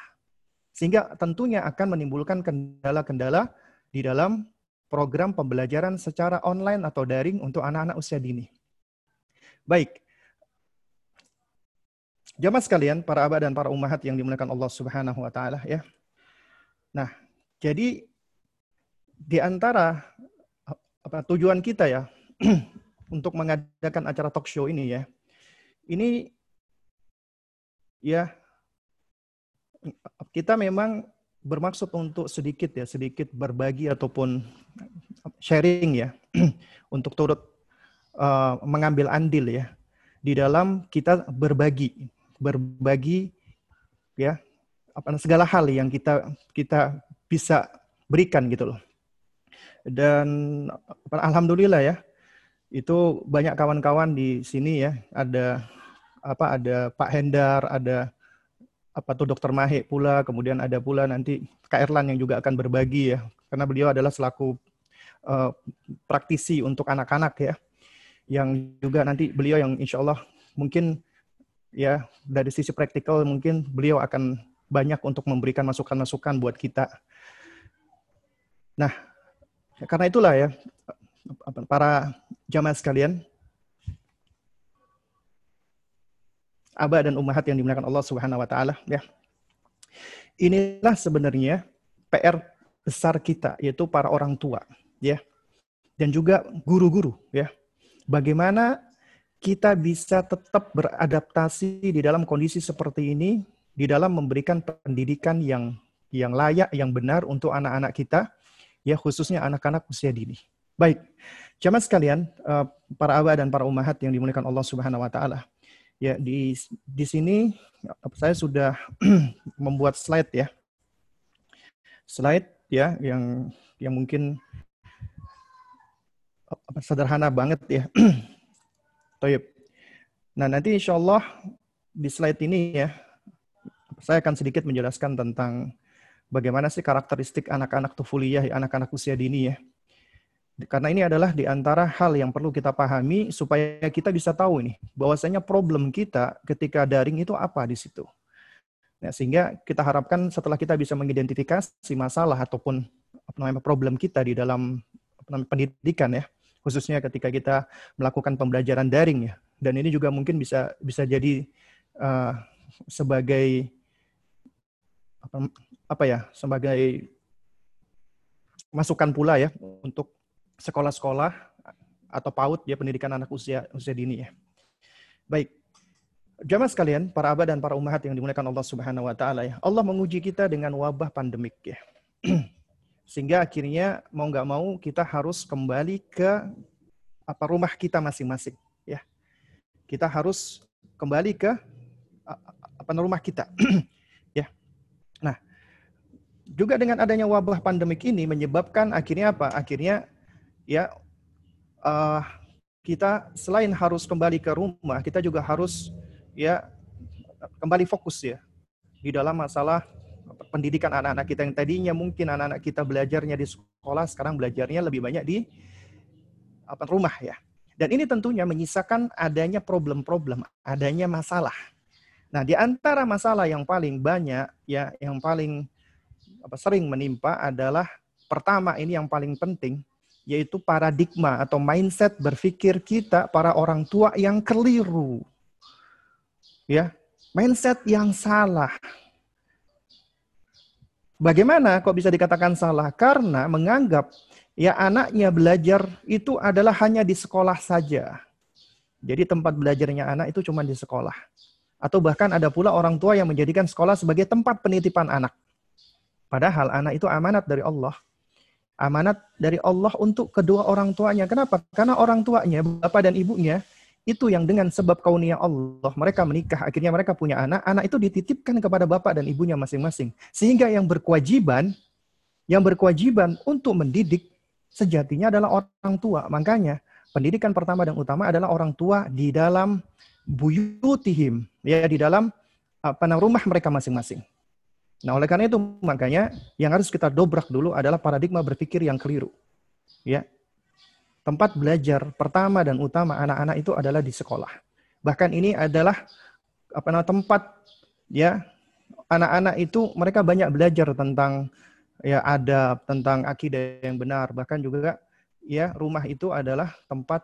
Sehingga tentunya akan menimbulkan kendala-kendala di dalam program pembelajaran secara online atau daring untuk anak-anak usia dini. Baik, Jamaah sekalian, para abah dan para ummahat yang dimuliakan Allah Subhanahu wa taala ya. Nah, jadi di antara apa tujuan kita ya untuk mengadakan acara talk show ini ya. Ini ya kita memang bermaksud untuk sedikit ya, sedikit berbagi ataupun sharing ya untuk turut uh, mengambil andil ya di dalam kita berbagi berbagi ya apa segala hal yang kita kita bisa berikan gitu loh. Dan alhamdulillah ya itu banyak kawan-kawan di sini ya. Ada apa ada Pak Hendar, ada apa tuh Dokter Mahe pula, kemudian ada pula nanti Kak Erlan yang juga akan berbagi ya, karena beliau adalah selaku uh, praktisi untuk anak-anak ya, yang juga nanti beliau yang insya Allah mungkin ya dari sisi praktikal mungkin beliau akan banyak untuk memberikan masukan-masukan buat kita. Nah, karena itulah ya para jamaah sekalian, abah dan ummahat yang dimuliakan Allah Subhanahu wa taala ya. Inilah sebenarnya PR besar kita yaitu para orang tua ya. Dan juga guru-guru ya. Bagaimana kita bisa tetap beradaptasi di dalam kondisi seperti ini, di dalam memberikan pendidikan yang yang layak, yang benar untuk anak-anak kita, ya khususnya anak-anak usia dini. Baik, jamaah sekalian, eh, para abah dan para umahat yang dimuliakan Allah Subhanahu Wa Taala. Ya di di sini saya sudah membuat slide ya, slide ya yang yang mungkin sederhana banget ya Toyib. Nah, nanti insya Allah di slide ini ya, saya akan sedikit menjelaskan tentang bagaimana sih karakteristik anak-anak tufuliyah, anak-anak usia dini ya. Karena ini adalah di antara hal yang perlu kita pahami supaya kita bisa tahu ini bahwasanya problem kita ketika daring itu apa di situ. Nah, sehingga kita harapkan setelah kita bisa mengidentifikasi masalah ataupun apa namanya problem kita di dalam namanya, pendidikan ya, khususnya ketika kita melakukan pembelajaran daring ya. Dan ini juga mungkin bisa bisa jadi uh, sebagai apa, apa ya sebagai masukan pula ya untuk sekolah-sekolah atau PAUD ya pendidikan anak usia usia dini ya. Baik. Jamaah sekalian, para abah dan para umahat yang dimuliakan Allah Subhanahu wa taala ya. Allah menguji kita dengan wabah pandemik ya. Sehingga akhirnya mau nggak mau kita harus kembali ke apa rumah kita masing-masing. Ya, kita harus kembali ke apa rumah kita. juga dengan adanya wabah pandemik ini menyebabkan akhirnya apa? Akhirnya ya uh, kita selain harus kembali ke rumah, kita juga harus ya kembali fokus ya di dalam masalah pendidikan anak-anak kita yang tadinya mungkin anak-anak kita belajarnya di sekolah, sekarang belajarnya lebih banyak di apa rumah ya. Dan ini tentunya menyisakan adanya problem-problem, adanya masalah. Nah, di antara masalah yang paling banyak ya, yang paling apa sering menimpa adalah pertama ini yang paling penting yaitu paradigma atau mindset berpikir kita para orang tua yang keliru. Ya, mindset yang salah Bagaimana kok bisa dikatakan salah? Karena menganggap ya anaknya belajar itu adalah hanya di sekolah saja. Jadi tempat belajarnya anak itu cuma di sekolah. Atau bahkan ada pula orang tua yang menjadikan sekolah sebagai tempat penitipan anak. Padahal anak itu amanat dari Allah. Amanat dari Allah untuk kedua orang tuanya. Kenapa? Karena orang tuanya, bapak dan ibunya, itu yang dengan sebab kauniyah Allah mereka menikah akhirnya mereka punya anak anak itu dititipkan kepada bapak dan ibunya masing-masing sehingga yang berkewajiban yang berkewajiban untuk mendidik sejatinya adalah orang tua makanya pendidikan pertama dan utama adalah orang tua di dalam buyutihim ya di dalam apa rumah mereka masing-masing Nah, oleh karena itu makanya yang harus kita dobrak dulu adalah paradigma berpikir yang keliru. Ya. Tempat belajar pertama dan utama anak-anak itu adalah di sekolah. Bahkan ini adalah apa namanya tempat ya anak-anak itu mereka banyak belajar tentang ya adab, tentang akidah yang benar, bahkan juga ya rumah itu adalah tempat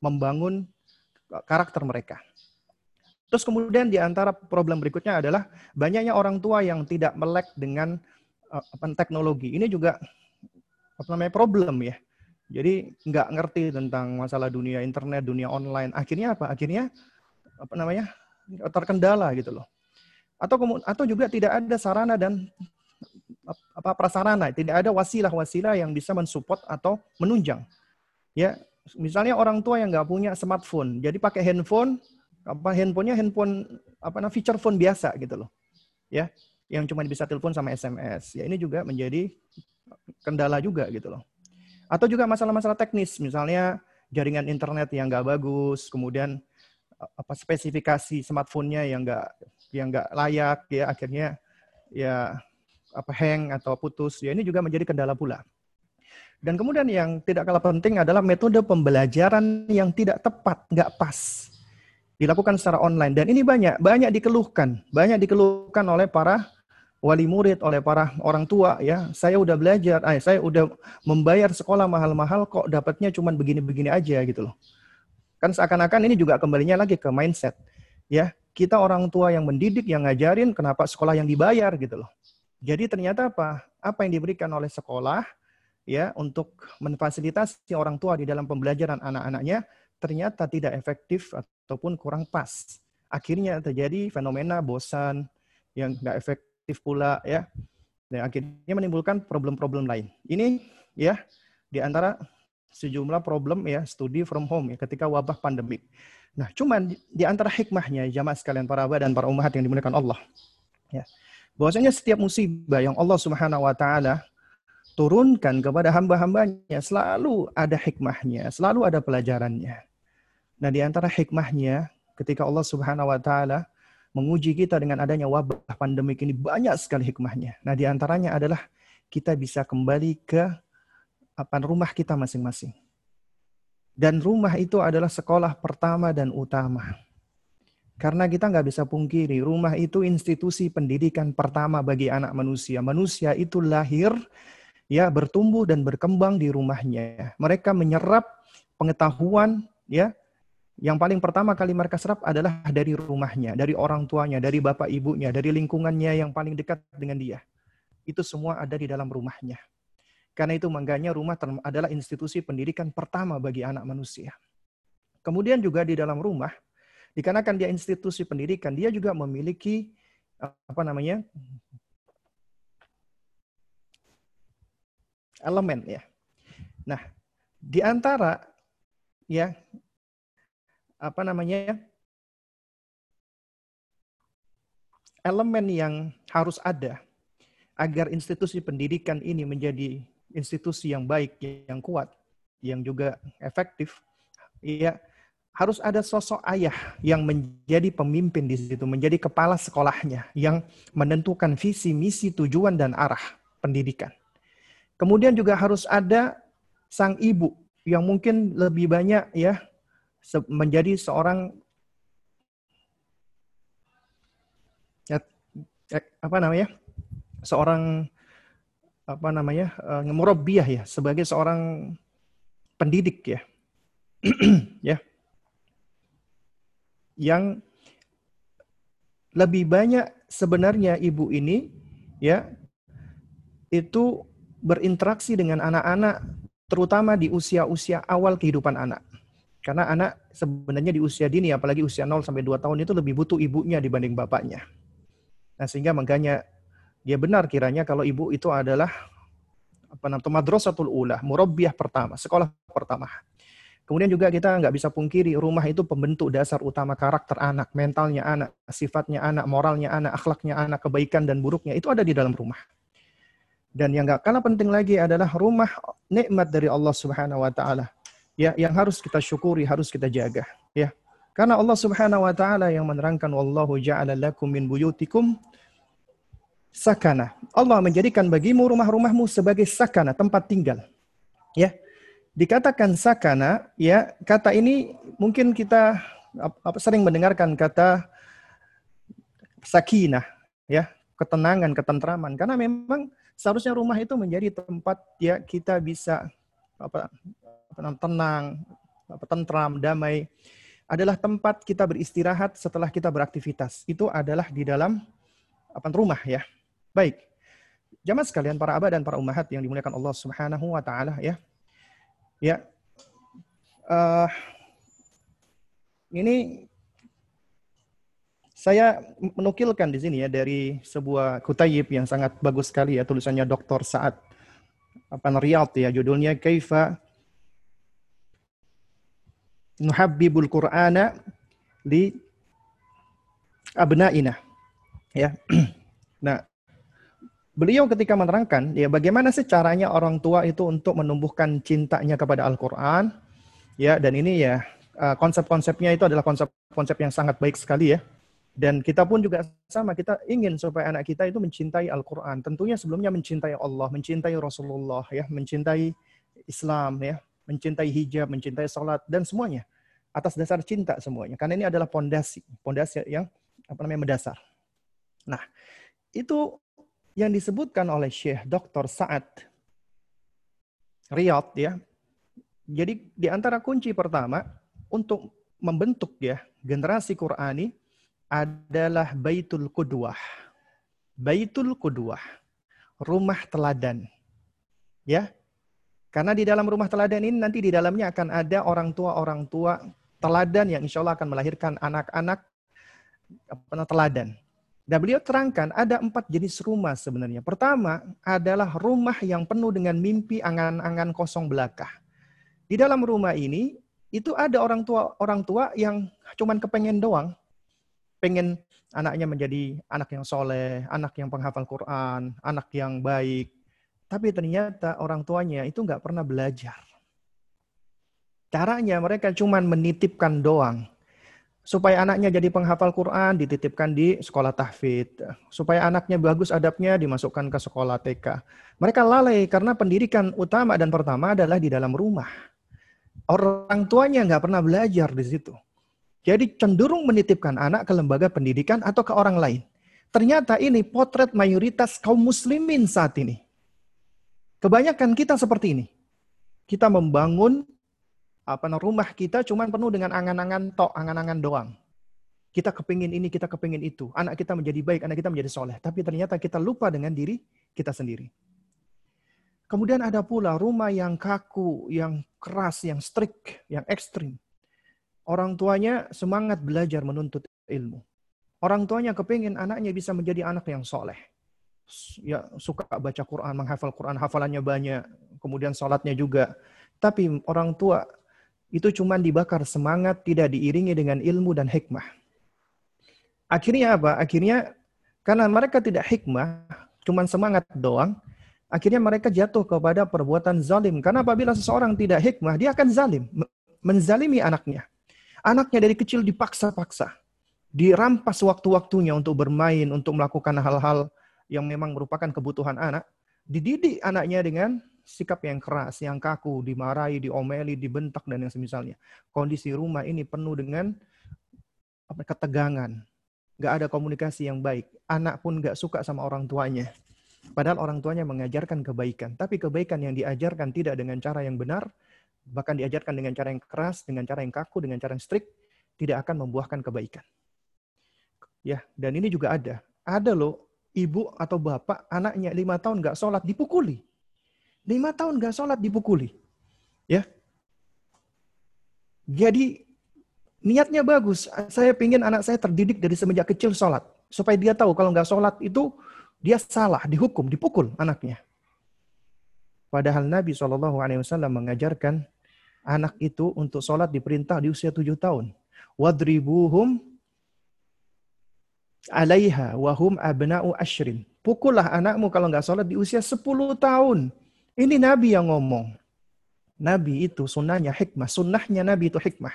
membangun karakter mereka. Terus kemudian di antara problem berikutnya adalah banyaknya orang tua yang tidak melek dengan uh, teknologi. Ini juga apa namanya problem ya. Jadi nggak ngerti tentang masalah dunia internet, dunia online. Akhirnya apa? Akhirnya apa namanya terkendala gitu loh. Atau atau juga tidak ada sarana dan apa prasarana, tidak ada wasilah-wasilah yang bisa mensupport atau menunjang. Ya, misalnya orang tua yang nggak punya smartphone, jadi pakai handphone apa handphonenya handphone apa namanya feature phone biasa gitu loh. Ya, yang cuma bisa telepon sama SMS. Ya ini juga menjadi kendala juga gitu loh. Atau juga masalah-masalah teknis, misalnya jaringan internet yang nggak bagus, kemudian apa spesifikasi smartphone-nya yang nggak yang nggak layak ya akhirnya ya apa hang atau putus ya ini juga menjadi kendala pula. Dan kemudian yang tidak kalah penting adalah metode pembelajaran yang tidak tepat, nggak pas dilakukan secara online. Dan ini banyak banyak dikeluhkan. Banyak dikeluhkan oleh para wali murid oleh para orang tua ya. Saya udah belajar eh, saya udah membayar sekolah mahal-mahal kok dapatnya cuma begini-begini aja gitu loh. Kan seakan-akan ini juga kembalinya lagi ke mindset ya. Kita orang tua yang mendidik yang ngajarin kenapa sekolah yang dibayar gitu loh. Jadi ternyata apa? Apa yang diberikan oleh sekolah ya untuk memfasilitasi orang tua di dalam pembelajaran anak-anaknya ternyata tidak efektif ataupun kurang pas. Akhirnya terjadi fenomena bosan yang nggak efektif pula ya. Dan akhirnya menimbulkan problem-problem lain. Ini ya di antara sejumlah problem ya studi from home ya ketika wabah pandemik. Nah, cuman di antara hikmahnya jamaah sekalian para abah dan para umat yang dimuliakan Allah. Ya. Bahwasanya setiap musibah yang Allah Subhanahu wa taala turunkan kepada hamba-hambanya selalu ada hikmahnya, selalu ada pelajarannya. Nah, di antara hikmahnya ketika Allah Subhanahu wa taala menguji kita dengan adanya wabah pandemik ini banyak sekali hikmahnya. Nah, di antaranya adalah kita bisa kembali ke apa rumah kita masing-masing. Dan rumah itu adalah sekolah pertama dan utama. Karena kita nggak bisa pungkiri, rumah itu institusi pendidikan pertama bagi anak manusia. Manusia itu lahir, ya bertumbuh dan berkembang di rumahnya. Mereka menyerap pengetahuan, ya yang paling pertama kali mereka serap adalah dari rumahnya, dari orang tuanya, dari bapak ibunya, dari lingkungannya yang paling dekat dengan dia. Itu semua ada di dalam rumahnya. Karena itu makanya rumah adalah institusi pendidikan pertama bagi anak manusia. Kemudian juga di dalam rumah, dikarenakan dia institusi pendidikan, dia juga memiliki apa namanya elemen ya. Nah, di antara ya apa namanya elemen yang harus ada agar institusi pendidikan ini menjadi institusi yang baik, yang kuat, yang juga efektif, ya harus ada sosok ayah yang menjadi pemimpin di situ, menjadi kepala sekolahnya, yang menentukan visi, misi, tujuan, dan arah pendidikan. Kemudian juga harus ada sang ibu yang mungkin lebih banyak ya menjadi seorang ya, ya, apa namanya? Seorang apa namanya uh, ya sebagai seorang pendidik ya. Ya. Yang lebih banyak sebenarnya ibu ini ya itu berinteraksi dengan anak-anak terutama di usia-usia awal kehidupan anak. Karena anak sebenarnya di usia dini, apalagi usia 0 sampai 2 tahun itu lebih butuh ibunya dibanding bapaknya. Nah, sehingga makanya dia benar kiranya kalau ibu itu adalah apa namanya madrasatul ula, murabbiyah pertama, sekolah pertama. Kemudian juga kita nggak bisa pungkiri rumah itu pembentuk dasar utama karakter anak, mentalnya anak, sifatnya anak, moralnya anak, akhlaknya anak, kebaikan dan buruknya itu ada di dalam rumah. Dan yang nggak kalah penting lagi adalah rumah nikmat dari Allah Subhanahu wa taala ya yang harus kita syukuri, harus kita jaga, ya. Karena Allah Subhanahu wa taala yang menerangkan wallahu ja'ala lakum min buyutikum sakana. Allah menjadikan bagimu rumah-rumahmu sebagai sakana, tempat tinggal. Ya. Dikatakan sakana, ya, kata ini mungkin kita apa, sering mendengarkan kata sakinah, ya, ketenangan, ketentraman karena memang seharusnya rumah itu menjadi tempat ya kita bisa apa, tenang, tentram, damai adalah tempat kita beristirahat setelah kita beraktivitas. Itu adalah di dalam apa rumah ya. Baik. Jamaah sekalian para abah dan para ummahat yang dimuliakan Allah Subhanahu wa taala ya. Ya. Uh, ini saya menukilkan di sini ya dari sebuah kutayib yang sangat bagus sekali ya tulisannya Dr. Saad apa Riyad ya judulnya Kaifa Nuhabbibul Qur'ana li abnaina ya. Nah, beliau ketika menerangkan ya bagaimana sih caranya orang tua itu untuk menumbuhkan cintanya kepada Al-Qur'an ya dan ini ya eh, konsep-konsepnya itu adalah konsep-konsep yang sangat baik sekali ya. Dan kita pun juga sama, kita ingin supaya anak kita itu mencintai Al-Quran. Tentunya sebelumnya mencintai Allah, mencintai Rasulullah, ya, mencintai Islam, ya, mencintai hijab, mencintai salat dan semuanya. Atas dasar cinta semuanya. Karena ini adalah pondasi, pondasi yang apa namanya mendasar. Nah, itu yang disebutkan oleh Syekh Dr. Sa'ad Riyad ya. Jadi di antara kunci pertama untuk membentuk ya generasi Qurani adalah Baitul Qudwah. Baitul Qudwah. Rumah teladan. Ya. Karena di dalam rumah teladan ini nanti di dalamnya akan ada orang tua-orang tua teladan yang insya Allah akan melahirkan anak-anak teladan. Dan beliau terangkan ada empat jenis rumah sebenarnya. Pertama adalah rumah yang penuh dengan mimpi angan-angan kosong belaka. Di dalam rumah ini itu ada orang tua orang tua yang cuman kepengen doang, pengen anaknya menjadi anak yang soleh, anak yang penghafal Quran, anak yang baik. Tapi ternyata orang tuanya itu nggak pernah belajar. Caranya mereka cuman menitipkan doang supaya anaknya jadi penghafal Quran dititipkan di sekolah tahfidz, supaya anaknya bagus adabnya dimasukkan ke sekolah TK. Mereka lalai karena pendidikan utama dan pertama adalah di dalam rumah. Orang tuanya nggak pernah belajar di situ. Jadi cenderung menitipkan anak ke lembaga pendidikan atau ke orang lain. Ternyata ini potret mayoritas kaum muslimin saat ini. Kebanyakan kita seperti ini. Kita membangun apa rumah kita cuma penuh dengan angan-angan tok, angan-angan doang. Kita kepingin ini, kita kepingin itu. Anak kita menjadi baik, anak kita menjadi soleh. Tapi ternyata kita lupa dengan diri kita sendiri. Kemudian ada pula rumah yang kaku, yang keras, yang strict, yang ekstrim. Orang tuanya semangat belajar menuntut ilmu. Orang tuanya kepingin anaknya bisa menjadi anak yang soleh. Ya, suka baca Quran, menghafal Quran, hafalannya banyak, kemudian sholatnya juga. Tapi orang tua itu cuma dibakar semangat, tidak diiringi dengan ilmu dan hikmah. Akhirnya apa? Akhirnya karena mereka tidak hikmah, cuma semangat doang, akhirnya mereka jatuh kepada perbuatan zalim. Karena apabila seseorang tidak hikmah, dia akan zalim, menzalimi anaknya. Anaknya dari kecil dipaksa-paksa, dirampas waktu-waktunya untuk bermain, untuk melakukan hal-hal yang memang merupakan kebutuhan anak. Dididik anaknya dengan sikap yang keras, yang kaku, dimarahi, diomeli, dibentak dan yang semisalnya. Kondisi rumah ini penuh dengan ketegangan. Gak ada komunikasi yang baik. Anak pun gak suka sama orang tuanya. Padahal orang tuanya mengajarkan kebaikan. Tapi kebaikan yang diajarkan tidak dengan cara yang benar, bahkan diajarkan dengan cara yang keras, dengan cara yang kaku, dengan cara yang strict, tidak akan membuahkan kebaikan. Ya, dan ini juga ada. Ada loh ibu atau bapak anaknya lima tahun gak sholat dipukuli. Lima tahun gak sholat dipukuli. Ya. Jadi niatnya bagus. Saya ingin anak saya terdidik dari semenjak kecil sholat. Supaya dia tahu kalau nggak sholat itu dia salah, dihukum, dipukul anaknya. Padahal Nabi SAW mengajarkan anak itu untuk sholat diperintah di usia tujuh tahun. Wadribuhum alaiha wahum abna'u ashrin. Pukullah anakmu kalau nggak sholat di usia sepuluh tahun. Ini Nabi yang ngomong. Nabi itu sunnahnya hikmah. Sunnahnya Nabi itu hikmah.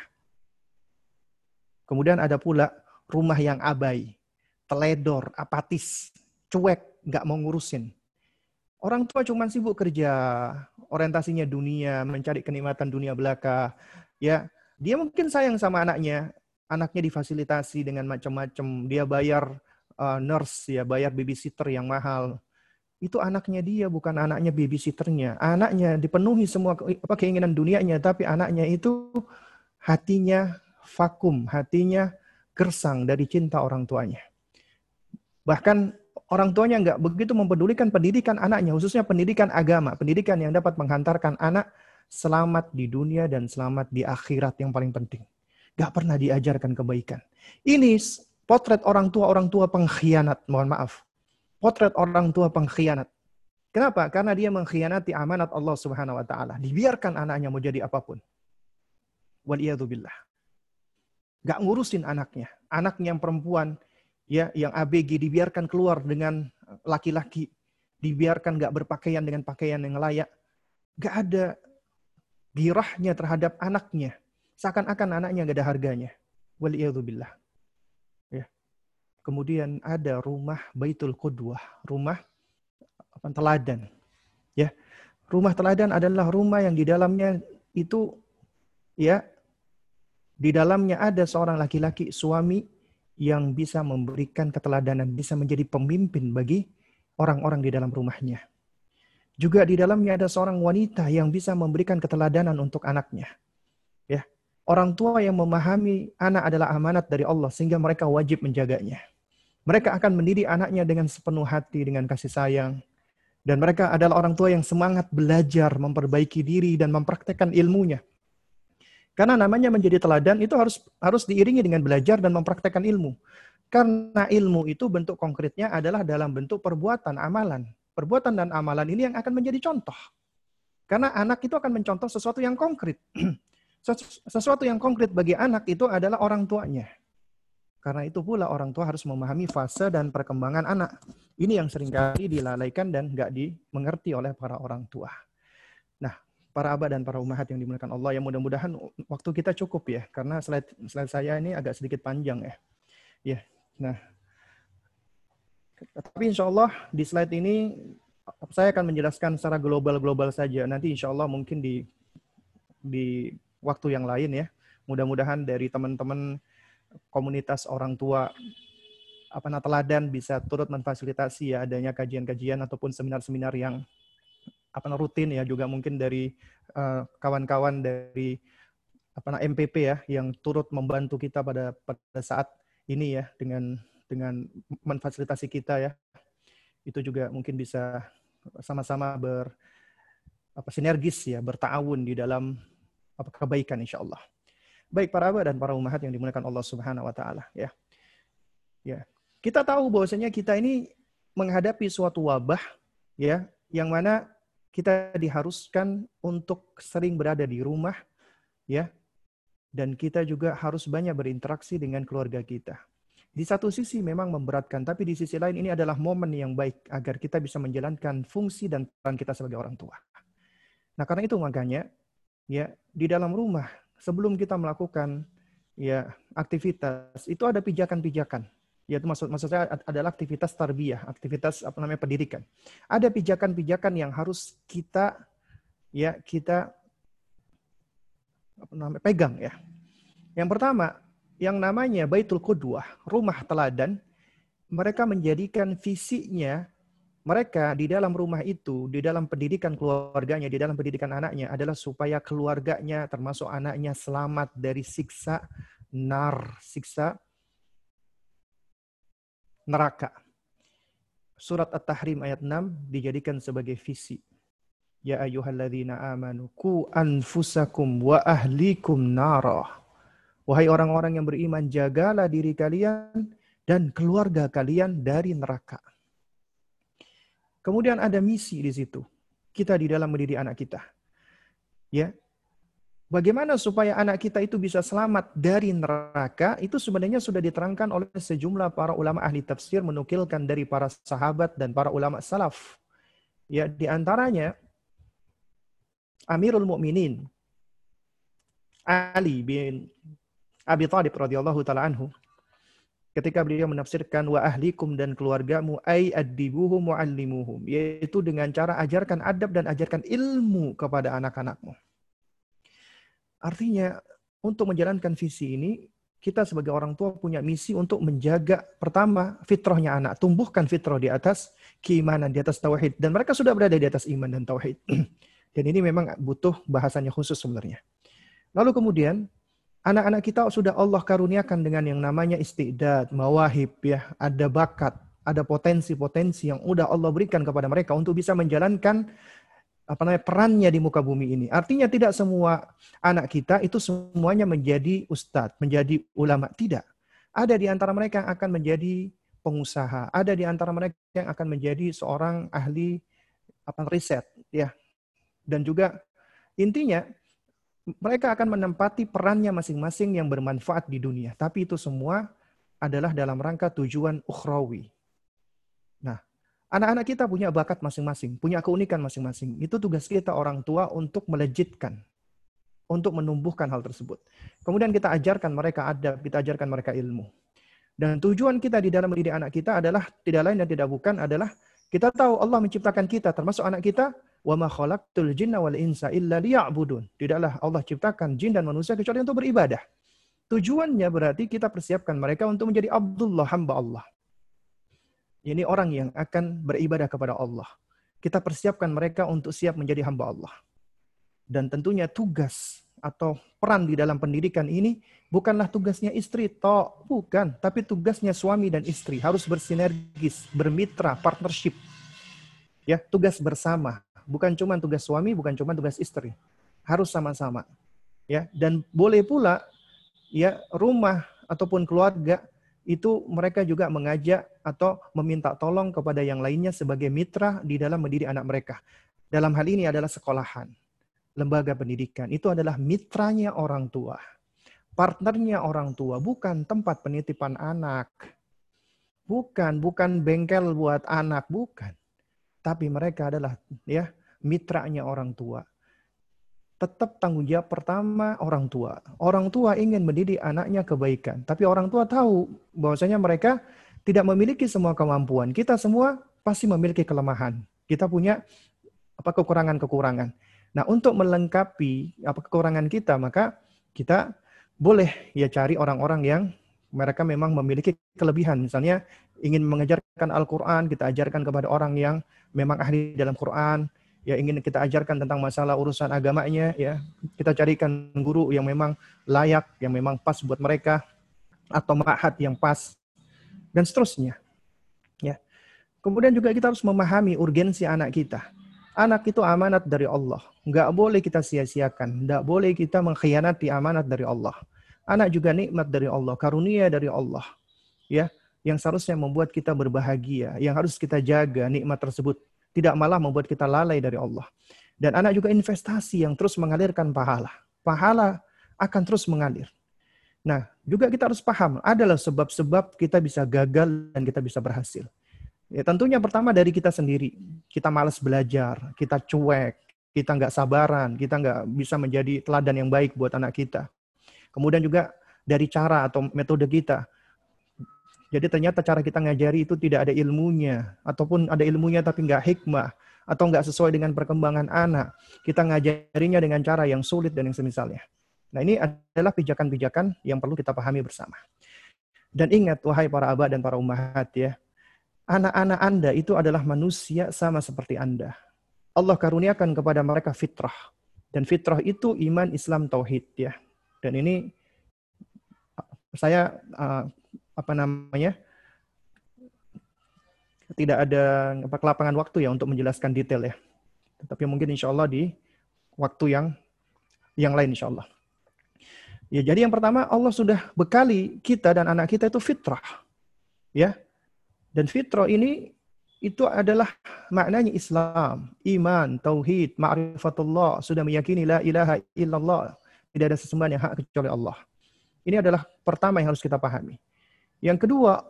Kemudian ada pula rumah yang abai, teledor, apatis, cuek, nggak mau ngurusin. Orang tua cuma sibuk kerja, orientasinya dunia, mencari kenikmatan dunia belaka. Ya, dia mungkin sayang sama anaknya, anaknya difasilitasi dengan macam-macam. Dia bayar uh, nurse, ya bayar babysitter yang mahal. Itu anaknya dia, bukan anaknya babysitternya. Anaknya dipenuhi semua apa keinginan dunianya, tapi anaknya itu hatinya vakum, hatinya gersang dari cinta orang tuanya. Bahkan orang tuanya nggak begitu mempedulikan pendidikan anaknya, khususnya pendidikan agama, pendidikan yang dapat menghantarkan anak selamat di dunia dan selamat di akhirat yang paling penting. Gak pernah diajarkan kebaikan. Ini potret orang tua orang tua pengkhianat, mohon maaf. Potret orang tua pengkhianat. Kenapa? Karena dia mengkhianati amanat Allah Subhanahu wa taala. Dibiarkan anaknya mau jadi apa pun. Waliyadzubillah. Gak ngurusin anaknya. Anaknya yang perempuan ya yang ABG dibiarkan keluar dengan laki-laki, dibiarkan nggak berpakaian dengan pakaian yang layak, nggak ada girahnya terhadap anaknya, seakan-akan anaknya nggak ada harganya. Waliyadzubillah. Ya. Kemudian ada rumah Baitul Qudwah, rumah teladan. Ya. Rumah teladan adalah rumah yang di dalamnya itu ya di dalamnya ada seorang laki-laki suami yang bisa memberikan keteladanan, bisa menjadi pemimpin bagi orang-orang di dalam rumahnya. Juga di dalamnya ada seorang wanita yang bisa memberikan keteladanan untuk anaknya. Ya, orang tua yang memahami anak adalah amanat dari Allah sehingga mereka wajib menjaganya. Mereka akan mendidik anaknya dengan sepenuh hati, dengan kasih sayang. Dan mereka adalah orang tua yang semangat belajar, memperbaiki diri, dan mempraktekkan ilmunya. Karena namanya menjadi teladan itu harus harus diiringi dengan belajar dan mempraktekkan ilmu. Karena ilmu itu bentuk konkretnya adalah dalam bentuk perbuatan, amalan. Perbuatan dan amalan ini yang akan menjadi contoh. Karena anak itu akan mencontoh sesuatu yang konkret. sesuatu yang konkret bagi anak itu adalah orang tuanya. Karena itu pula orang tua harus memahami fase dan perkembangan anak. Ini yang sering kali dilalaikan dan nggak dimengerti oleh para orang tua para abah dan para umahat yang dimuliakan Allah. Yang mudah-mudahan waktu kita cukup ya, karena slide, slide saya ini agak sedikit panjang ya. Ya, nah. Tapi insya Allah di slide ini saya akan menjelaskan secara global-global saja. Nanti insya Allah mungkin di di waktu yang lain ya. Mudah-mudahan dari teman-teman komunitas orang tua apa nah, teladan bisa turut memfasilitasi ya adanya kajian-kajian ataupun seminar-seminar yang apa rutin ya juga mungkin dari eh, kawan-kawan uh, dari apa MPP ya yang turut membantu kita pada pada saat ini ya dengan dengan memfasilitasi kita ya itu juga mungkin bisa sama-sama ber apa sinergis ya bertawun di dalam apa kebaikan insya Allah. Baik para abah dan para umahat yang dimuliakan Allah Subhanahu wa taala ya. Ya. Kita tahu bahwasanya kita ini menghadapi suatu wabah ya yang mana kita diharuskan untuk sering berada di rumah, ya, dan kita juga harus banyak berinteraksi dengan keluarga kita. Di satu sisi memang memberatkan, tapi di sisi lain ini adalah momen yang baik agar kita bisa menjalankan fungsi dan peran kita sebagai orang tua. Nah, karena itu makanya ya di dalam rumah sebelum kita melakukan ya aktivitas itu ada pijakan-pijakan yaitu maksud maksud saya adalah aktivitas tarbiyah, aktivitas apa namanya pendidikan. Ada pijakan-pijakan yang harus kita ya kita apa namanya pegang ya. Yang pertama, yang namanya Baitul Qudwah, rumah teladan, mereka menjadikan visinya mereka di dalam rumah itu, di dalam pendidikan keluarganya, di dalam pendidikan anaknya adalah supaya keluarganya termasuk anaknya selamat dari siksa nar, siksa neraka. Surat At-Tahrim ayat 6 dijadikan sebagai visi. Ya ayyuhalladzina amanu ku anfusakum wa ahlikum nara. Wahai orang-orang yang beriman, jagalah diri kalian dan keluarga kalian dari neraka. Kemudian ada misi di situ. Kita di dalam mendidik anak kita. Ya, Bagaimana supaya anak kita itu bisa selamat dari neraka, itu sebenarnya sudah diterangkan oleh sejumlah para ulama ahli tafsir menukilkan dari para sahabat dan para ulama salaf. Ya, di antaranya Amirul Mukminin Ali bin Abi Thalib radhiyallahu taala anhu ketika beliau menafsirkan wa ahlikum dan keluargamu ay addibuhum muallimuhum yaitu dengan cara ajarkan adab dan ajarkan ilmu kepada anak-anakmu. Artinya untuk menjalankan visi ini kita sebagai orang tua punya misi untuk menjaga pertama fitrahnya anak, tumbuhkan fitrah di atas keimanan, di atas tauhid dan mereka sudah berada di atas iman dan tauhid. dan ini memang butuh bahasanya khusus sebenarnya. Lalu kemudian anak-anak kita sudah Allah karuniakan dengan yang namanya istidad, mawahib ya, ada bakat, ada potensi-potensi yang udah Allah berikan kepada mereka untuk bisa menjalankan apa namanya perannya di muka bumi ini. Artinya tidak semua anak kita itu semuanya menjadi ustadz, menjadi ulama, tidak. Ada di antara mereka yang akan menjadi pengusaha, ada di antara mereka yang akan menjadi seorang ahli apa riset ya. Dan juga intinya mereka akan menempati perannya masing-masing yang bermanfaat di dunia. Tapi itu semua adalah dalam rangka tujuan ukhrawi. Nah, anak-anak kita punya bakat masing-masing, punya keunikan masing-masing. Itu tugas kita orang tua untuk melejitkan, untuk menumbuhkan hal tersebut. Kemudian kita ajarkan mereka adab, kita ajarkan mereka ilmu. Dan tujuan kita di dalam mendidik anak kita adalah tidak lain dan tidak bukan adalah kita tahu Allah menciptakan kita, termasuk anak kita, wa ma khalaqtul jinna wal insa illa liya'budun. Tidaklah Allah ciptakan jin dan manusia kecuali untuk beribadah. Tujuannya berarti kita persiapkan mereka untuk menjadi Abdullah hamba Allah. Ini orang yang akan beribadah kepada Allah. Kita persiapkan mereka untuk siap menjadi hamba Allah. Dan tentunya tugas atau peran di dalam pendidikan ini bukanlah tugasnya istri, toh bukan, tapi tugasnya suami dan istri harus bersinergis, bermitra, partnership. Ya, tugas bersama, bukan cuma tugas suami, bukan cuma tugas istri. Harus sama-sama. Ya, dan boleh pula ya rumah ataupun keluarga itu mereka juga mengajak atau meminta tolong kepada yang lainnya sebagai mitra di dalam mendidik anak mereka. Dalam hal ini adalah sekolahan lembaga pendidikan itu adalah mitranya orang tua. Partnernya orang tua, bukan tempat penitipan anak. Bukan, bukan bengkel buat anak, bukan. Tapi mereka adalah ya mitranya orang tua. Tetap tanggung jawab pertama orang tua. Orang tua ingin mendidik anaknya kebaikan, tapi orang tua tahu bahwasanya mereka tidak memiliki semua kemampuan. Kita semua pasti memiliki kelemahan. Kita punya apa kekurangan-kekurangan. Nah, untuk melengkapi apa kekurangan kita, maka kita boleh ya cari orang-orang yang mereka memang memiliki kelebihan. Misalnya ingin mengajarkan Al-Quran, kita ajarkan kepada orang yang memang ahli dalam Quran, ya ingin kita ajarkan tentang masalah urusan agamanya, ya kita carikan guru yang memang layak, yang memang pas buat mereka, atau ma'had yang pas, dan seterusnya. Ya. Kemudian juga kita harus memahami urgensi anak kita. Anak itu amanat dari Allah. Nggak boleh kita sia-siakan. Nggak boleh kita mengkhianati amanat dari Allah. Anak juga nikmat dari Allah, karunia dari Allah. Ya, yang seharusnya membuat kita berbahagia, yang harus kita jaga nikmat tersebut, tidak malah membuat kita lalai dari Allah. Dan anak juga investasi yang terus mengalirkan pahala. Pahala akan terus mengalir. Nah, juga kita harus paham, adalah sebab-sebab kita bisa gagal dan kita bisa berhasil. Ya, tentunya pertama dari kita sendiri. Kita malas belajar, kita cuek, kita nggak sabaran, kita nggak bisa menjadi teladan yang baik buat anak kita. Kemudian juga dari cara atau metode kita. Jadi ternyata cara kita ngajari itu tidak ada ilmunya, ataupun ada ilmunya tapi nggak hikmah, atau nggak sesuai dengan perkembangan anak. Kita ngajarinya dengan cara yang sulit dan yang semisalnya. Nah ini adalah pijakan-pijakan yang perlu kita pahami bersama. Dan ingat, wahai para abah dan para ummahat ya, anak-anak Anda itu adalah manusia sama seperti Anda. Allah karuniakan kepada mereka fitrah. Dan fitrah itu iman, Islam, tauhid ya. Dan ini saya uh, apa namanya? tidak ada apa kelapangan waktu ya untuk menjelaskan detail ya. Tapi mungkin insya Allah di waktu yang yang lain insya Allah. Ya, jadi yang pertama Allah sudah bekali kita dan anak kita itu fitrah. Ya, dan fitrah ini itu adalah maknanya Islam, iman, tauhid, ma'rifatullah, sudah meyakini la ilaha illallah, tidak ada sesembahan yang hak kecuali Allah. Ini adalah pertama yang harus kita pahami. Yang kedua,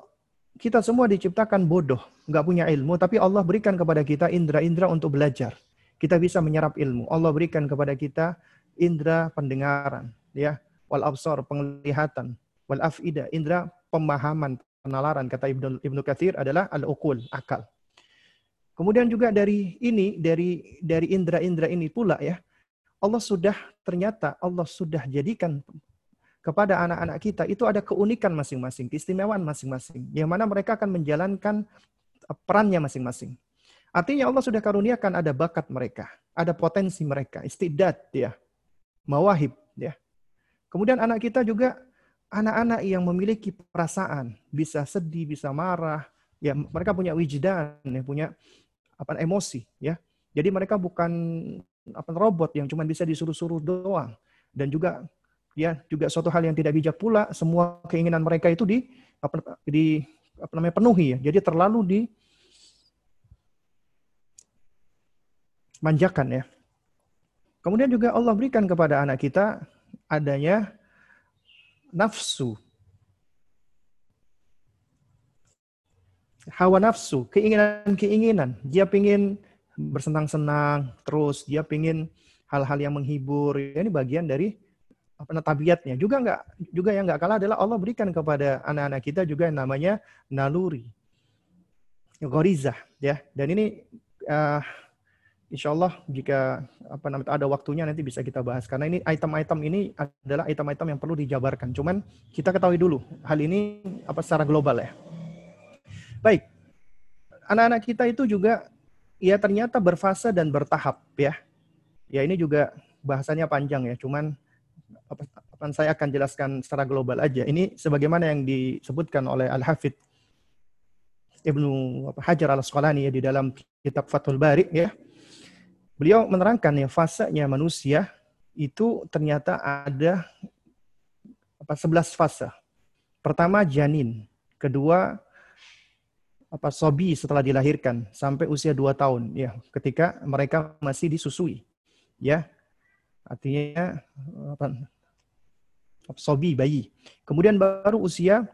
kita semua diciptakan bodoh, nggak punya ilmu, tapi Allah berikan kepada kita indera-indera untuk belajar. Kita bisa menyerap ilmu. Allah berikan kepada kita indera pendengaran, ya, wal absar, penglihatan, wal afida, indera pemahaman, penalaran kata Ibnu Ibnu Katsir adalah al-uqul, akal. Kemudian juga dari ini dari dari indera-indera ini pula ya. Allah sudah ternyata Allah sudah jadikan kepada anak-anak kita itu ada keunikan masing-masing, keistimewaan masing-masing yang mana mereka akan menjalankan perannya masing-masing. Artinya Allah sudah karuniakan ada bakat mereka, ada potensi mereka, istidat ya, mawahib ya. Kemudian anak kita juga anak-anak yang memiliki perasaan, bisa sedih, bisa marah, ya mereka punya wijdan, ya, punya apa emosi ya. Jadi mereka bukan apa robot yang cuma bisa disuruh-suruh doang dan juga ya juga suatu hal yang tidak bijak pula semua keinginan mereka itu di apa di apa namanya penuhi ya. Jadi terlalu di manjakan ya. Kemudian juga Allah berikan kepada anak kita adanya nafsu. Hawa nafsu, keinginan-keinginan. Dia ingin bersenang-senang, terus dia ingin hal-hal yang menghibur. Ini bagian dari apa tabiatnya. Juga enggak juga yang enggak kalah adalah Allah berikan kepada anak-anak kita juga yang namanya naluri. Gorizah ya. Dan ini uh, insya Allah jika apa namanya ada waktunya nanti bisa kita bahas karena ini item-item ini adalah item-item yang perlu dijabarkan. Cuman kita ketahui dulu hal ini apa secara global ya. Baik, anak-anak kita itu juga ya ternyata berfase dan bertahap ya. Ya ini juga bahasanya panjang ya. Cuman apa, saya akan jelaskan secara global aja. Ini sebagaimana yang disebutkan oleh Al Hafidh Ibnu Hajar al Asqalani ya di dalam kitab Fathul Bari ya Beliau menerangkan ya fasenya manusia itu ternyata ada apa 11 fase. Pertama janin, kedua apa sobi setelah dilahirkan sampai usia 2 tahun ya ketika mereka masih disusui ya. Artinya apa sobi bayi. Kemudian baru usia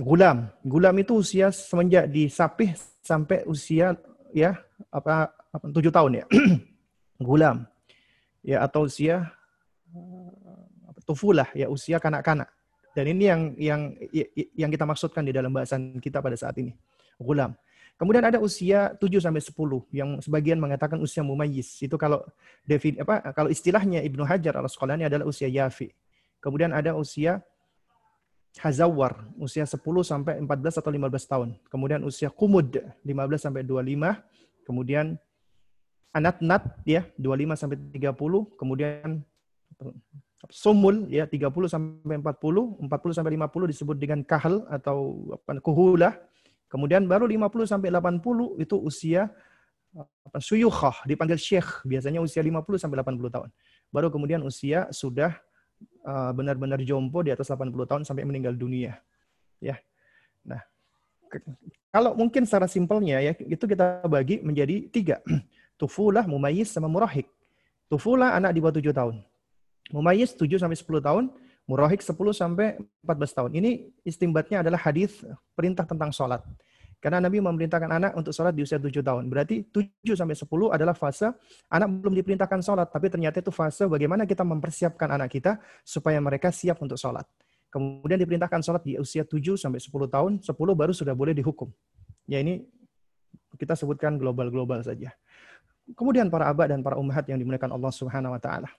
gulam. Gulam itu usia semenjak disapih sampai usia ya apa tujuh tahun ya. Gulam ya atau usia tufulah ya usia kanak-kanak dan ini yang yang yang kita maksudkan di dalam bahasan kita pada saat ini. Gulam kemudian ada usia 7 sampai 10 yang sebagian mengatakan usia mumayyiz. Itu kalau defin apa kalau istilahnya Ibnu Hajar al Asqalani adalah usia yafi. Kemudian ada usia hazawar usia 10 sampai 14 atau 15 tahun. Kemudian usia kumud 15 sampai 25 kemudian anat-nat ya 25 sampai 30, kemudian sumul ya 30 sampai 40, 40 sampai 50 disebut dengan kahal atau apa kuhula. Kemudian baru 50 sampai 80 itu usia apa suyukhah dipanggil syekh, biasanya usia 50 sampai 80 tahun. Baru kemudian usia sudah uh, benar-benar jompo di atas 80 tahun sampai meninggal dunia. Ya. Nah, kalau mungkin secara simpelnya ya itu kita bagi menjadi tiga. Tufulah, mumayyiz, sama murahik. Tufulah anak di bawah 7 tahun. Mumayyiz 7 sampai 10 tahun, murahik 10 sampai 14 tahun. Ini istimbatnya adalah hadis perintah tentang sholat. Karena Nabi memerintahkan anak untuk sholat di usia 7 tahun. Berarti 7 sampai 10 adalah fase anak belum diperintahkan sholat. Tapi ternyata itu fase bagaimana kita mempersiapkan anak kita supaya mereka siap untuk sholat. Kemudian diperintahkan sholat di usia 7 sampai 10 tahun. 10 baru sudah boleh dihukum. Ya ini kita sebutkan global-global saja. Kemudian para abah dan para ummahat yang dimuliakan Allah Subhanahu wa taala.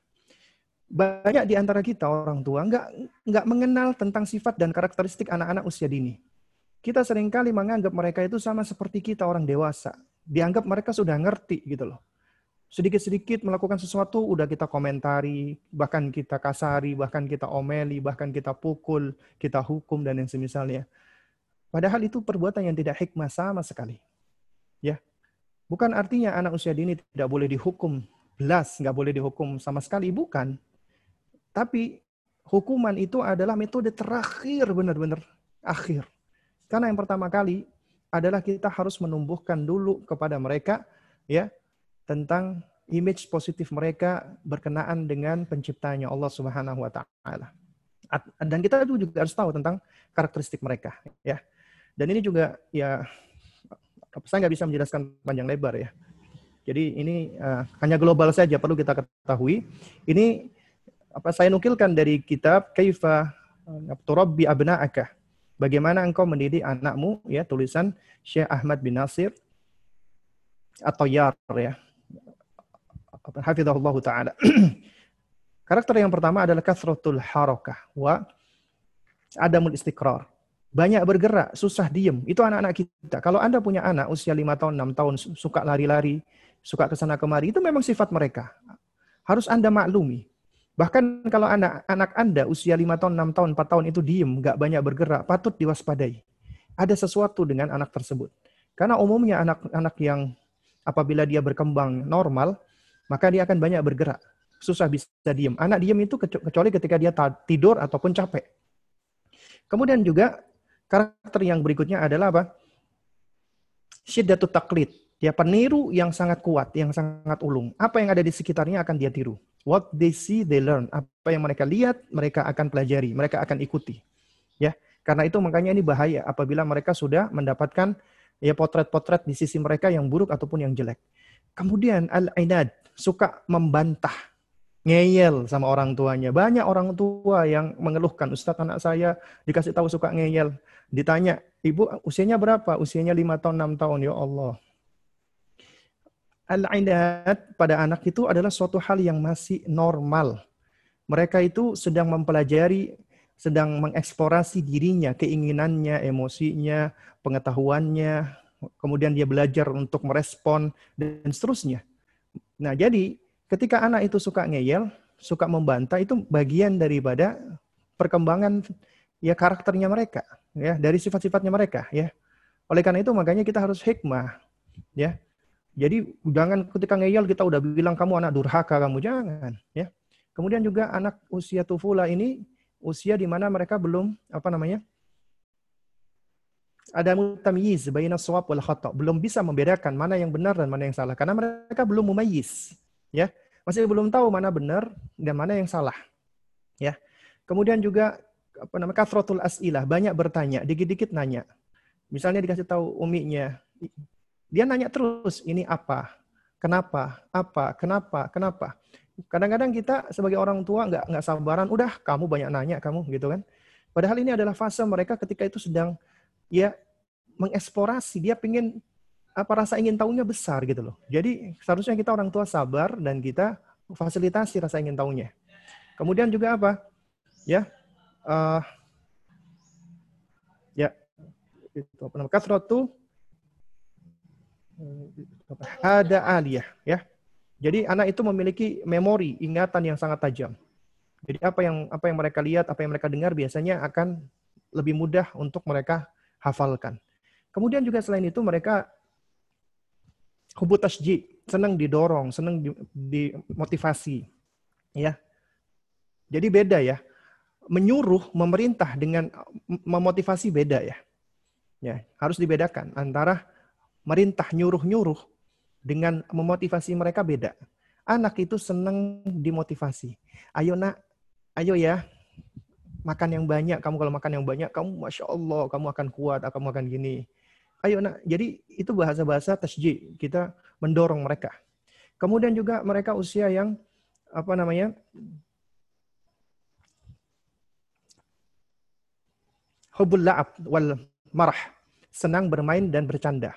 Banyak di antara kita orang tua nggak nggak mengenal tentang sifat dan karakteristik anak-anak usia dini. Kita sering kali menganggap mereka itu sama seperti kita orang dewasa. Dianggap mereka sudah ngerti gitu loh. Sedikit-sedikit melakukan sesuatu udah kita komentari, bahkan kita kasari, bahkan kita omeli, bahkan kita pukul, kita hukum dan yang semisalnya. Padahal itu perbuatan yang tidak hikmah sama sekali. Ya, Bukan artinya anak usia dini tidak boleh dihukum belas, nggak boleh dihukum sama sekali, bukan. Tapi hukuman itu adalah metode terakhir benar-benar akhir. Karena yang pertama kali adalah kita harus menumbuhkan dulu kepada mereka ya tentang image positif mereka berkenaan dengan penciptanya Allah Subhanahu wa taala. Dan kita juga harus tahu tentang karakteristik mereka ya. Dan ini juga ya saya nggak bisa menjelaskan panjang lebar ya. Jadi ini uh, hanya global saja perlu kita ketahui. Ini apa saya nukilkan dari kitab Kaifa Turabbi Abna'aka. Bagaimana engkau mendidik anakmu? Ya, tulisan Syekh Ahmad bin Nasir atau Yar ya. Hafizahullah taala. Karakter yang pertama adalah kasratul harakah wa adamul istiqrar. Banyak bergerak, susah diem. Itu anak-anak kita. Kalau Anda punya anak usia 5 tahun, 6 tahun, suka lari-lari, suka ke sana kemari, itu memang sifat mereka. Harus Anda maklumi. Bahkan kalau anak anak Anda usia 5 tahun, 6 tahun, 4 tahun itu diem, nggak banyak bergerak, patut diwaspadai. Ada sesuatu dengan anak tersebut. Karena umumnya anak-anak yang apabila dia berkembang normal, maka dia akan banyak bergerak. Susah bisa diem. Anak diem itu kecuali ketika dia tidur ataupun capek. Kemudian juga karakter yang berikutnya adalah apa? Syiddatut taklid. Dia peniru yang sangat kuat, yang sangat ulung. Apa yang ada di sekitarnya akan dia tiru. What they see, they learn. Apa yang mereka lihat, mereka akan pelajari, mereka akan ikuti. Ya, karena itu makanya ini bahaya apabila mereka sudah mendapatkan ya potret-potret di sisi mereka yang buruk ataupun yang jelek. Kemudian al-inad, suka membantah, ngeyel sama orang tuanya. Banyak orang tua yang mengeluhkan, Ustaz anak saya dikasih tahu suka ngeyel. Ditanya, ibu usianya berapa? Usianya 5 tahun, 6 tahun. Ya Allah, Al-inat pada anak itu adalah suatu hal yang masih normal. Mereka itu sedang mempelajari, sedang mengeksplorasi dirinya, keinginannya, emosinya, pengetahuannya, kemudian dia belajar untuk merespon, dan seterusnya. Nah, jadi ketika anak itu suka ngeyel, suka membantah, itu bagian daripada perkembangan ya karakternya mereka, ya dari sifat-sifatnya mereka, ya. Oleh karena itu makanya kita harus hikmah, ya jadi jangan ketika ngeyel kita udah bilang kamu anak durhaka kamu jangan ya. Kemudian juga anak usia tufula ini usia di mana mereka belum apa namanya? ada mutamyiz baina shawab wal khata. Belum bisa membedakan mana yang benar dan mana yang salah karena mereka belum mumayyiz ya. Masih belum tahu mana benar dan mana yang salah. Ya. Kemudian juga apa namanya kasratul as'ilah, banyak bertanya, dikit-dikit nanya. Misalnya dikasih tahu uminya, dia nanya terus, ini apa? Kenapa? Apa? Kenapa? Kenapa? Kadang-kadang kita sebagai orang tua nggak nggak sabaran, udah kamu banyak nanya kamu gitu kan. Padahal ini adalah fase mereka ketika itu sedang ya mengeksplorasi, dia pengen apa rasa ingin tahunya besar gitu loh. Jadi seharusnya kita orang tua sabar dan kita fasilitasi rasa ingin tahunya. Kemudian juga apa? Ya, uh, ya itu apa namanya? Kasratu ada aliyah ya. Jadi anak itu memiliki memori, ingatan yang sangat tajam. Jadi apa yang apa yang mereka lihat, apa yang mereka dengar biasanya akan lebih mudah untuk mereka hafalkan. Kemudian juga selain itu mereka hubut tasji, senang didorong, senang dimotivasi. Ya. Jadi beda ya. Menyuruh, memerintah dengan memotivasi beda ya. Ya, harus dibedakan antara merintah nyuruh-nyuruh dengan memotivasi mereka beda. Anak itu senang dimotivasi. Ayo nak, ayo ya, makan yang banyak. Kamu kalau makan yang banyak, kamu masya Allah, kamu akan kuat, kamu akan gini. Ayo nak, jadi itu bahasa-bahasa tasjid. Kita mendorong mereka. Kemudian juga mereka usia yang apa namanya hubul la'ab wal marah senang bermain dan bercanda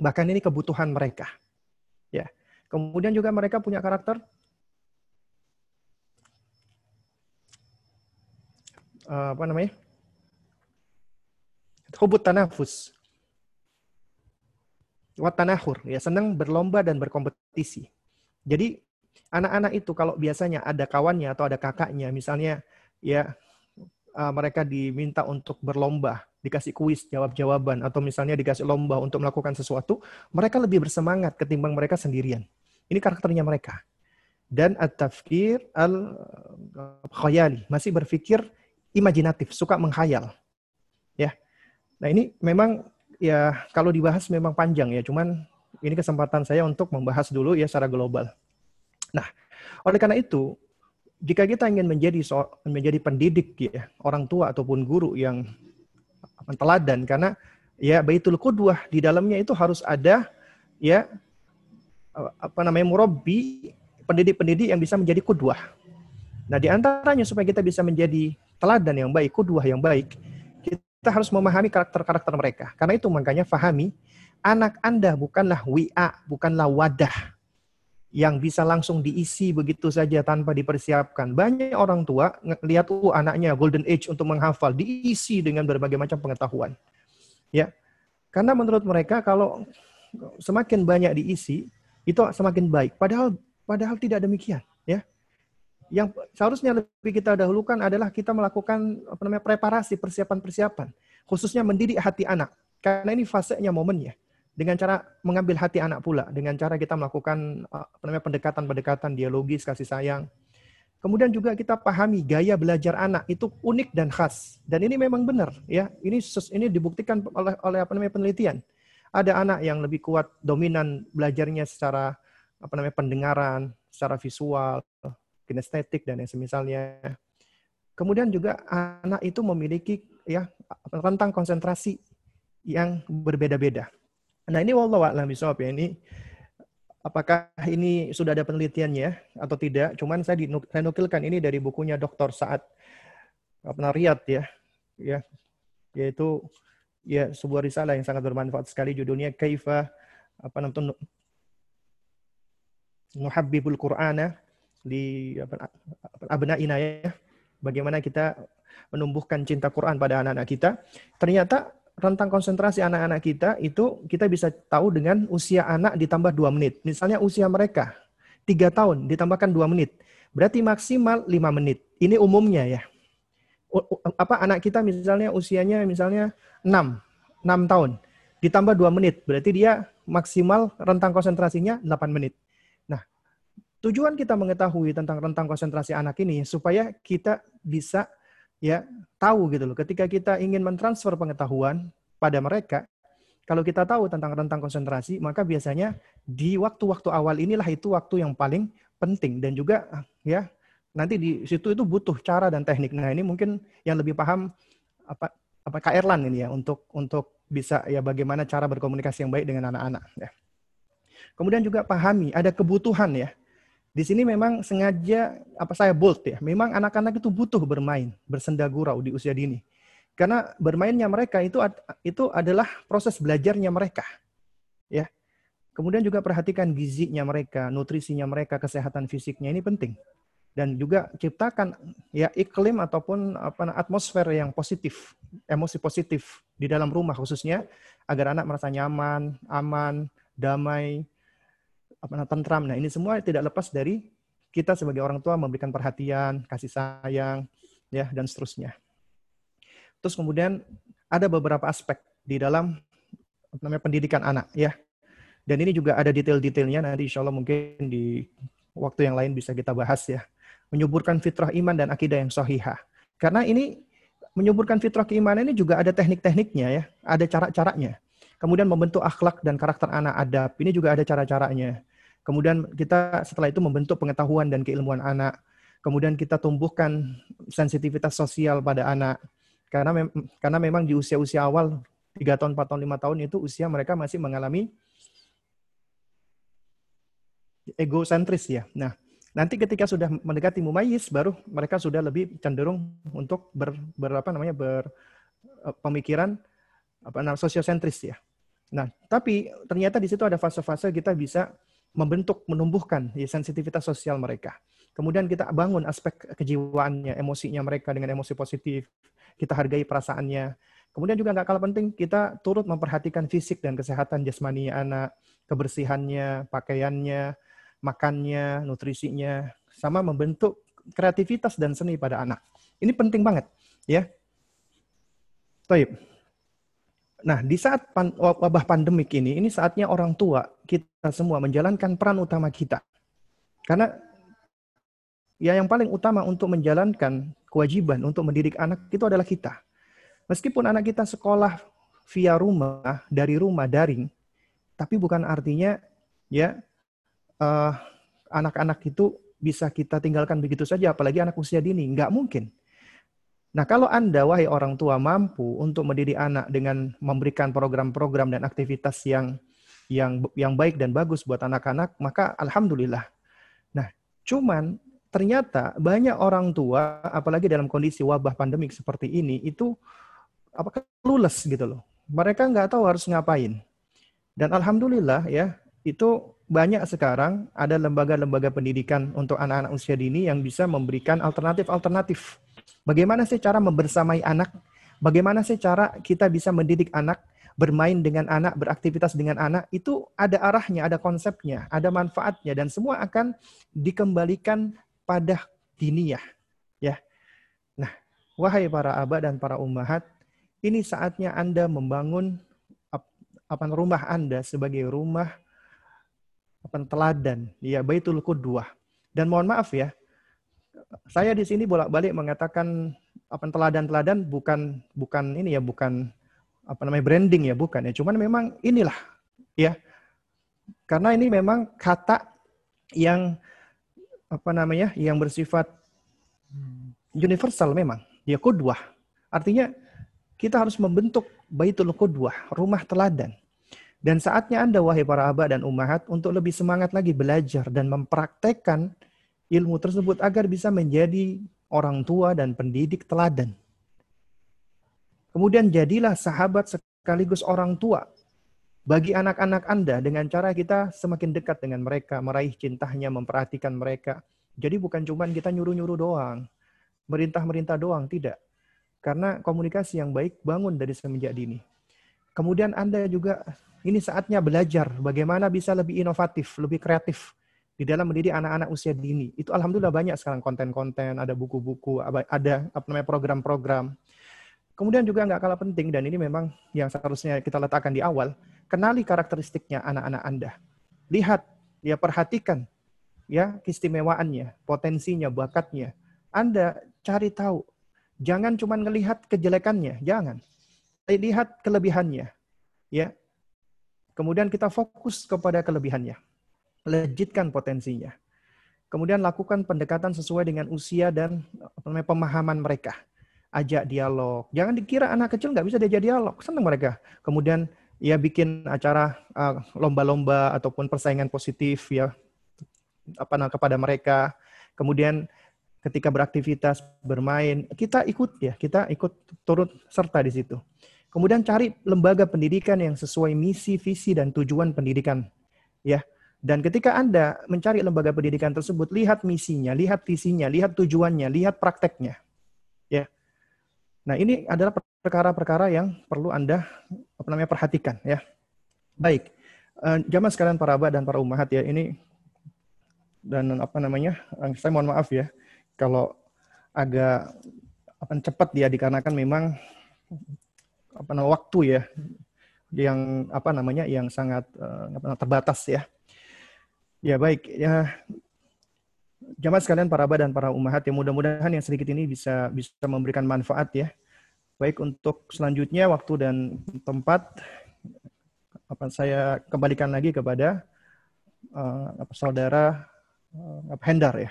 Bahkan ini kebutuhan mereka. Ya. Kemudian juga mereka punya karakter uh, apa namanya? Hubut tanafus. Wat tanahur, ya senang berlomba dan berkompetisi. Jadi anak-anak itu kalau biasanya ada kawannya atau ada kakaknya, misalnya ya uh, mereka diminta untuk berlomba dikasih kuis jawab-jawaban atau misalnya dikasih lomba untuk melakukan sesuatu, mereka lebih bersemangat ketimbang mereka sendirian. Ini karakternya mereka. Dan at-tafkir al-khayali, masih berpikir imajinatif, suka menghayal. Ya. Nah, ini memang ya kalau dibahas memang panjang ya, cuman ini kesempatan saya untuk membahas dulu ya secara global. Nah, oleh karena itu, jika kita ingin menjadi menjadi pendidik ya, orang tua ataupun guru yang teladan karena ya baitul qudwah di dalamnya itu harus ada ya apa namanya murabbi pendidik-pendidik yang bisa menjadi kudwah. Nah, di antaranya supaya kita bisa menjadi teladan yang baik, kudwah yang baik, kita harus memahami karakter-karakter mereka. Karena itu makanya fahami anak Anda bukanlah WA, bukanlah wadah yang bisa langsung diisi begitu saja tanpa dipersiapkan. Banyak orang tua lihat uh anaknya golden age untuk menghafal, diisi dengan berbagai macam pengetahuan. Ya. Karena menurut mereka kalau semakin banyak diisi, itu semakin baik. Padahal padahal tidak demikian, ya. Yang seharusnya lebih kita dahulukan adalah kita melakukan apa namanya preparasi, persiapan-persiapan, khususnya mendidik hati anak. Karena ini fasenya momennya. Dengan cara mengambil hati anak pula, dengan cara kita melakukan apa namanya pendekatan-pendekatan dialogis, kasih sayang. Kemudian juga kita pahami gaya belajar anak itu unik dan khas. Dan ini memang benar, ya. Ini ini dibuktikan oleh oleh apa namanya penelitian ada anak yang lebih kuat dominan belajarnya secara apa namanya pendengaran, secara visual, kinestetik dan yang semisalnya. Kemudian juga anak itu memiliki ya rentang konsentrasi yang berbeda-beda. Nah ini wallahu a'lam ya ini apakah ini sudah ada penelitiannya atau tidak? Cuman saya dinukilkan ini dari bukunya Dr. Saad apa Riyad ya, ya yaitu ya sebuah risalah yang sangat bermanfaat sekali judulnya Kaifa apa namanya Nuhabbibul Qur'ana di abnaina ya. Bagaimana kita menumbuhkan cinta Quran pada anak-anak kita. Ternyata rentang konsentrasi anak-anak kita itu kita bisa tahu dengan usia anak ditambah dua menit. Misalnya usia mereka tiga tahun ditambahkan dua menit. Berarti maksimal lima menit. Ini umumnya ya apa anak kita misalnya usianya misalnya 6, 6 tahun. Ditambah 2 menit, berarti dia maksimal rentang konsentrasinya 8 menit. Nah, tujuan kita mengetahui tentang rentang konsentrasi anak ini supaya kita bisa ya tahu gitu loh. Ketika kita ingin mentransfer pengetahuan pada mereka, kalau kita tahu tentang rentang konsentrasi, maka biasanya di waktu-waktu awal inilah itu waktu yang paling penting dan juga ya nanti di situ itu butuh cara dan teknik. Nah ini mungkin yang lebih paham apa apa Kak Erlan ini ya untuk untuk bisa ya bagaimana cara berkomunikasi yang baik dengan anak-anak. Ya. Kemudian juga pahami ada kebutuhan ya. Di sini memang sengaja apa saya bold ya. Memang anak-anak itu butuh bermain, bersenda gurau di usia dini. Karena bermainnya mereka itu itu adalah proses belajarnya mereka. Ya. Kemudian juga perhatikan gizinya mereka, nutrisinya mereka, kesehatan fisiknya ini penting dan juga ciptakan ya iklim ataupun apa atmosfer yang positif, emosi positif di dalam rumah khususnya agar anak merasa nyaman, aman, damai, tentram. Nah, ini semua tidak lepas dari kita sebagai orang tua memberikan perhatian, kasih sayang, ya dan seterusnya. Terus kemudian ada beberapa aspek di dalam namanya pendidikan anak ya. Dan ini juga ada detail-detailnya nanti insya Allah mungkin di waktu yang lain bisa kita bahas ya menyuburkan fitrah iman dan akidah yang sahihah. Karena ini menyuburkan fitrah keimanan ini juga ada teknik-tekniknya ya, ada cara-caranya. Kemudian membentuk akhlak dan karakter anak adab, ini juga ada cara-caranya. Kemudian kita setelah itu membentuk pengetahuan dan keilmuan anak. Kemudian kita tumbuhkan sensitivitas sosial pada anak. Karena mem karena memang di usia-usia awal 3 tahun, 4 tahun, 5 tahun itu usia mereka masih mengalami egosentris ya. Nah, Nanti ketika sudah mendekati mumayyiz baru mereka sudah lebih cenderung untuk ber, ber apa namanya ber eh, pemikiran apa namanya sosiosentris ya. Nah, tapi ternyata di situ ada fase-fase kita bisa membentuk, menumbuhkan ya, sensitivitas sosial mereka. Kemudian kita bangun aspek kejiwaannya, emosinya mereka dengan emosi positif. Kita hargai perasaannya. Kemudian juga nggak kalah penting, kita turut memperhatikan fisik dan kesehatan jasmani anak, kebersihannya, pakaiannya, makannya, nutrisinya, sama membentuk kreativitas dan seni pada anak. Ini penting banget, ya. Taib. Nah, di saat pan, wabah pandemik ini, ini saatnya orang tua kita semua menjalankan peran utama kita. Karena ya yang paling utama untuk menjalankan kewajiban untuk mendidik anak itu adalah kita. Meskipun anak kita sekolah via rumah, dari rumah daring, tapi bukan artinya ya eh, anak-anak itu bisa kita tinggalkan begitu saja, apalagi anak usia dini. Nggak mungkin. Nah, kalau Anda, wahai orang tua, mampu untuk mendidik anak dengan memberikan program-program dan aktivitas yang yang yang baik dan bagus buat anak-anak, maka alhamdulillah. Nah, cuman ternyata banyak orang tua, apalagi dalam kondisi wabah pandemik seperti ini, itu apa clueless gitu loh. Mereka nggak tahu harus ngapain. Dan alhamdulillah ya, itu banyak sekarang ada lembaga-lembaga pendidikan untuk anak-anak usia dini yang bisa memberikan alternatif-alternatif. Bagaimana sih cara membersamai anak? Bagaimana sih cara kita bisa mendidik anak, bermain dengan anak, beraktivitas dengan anak? Itu ada arahnya, ada konsepnya, ada manfaatnya dan semua akan dikembalikan pada diniyah. Ya. Nah, wahai para abah dan para ummahat, ini saatnya Anda membangun apa rumah Anda sebagai rumah apa teladan, ya Baitul Qudwah. Dan mohon maaf ya, saya di sini bolak-balik mengatakan apa teladan-teladan bukan bukan ini ya bukan apa namanya branding ya bukan ya. Cuman memang inilah ya. Karena ini memang kata yang apa namanya yang bersifat universal memang. Dia kudwah artinya kita harus membentuk baitul kudwah rumah teladan. Dan saatnya Anda, wahai para abah dan umahat, untuk lebih semangat lagi belajar dan mempraktekkan ilmu tersebut agar bisa menjadi orang tua dan pendidik teladan. Kemudian jadilah sahabat sekaligus orang tua bagi anak-anak Anda dengan cara kita semakin dekat dengan mereka, meraih cintanya, memperhatikan mereka. Jadi bukan cuma kita nyuruh-nyuruh doang, merintah-merintah doang, tidak. Karena komunikasi yang baik bangun dari semenjak dini. Kemudian Anda juga ini saatnya belajar bagaimana bisa lebih inovatif, lebih kreatif di dalam mendidik anak-anak usia dini. Itu alhamdulillah banyak sekarang konten-konten, ada buku-buku, ada apa namanya program-program. Kemudian juga nggak kalah penting dan ini memang yang seharusnya kita letakkan di awal, kenali karakteristiknya anak-anak Anda. Lihat, ya perhatikan ya keistimewaannya, potensinya, bakatnya. Anda cari tahu. Jangan cuma melihat kejelekannya, jangan. Lihat kelebihannya. Ya, Kemudian kita fokus kepada kelebihannya. Lejitkan potensinya. Kemudian lakukan pendekatan sesuai dengan usia dan pemahaman mereka. Ajak dialog. Jangan dikira anak kecil nggak bisa diajak dialog. Senang mereka. Kemudian ya bikin acara uh, lomba-lomba uh, ataupun persaingan positif ya apa nah, kepada mereka. Kemudian ketika beraktivitas bermain kita ikut ya kita ikut turut serta di situ Kemudian cari lembaga pendidikan yang sesuai misi, visi, dan tujuan pendidikan. Ya, dan ketika Anda mencari lembaga pendidikan tersebut, lihat misinya, lihat visinya, lihat tujuannya, lihat prakteknya. Ya. Nah, ini adalah perkara-perkara yang perlu Anda apa namanya perhatikan ya. Baik. Uh, jamaah sekalian para abah dan para umahat ya, ini dan apa namanya? Uh, saya mohon maaf ya kalau agak apa cepat ya dikarenakan memang apa namanya waktu ya yang apa namanya yang sangat uh, terbatas ya. Ya baik ya jamaah sekalian para abah dan para umahat yang mudah-mudahan yang sedikit ini bisa bisa memberikan manfaat ya. Baik untuk selanjutnya waktu dan tempat apa saya kembalikan lagi kepada uh, saudara uh, Hendar ya.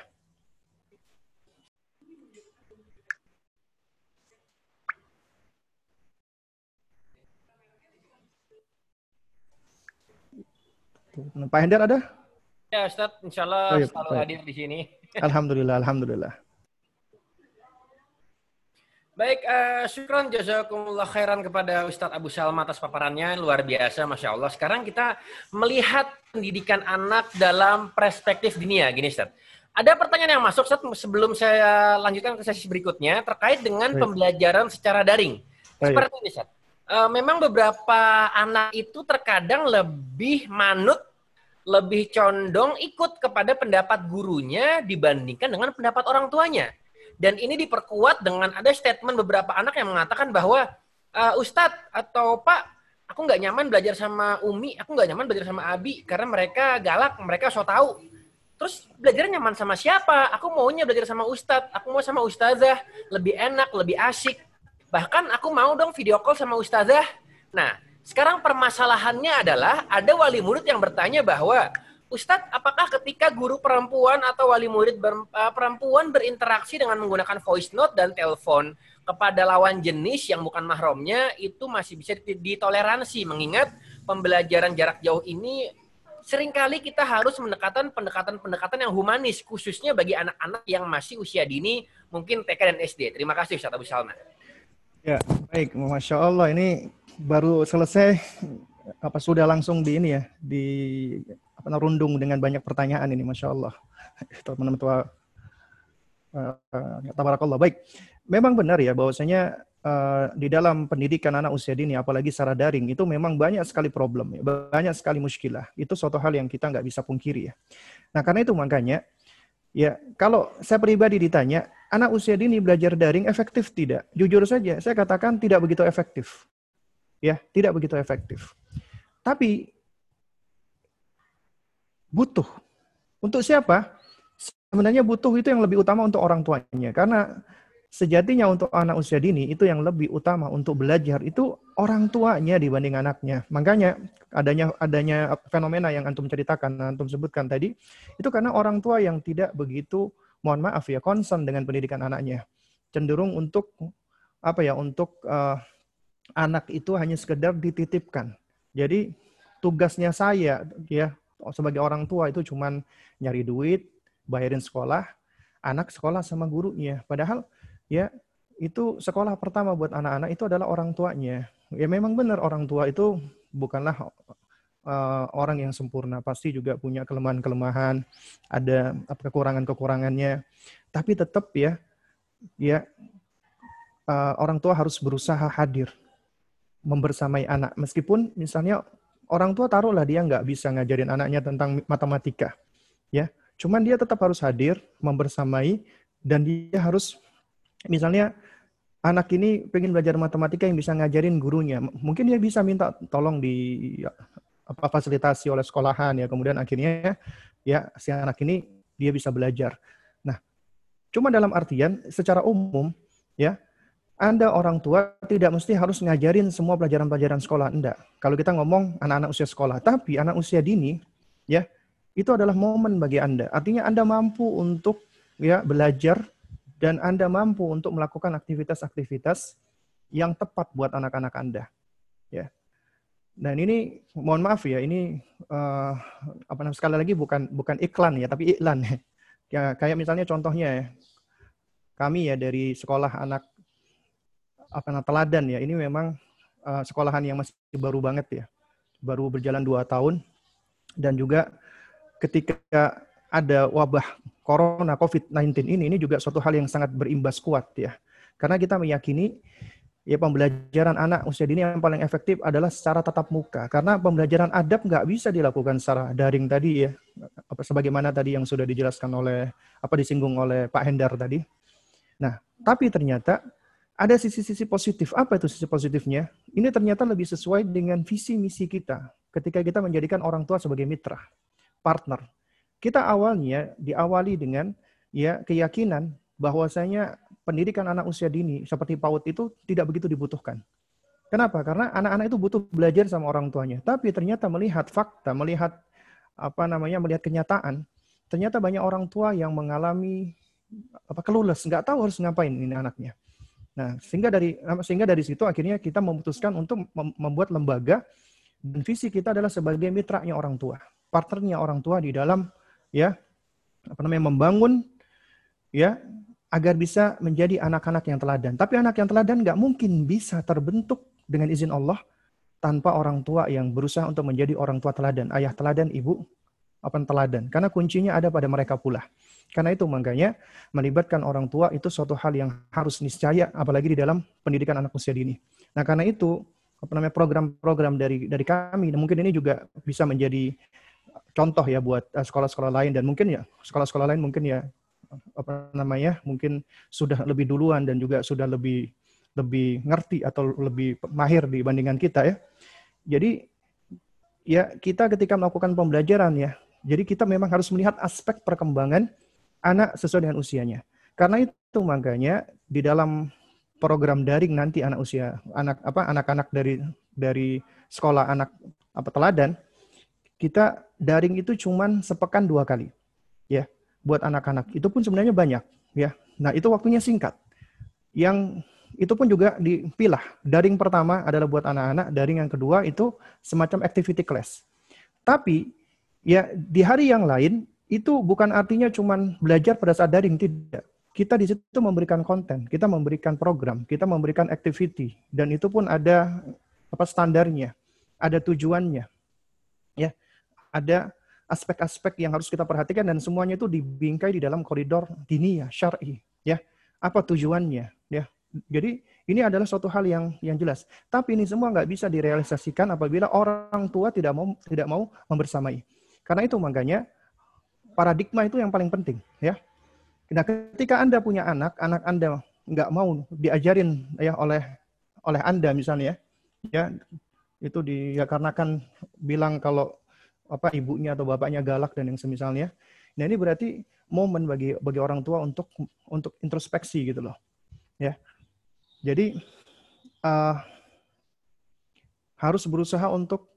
Pak Hendar ada? Ya Ustaz, insya Allah oh, iya, selalu baik. hadir di sini. Alhamdulillah, Alhamdulillah. Baik, uh, syukran jazakumullah khairan kepada Ustadz Abu Salma atas paparannya. Luar biasa, Masya Allah. Sekarang kita melihat pendidikan anak dalam perspektif dunia. Gini, Ustadz. Ada pertanyaan yang masuk, Ustadz, sebelum saya lanjutkan ke sesi berikutnya, terkait dengan Baik. pembelajaran secara daring. Baik. Seperti ini, Ustadz. Uh, memang beberapa anak itu terkadang lebih manut lebih condong ikut kepada pendapat gurunya dibandingkan dengan pendapat orang tuanya. Dan ini diperkuat dengan ada statement beberapa anak yang mengatakan bahwa uh, Ustadz atau Pak, aku nggak nyaman belajar sama Umi, aku nggak nyaman belajar sama Abi karena mereka galak, mereka so tahu. Terus belajar nyaman sama siapa? Aku maunya belajar sama Ustadz, aku mau sama Ustazah, lebih enak, lebih asik. Bahkan aku mau dong video call sama Ustazah. Nah, sekarang permasalahannya adalah ada wali murid yang bertanya bahwa Ustadz, apakah ketika guru perempuan atau wali murid ber, uh, perempuan berinteraksi dengan menggunakan voice note dan telepon kepada lawan jenis yang bukan mahramnya itu masih bisa ditoleransi mengingat pembelajaran jarak jauh ini sering kali kita harus mendekatan pendekatan-pendekatan yang humanis khususnya bagi anak-anak yang masih usia dini mungkin TK dan SD. Terima kasih Ustaz Abu Salma. Ya, baik. Masya Allah, ini baru selesai, apa sudah langsung di ini ya, di apa rundung dengan banyak pertanyaan ini, Masya Allah. Teman-teman tua, uh, tabarakallah. Baik, memang benar ya bahwasanya uh, di dalam pendidikan anak usia dini, apalagi secara daring, itu memang banyak sekali problem, ya, banyak sekali muskilah. Itu suatu hal yang kita nggak bisa pungkiri ya. Nah, karena itu makanya, ya kalau saya pribadi ditanya, anak usia dini belajar daring efektif tidak? Jujur saja, saya katakan tidak begitu efektif. Ya, tidak begitu efektif. Tapi butuh. Untuk siapa? Sebenarnya butuh itu yang lebih utama untuk orang tuanya. Karena sejatinya untuk anak usia dini itu yang lebih utama untuk belajar itu orang tuanya dibanding anaknya. Makanya adanya adanya fenomena yang antum ceritakan, antum sebutkan tadi, itu karena orang tua yang tidak begitu mohon maaf ya concern dengan pendidikan anaknya cenderung untuk apa ya untuk uh, anak itu hanya sekedar dititipkan. Jadi tugasnya saya ya sebagai orang tua itu cuman nyari duit bayarin sekolah anak sekolah sama gurunya. Padahal ya itu sekolah pertama buat anak-anak itu adalah orang tuanya. Ya memang benar orang tua itu bukanlah uh, orang yang sempurna pasti juga punya kelemahan-kelemahan, ada kekurangan-kekurangannya. Tapi tetap ya, ya uh, orang tua harus berusaha hadir membersamai anak. Meskipun misalnya orang tua taruhlah dia nggak bisa ngajarin anaknya tentang matematika, ya. Cuman dia tetap harus hadir, membersamai, dan dia harus misalnya anak ini pengen belajar matematika yang bisa ngajarin gurunya. Mungkin dia bisa minta tolong di apa fasilitasi oleh sekolahan ya kemudian akhirnya ya si anak ini dia bisa belajar. Nah, cuma dalam artian secara umum ya anda orang tua tidak mesti harus ngajarin semua pelajaran-pelajaran sekolah Anda. Kalau kita ngomong anak-anak usia sekolah, tapi anak usia dini ya itu adalah momen bagi Anda. Artinya Anda mampu untuk ya belajar dan Anda mampu untuk melakukan aktivitas-aktivitas yang tepat buat anak-anak Anda. Ya. Dan ini mohon maaf ya, ini uh, apa namanya sekali lagi bukan bukan iklan ya, tapi iklan ya. ya kayak misalnya contohnya ya, kami ya dari sekolah anak apa namanya teladan ya, ini memang uh, sekolahan yang masih baru banget ya, baru berjalan dua tahun. Dan juga ketika ada wabah corona COVID-19 ini, ini juga suatu hal yang sangat berimbas kuat ya. Karena kita meyakini ya pembelajaran anak usia dini yang paling efektif adalah secara tatap muka. Karena pembelajaran adab nggak bisa dilakukan secara daring tadi ya. Apa sebagaimana tadi yang sudah dijelaskan oleh apa disinggung oleh Pak Hendar tadi. Nah, tapi ternyata ada sisi-sisi positif. Apa itu sisi positifnya? Ini ternyata lebih sesuai dengan visi misi kita ketika kita menjadikan orang tua sebagai mitra, partner. Kita awalnya diawali dengan ya keyakinan bahwasanya pendidikan anak usia dini seperti PAUD itu tidak begitu dibutuhkan. Kenapa? Karena anak-anak itu butuh belajar sama orang tuanya. Tapi ternyata melihat fakta, melihat apa namanya, melihat kenyataan, ternyata banyak orang tua yang mengalami apa kelulus, nggak tahu harus ngapain ini anaknya. Nah, sehingga dari sehingga dari situ akhirnya kita memutuskan untuk membuat lembaga dan visi kita adalah sebagai mitranya orang tua, partnernya orang tua di dalam ya apa namanya membangun ya agar bisa menjadi anak-anak yang teladan. Tapi anak yang teladan nggak mungkin bisa terbentuk dengan izin Allah tanpa orang tua yang berusaha untuk menjadi orang tua teladan, ayah teladan, ibu apa teladan. Karena kuncinya ada pada mereka pula. Karena itu makanya melibatkan orang tua itu suatu hal yang harus niscaya, apalagi di dalam pendidikan anak usia dini. Nah karena itu apa namanya program-program dari dari kami, dan mungkin ini juga bisa menjadi contoh ya buat eh, sekolah-sekolah lain dan mungkin ya sekolah-sekolah lain mungkin ya apa namanya mungkin sudah lebih duluan dan juga sudah lebih lebih ngerti atau lebih mahir dibandingkan kita ya. Jadi ya kita ketika melakukan pembelajaran ya, jadi kita memang harus melihat aspek perkembangan anak sesuai dengan usianya. Karena itu makanya di dalam program daring nanti anak usia anak apa anak-anak dari dari sekolah anak apa teladan kita daring itu cuman sepekan dua kali ya buat anak-anak. Itu pun sebenarnya banyak, ya. Nah, itu waktunya singkat. Yang itu pun juga dipilah. Daring pertama adalah buat anak-anak, daring yang kedua itu semacam activity class. Tapi ya di hari yang lain itu bukan artinya cuma belajar pada saat daring tidak. kita di situ memberikan konten, kita memberikan program, kita memberikan activity, dan itu pun ada apa standarnya, ada tujuannya, ya, ada aspek-aspek yang harus kita perhatikan dan semuanya itu dibingkai di dalam koridor diniyah, syar'i, ya. Apa tujuannya, ya. Jadi ini adalah suatu hal yang yang jelas. Tapi ini semua nggak bisa direalisasikan apabila orang tua tidak mau tidak mau membersamai. Karena itu makanya paradigma itu yang paling penting, ya Nah, ketika Anda punya anak, anak Anda nggak mau diajarin ya oleh oleh Anda misalnya ya, itu dikarenakan bilang kalau apa ibunya atau bapaknya galak dan yang semisalnya. Nah, ini berarti momen bagi bagi orang tua untuk untuk introspeksi gitu loh. Ya. Jadi uh, harus berusaha untuk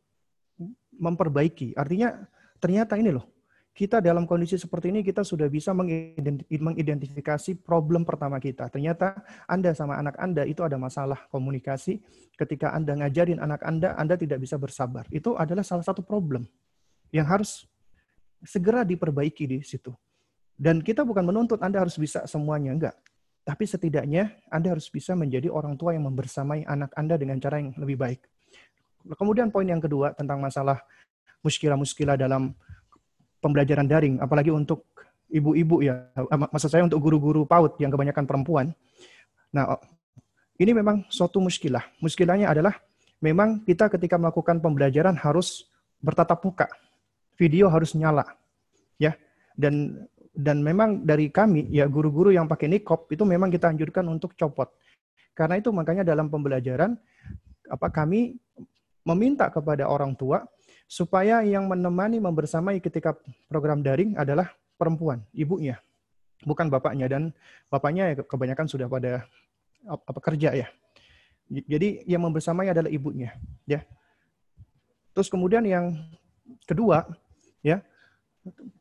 memperbaiki. Artinya ternyata ini loh, kita dalam kondisi seperti ini kita sudah bisa mengidentifikasi problem pertama kita. Ternyata Anda sama anak Anda itu ada masalah komunikasi. Ketika Anda ngajarin anak Anda, Anda tidak bisa bersabar. Itu adalah salah satu problem yang harus segera diperbaiki di situ. Dan kita bukan menuntut Anda harus bisa semuanya, enggak. Tapi setidaknya Anda harus bisa menjadi orang tua yang membersamai anak Anda dengan cara yang lebih baik. Kemudian poin yang kedua tentang masalah muskilah-muskilah dalam pembelajaran daring, apalagi untuk ibu-ibu ya, maksud saya untuk guru-guru PAUD yang kebanyakan perempuan. Nah, ini memang suatu muskilah. Muskilahnya adalah memang kita ketika melakukan pembelajaran harus bertatap muka. Video harus nyala. Ya. Dan dan memang dari kami ya guru-guru yang pakai nikop itu memang kita anjurkan untuk copot. Karena itu makanya dalam pembelajaran apa kami meminta kepada orang tua supaya yang menemani membersamai ketika program daring adalah perempuan, ibunya, bukan bapaknya dan bapaknya ya kebanyakan sudah pada apa kerja ya. Jadi yang membersamai adalah ibunya, ya. Terus kemudian yang kedua, ya,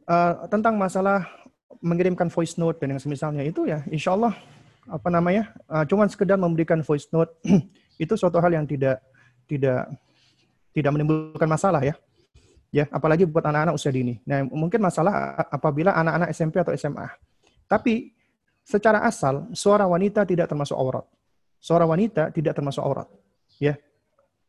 uh, tentang masalah mengirimkan voice note dan yang semisalnya itu ya, insya Allah apa namanya, uh, cuman sekedar memberikan voice note itu suatu hal yang tidak tidak tidak menimbulkan masalah ya. Ya, apalagi buat anak-anak usia dini. Nah, mungkin masalah apabila anak-anak SMP atau SMA. Tapi secara asal suara wanita tidak termasuk aurat. Suara wanita tidak termasuk aurat. Ya.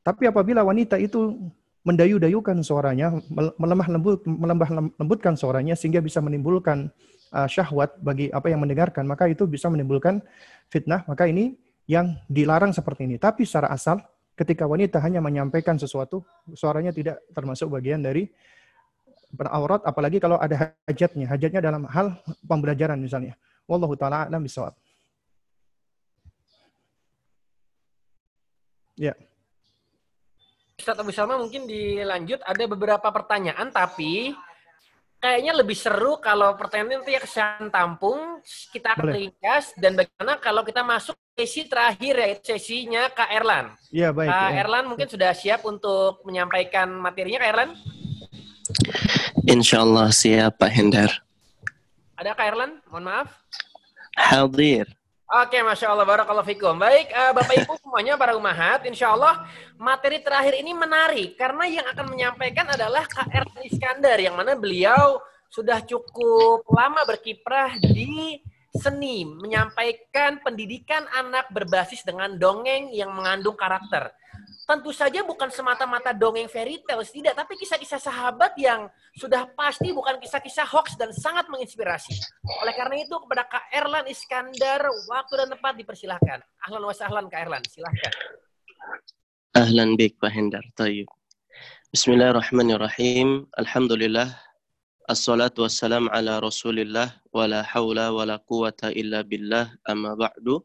Tapi apabila wanita itu mendayu-dayukan suaranya, melemah lembut melembah lembutkan suaranya sehingga bisa menimbulkan uh, syahwat bagi apa yang mendengarkan, maka itu bisa menimbulkan fitnah. Maka ini yang dilarang seperti ini. Tapi secara asal ketika wanita hanya menyampaikan sesuatu, suaranya tidak termasuk bagian dari beraurat, apalagi kalau ada hajatnya. Hajatnya dalam hal pembelajaran misalnya. Wallahu ta'ala a'lam bisawab. Ya. Ustaz Abu Salma mungkin dilanjut ada beberapa pertanyaan tapi kayaknya lebih seru kalau pertanyaan itu ya kesan tampung kita akan ringkas dan bagaimana kalau kita masuk sesi terakhir yaitu sesinya Kak Erlan. Iya baik. Kak ya. Erlan mungkin sudah siap untuk menyampaikan materinya Kak Erlan? Insya Allah siap Pak Hendar. Ada Kak Erlan? Mohon maaf. Hadir. Oke, Masya Allah, Barakallahu Fikum. Baik, uh, Bapak Ibu semuanya, para umahat, Insya Allah materi terakhir ini menarik, karena yang akan menyampaikan adalah KR Iskandar, yang mana beliau sudah cukup lama berkiprah di seni, menyampaikan pendidikan anak berbasis dengan dongeng yang mengandung karakter tentu saja bukan semata-mata dongeng fairy tale, tidak, tapi kisah-kisah sahabat yang sudah pasti bukan kisah-kisah hoax dan sangat menginspirasi. Oleh karena itu kepada Kak Erlan Iskandar, waktu dan tempat dipersilahkan. Ahlan wa sahlan Kak Erlan, silahkan. Ahlan bik Pak Hendar, tayyib. Bismillahirrahmanirrahim. Alhamdulillah. Assalatu wassalam ala rasulillah wa la hawla wa quwata illa billah amma ba'du.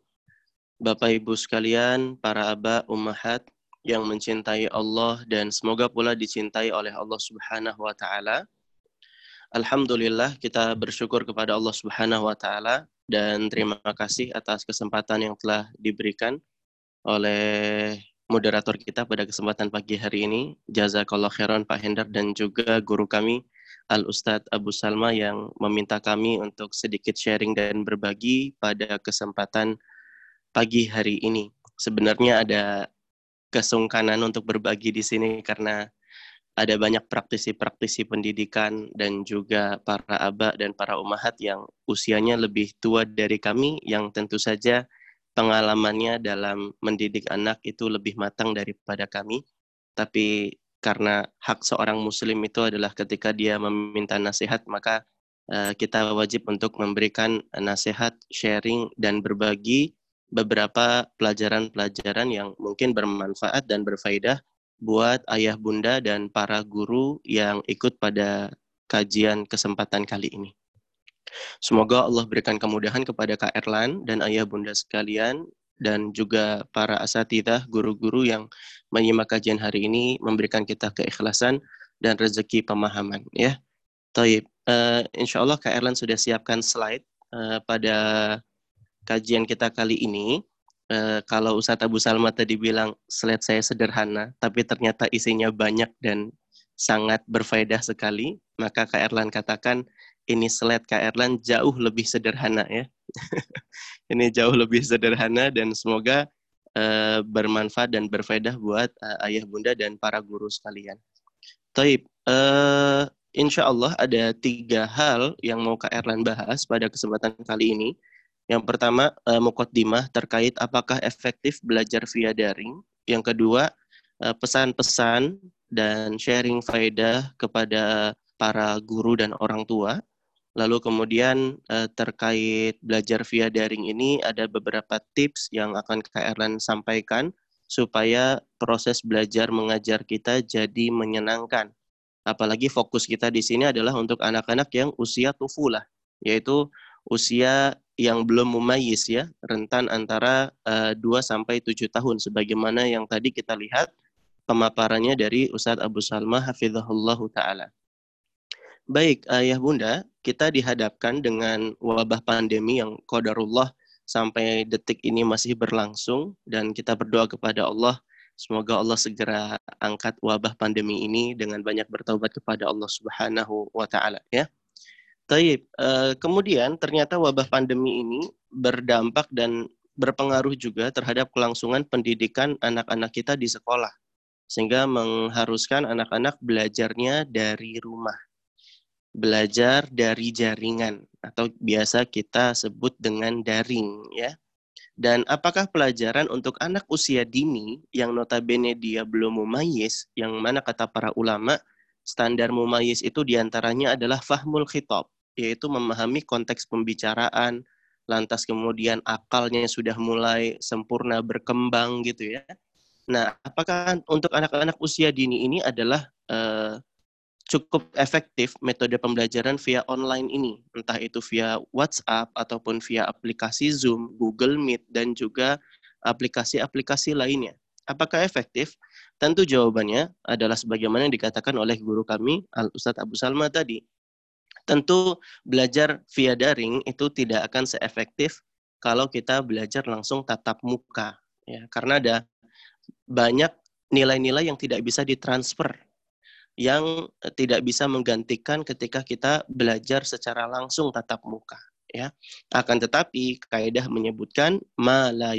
Bapak Ibu sekalian, para aba, ummahat, yang mencintai Allah dan semoga pula dicintai oleh Allah Subhanahu wa taala. Alhamdulillah kita bersyukur kepada Allah Subhanahu wa taala dan terima kasih atas kesempatan yang telah diberikan oleh moderator kita pada kesempatan pagi hari ini. Jazakallah khairan Pak Hendar dan juga guru kami Al Ustadz Abu Salma yang meminta kami untuk sedikit sharing dan berbagi pada kesempatan pagi hari ini. Sebenarnya ada kesungkanan untuk berbagi di sini karena ada banyak praktisi-praktisi pendidikan dan juga para aba dan para umahat yang usianya lebih tua dari kami yang tentu saja pengalamannya dalam mendidik anak itu lebih matang daripada kami. Tapi karena hak seorang muslim itu adalah ketika dia meminta nasihat maka uh, kita wajib untuk memberikan nasihat, sharing dan berbagi beberapa pelajaran-pelajaran yang mungkin bermanfaat dan berfaedah buat ayah bunda dan para guru yang ikut pada kajian kesempatan kali ini. Semoga Allah berikan kemudahan kepada Kak Erlan dan ayah bunda sekalian dan juga para asatidah, guru-guru yang menyimak kajian hari ini memberikan kita keikhlasan dan rezeki pemahaman ya. Taib. Uh, insya Allah Kak Erlan sudah siapkan slide uh, pada kajian kita kali ini uh, kalau Ustadz Abu Salma tadi bilang slide saya sederhana, tapi ternyata isinya banyak dan sangat berfaedah sekali, maka Kak Erlan katakan ini slide Kak Erlan jauh lebih sederhana ya. ini jauh lebih sederhana dan semoga uh, bermanfaat dan berfaedah buat uh, ayah bunda dan para guru sekalian. Taib, uh, insya Allah ada tiga hal yang mau Kak Erlan bahas pada kesempatan kali ini. Yang pertama, uh, terkait apakah efektif belajar via daring. Yang kedua, uh, pesan-pesan dan sharing faedah kepada para guru dan orang tua. Lalu kemudian uh, terkait belajar via daring ini ada beberapa tips yang akan Kak Erlan sampaikan supaya proses belajar mengajar kita jadi menyenangkan. Apalagi fokus kita di sini adalah untuk anak-anak yang usia tufulah, yaitu usia yang belum mumayyiz ya, rentan antara uh, eh, 2 sampai 7 tahun sebagaimana yang tadi kita lihat pemaparannya dari Ustadz Abu Salma hafizahullah taala. Baik, ayah bunda, kita dihadapkan dengan wabah pandemi yang qadarullah sampai detik ini masih berlangsung dan kita berdoa kepada Allah semoga Allah segera angkat wabah pandemi ini dengan banyak bertaubat kepada Allah Subhanahu wa taala ya. Taib. Uh, kemudian ternyata wabah pandemi ini berdampak dan berpengaruh juga terhadap kelangsungan pendidikan anak-anak kita di sekolah. Sehingga mengharuskan anak-anak belajarnya dari rumah. Belajar dari jaringan atau biasa kita sebut dengan daring ya. Dan apakah pelajaran untuk anak usia dini yang notabene dia belum mumayyiz, yang mana kata para ulama, standar mumayyiz itu di antaranya adalah fahmul khitab, yaitu memahami konteks pembicaraan, lantas kemudian akalnya sudah mulai sempurna berkembang gitu ya. Nah, apakah untuk anak-anak usia dini ini adalah uh, cukup efektif metode pembelajaran via online ini, entah itu via WhatsApp ataupun via aplikasi Zoom, Google Meet, dan juga aplikasi-aplikasi lainnya. Apakah efektif? Tentu jawabannya adalah sebagaimana yang dikatakan oleh guru kami, Al Ustadz Abu Salma tadi, Tentu belajar via daring itu tidak akan seefektif kalau kita belajar langsung tatap muka ya. Karena ada banyak nilai-nilai yang tidak bisa ditransfer yang tidak bisa menggantikan ketika kita belajar secara langsung tatap muka ya. Akan tetapi kaidah menyebutkan ma la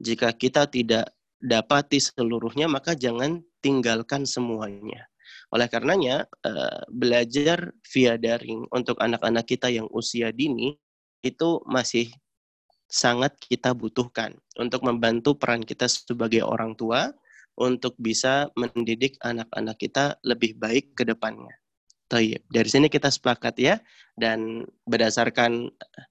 jika kita tidak dapati seluruhnya maka jangan tinggalkan semuanya oleh karenanya, uh, belajar via daring untuk anak-anak kita yang usia dini itu masih sangat kita butuhkan untuk membantu peran kita sebagai orang tua untuk bisa mendidik anak-anak kita lebih baik ke depannya. Tayyip. Dari sini kita sepakat ya dan berdasarkan eh,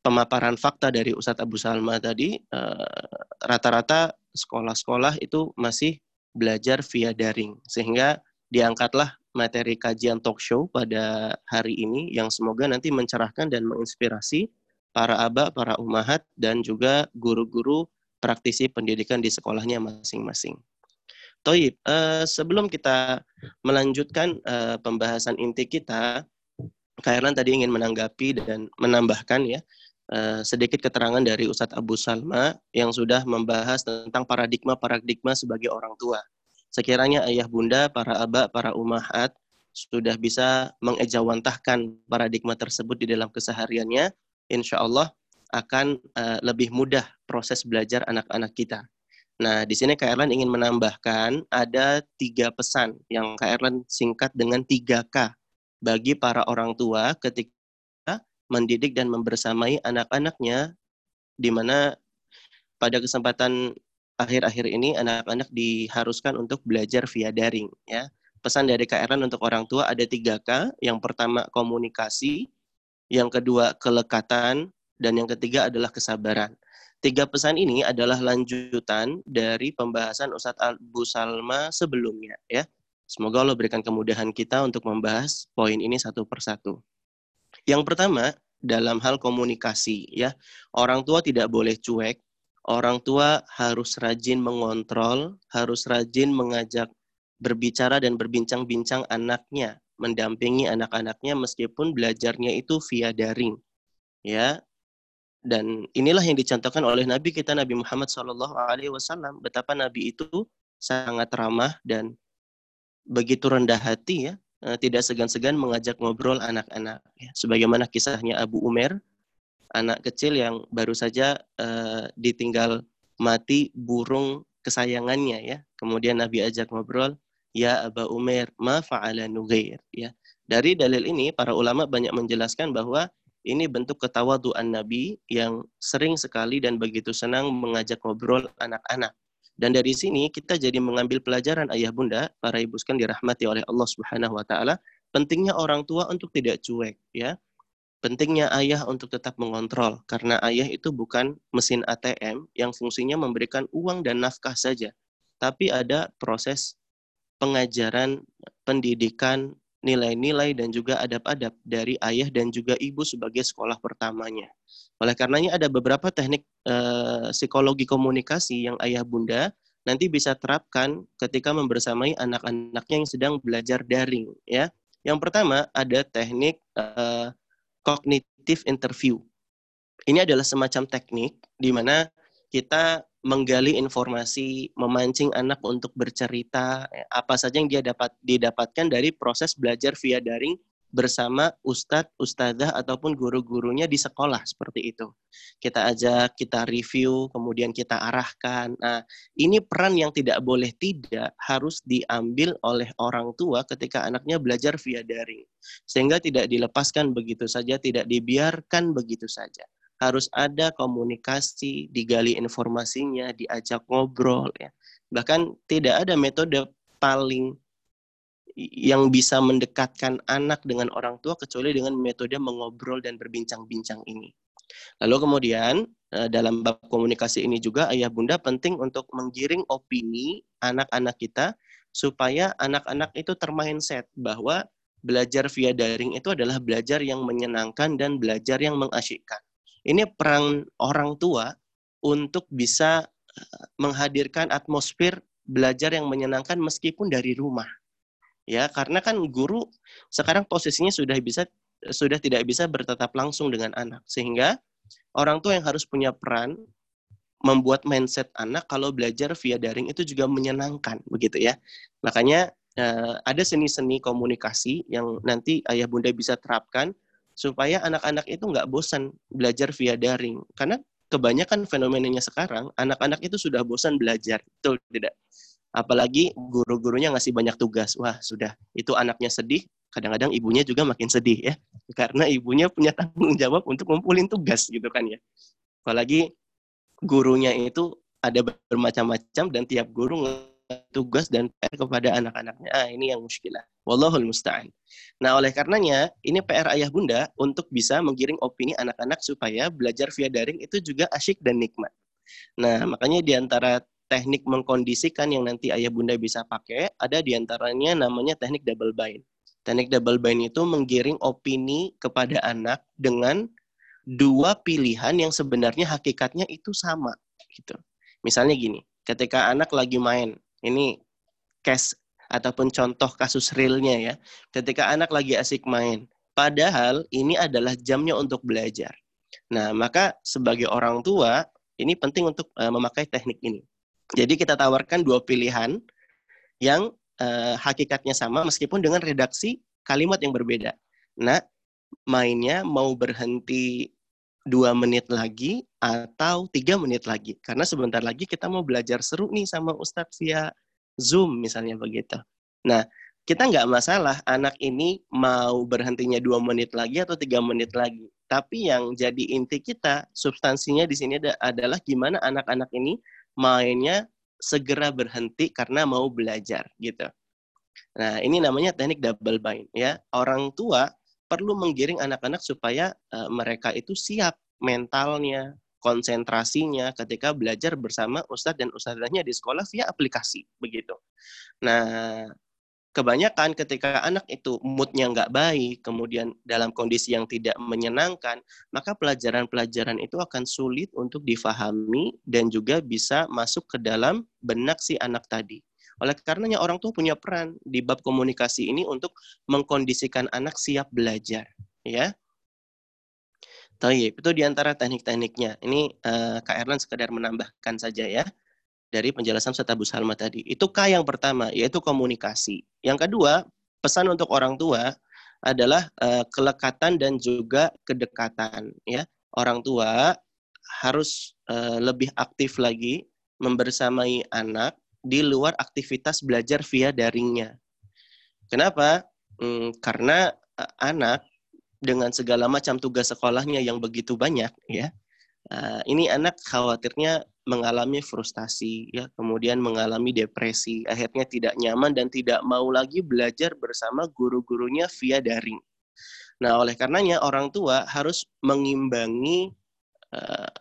pemaparan fakta dari Ustadz Abu Salma tadi eh, rata-rata sekolah-sekolah itu masih belajar via daring sehingga diangkatlah materi kajian talk show pada hari ini yang semoga nanti mencerahkan dan menginspirasi para aba, para umahat, dan juga guru-guru praktisi pendidikan di sekolahnya masing-masing. Toib, uh, sebelum kita melanjutkan uh, pembahasan inti kita, Kairan tadi ingin menanggapi dan menambahkan ya uh, sedikit keterangan dari Ustadz Abu Salma yang sudah membahas tentang paradigma-paradigma sebagai orang tua. Sekiranya ayah bunda, para aba, para umahat sudah bisa mengejawantahkan paradigma tersebut di dalam kesehariannya, insya Allah akan uh, lebih mudah proses belajar anak-anak kita. Nah, di sini Kak Erlan ingin menambahkan ada tiga pesan yang Kak Erlan singkat dengan 3K bagi para orang tua ketika mendidik dan membersamai anak-anaknya di mana pada kesempatan akhir-akhir ini anak-anak diharuskan untuk belajar via daring ya. Pesan dari Erlan untuk orang tua ada 3K. Yang pertama komunikasi, yang kedua kelekatan, dan yang ketiga adalah kesabaran. Tiga pesan ini adalah lanjutan dari pembahasan Ustadz Abu Salma sebelumnya ya. Semoga Allah berikan kemudahan kita untuk membahas poin ini satu persatu. Yang pertama, dalam hal komunikasi ya. Orang tua tidak boleh cuek, orang tua harus rajin mengontrol, harus rajin mengajak berbicara dan berbincang-bincang anaknya, mendampingi anak-anaknya meskipun belajarnya itu via daring. Ya, dan inilah yang dicontohkan oleh Nabi kita Nabi Muhammad Alaihi Wasallam betapa Nabi itu sangat ramah dan begitu rendah hati ya eh, tidak segan-segan mengajak ngobrol anak-anak ya. sebagaimana kisahnya Abu Umar anak kecil yang baru saja uh, ditinggal mati burung kesayangannya ya kemudian Nabi ajak ngobrol ya Abu Umar ma fa'ala nughair ya dari dalil ini para ulama banyak menjelaskan bahwa ini bentuk ketawaduan Nabi yang sering sekali dan begitu senang mengajak ngobrol anak-anak. Dan dari sini kita jadi mengambil pelajaran ayah bunda, para ibu sekalian dirahmati oleh Allah Subhanahu wa taala, pentingnya orang tua untuk tidak cuek ya. Pentingnya ayah untuk tetap mengontrol karena ayah itu bukan mesin ATM yang fungsinya memberikan uang dan nafkah saja, tapi ada proses pengajaran, pendidikan, nilai-nilai dan juga adab-adab dari ayah dan juga ibu sebagai sekolah pertamanya. Oleh karenanya ada beberapa teknik uh, psikologi komunikasi yang ayah bunda nanti bisa terapkan ketika membersamai anak-anaknya yang sedang belajar daring ya. Yang pertama ada teknik uh, cognitive interview. Ini adalah semacam teknik di mana kita menggali informasi, memancing anak untuk bercerita, ya, apa saja yang dia dapat didapatkan dari proses belajar via daring bersama ustadz, ustadzah ataupun guru-gurunya di sekolah seperti itu. Kita ajak, kita review, kemudian kita arahkan. Nah, ini peran yang tidak boleh tidak harus diambil oleh orang tua ketika anaknya belajar via daring. Sehingga tidak dilepaskan begitu saja, tidak dibiarkan begitu saja harus ada komunikasi, digali informasinya, diajak ngobrol ya. Bahkan tidak ada metode paling yang bisa mendekatkan anak dengan orang tua kecuali dengan metode mengobrol dan berbincang-bincang ini. Lalu kemudian eh, dalam bab komunikasi ini juga ayah bunda penting untuk menggiring opini anak-anak kita supaya anak-anak itu termindset bahwa belajar via daring itu adalah belajar yang menyenangkan dan belajar yang mengasyikkan. Ini peran orang tua untuk bisa eh, menghadirkan atmosfer belajar yang menyenangkan meskipun dari rumah. Ya, karena kan guru sekarang posisinya sudah bisa sudah tidak bisa bertetap langsung dengan anak. Sehingga orang tua yang harus punya peran membuat mindset anak kalau belajar via daring itu juga menyenangkan begitu ya. Makanya eh, ada seni-seni komunikasi yang nanti ayah bunda bisa terapkan supaya anak-anak itu nggak bosan belajar via daring. Karena kebanyakan fenomenanya sekarang anak-anak itu sudah bosan belajar itu tidak apalagi guru-gurunya ngasih banyak tugas wah sudah itu anaknya sedih kadang-kadang ibunya juga makin sedih ya karena ibunya punya tanggung jawab untuk ngumpulin tugas gitu kan ya apalagi gurunya itu ada bermacam-macam dan tiap guru tugas dan PR kepada anak-anaknya. Ah, ini yang muskilah. Wallahul musta'an. Nah, oleh karenanya, ini PR ayah bunda untuk bisa menggiring opini anak-anak supaya belajar via daring itu juga asyik dan nikmat. Nah, makanya di antara teknik mengkondisikan yang nanti ayah bunda bisa pakai, ada di antaranya namanya teknik double bind. Teknik double bind itu menggiring opini kepada anak dengan dua pilihan yang sebenarnya hakikatnya itu sama gitu. Misalnya gini, ketika anak lagi main ini case ataupun contoh kasus realnya ya. Ketika anak lagi asik main, padahal ini adalah jamnya untuk belajar. Nah, maka sebagai orang tua ini penting untuk uh, memakai teknik ini. Jadi kita tawarkan dua pilihan yang uh, hakikatnya sama meskipun dengan redaksi kalimat yang berbeda. Nah, mainnya mau berhenti dua menit lagi atau tiga menit lagi. Karena sebentar lagi kita mau belajar seru nih sama Ustadz via Zoom misalnya begitu. Nah, kita nggak masalah anak ini mau berhentinya dua menit lagi atau tiga menit lagi. Tapi yang jadi inti kita, substansinya di sini adalah gimana anak-anak ini mainnya segera berhenti karena mau belajar gitu. Nah, ini namanya teknik double bind ya. Orang tua perlu menggiring anak-anak supaya uh, mereka itu siap mentalnya, konsentrasinya ketika belajar bersama ustadz dan ustadzahnya di sekolah via aplikasi begitu. Nah, kebanyakan ketika anak itu moodnya nggak baik, kemudian dalam kondisi yang tidak menyenangkan, maka pelajaran-pelajaran itu akan sulit untuk difahami dan juga bisa masuk ke dalam benak si anak tadi. Oleh karenanya orang tua punya peran di bab komunikasi ini untuk mengkondisikan anak siap belajar, ya. Tayyip, itu di antara teknik-tekniknya. Ini uh, Kak Erlan sekedar menambahkan saja ya dari penjelasan Ustaz Abu Salma tadi. Itu K yang pertama, yaitu komunikasi. Yang kedua, pesan untuk orang tua adalah uh, kelekatan dan juga kedekatan. Ya, orang tua harus uh, lebih aktif lagi membersamai anak di luar aktivitas belajar via daringnya. Kenapa? Hmm, karena uh, anak dengan segala macam tugas sekolahnya yang begitu banyak, ya, uh, ini anak khawatirnya mengalami frustasi ya. Kemudian mengalami depresi. Akhirnya tidak nyaman dan tidak mau lagi belajar bersama guru-gurunya via daring. Nah oleh karenanya orang tua harus mengimbangi uh,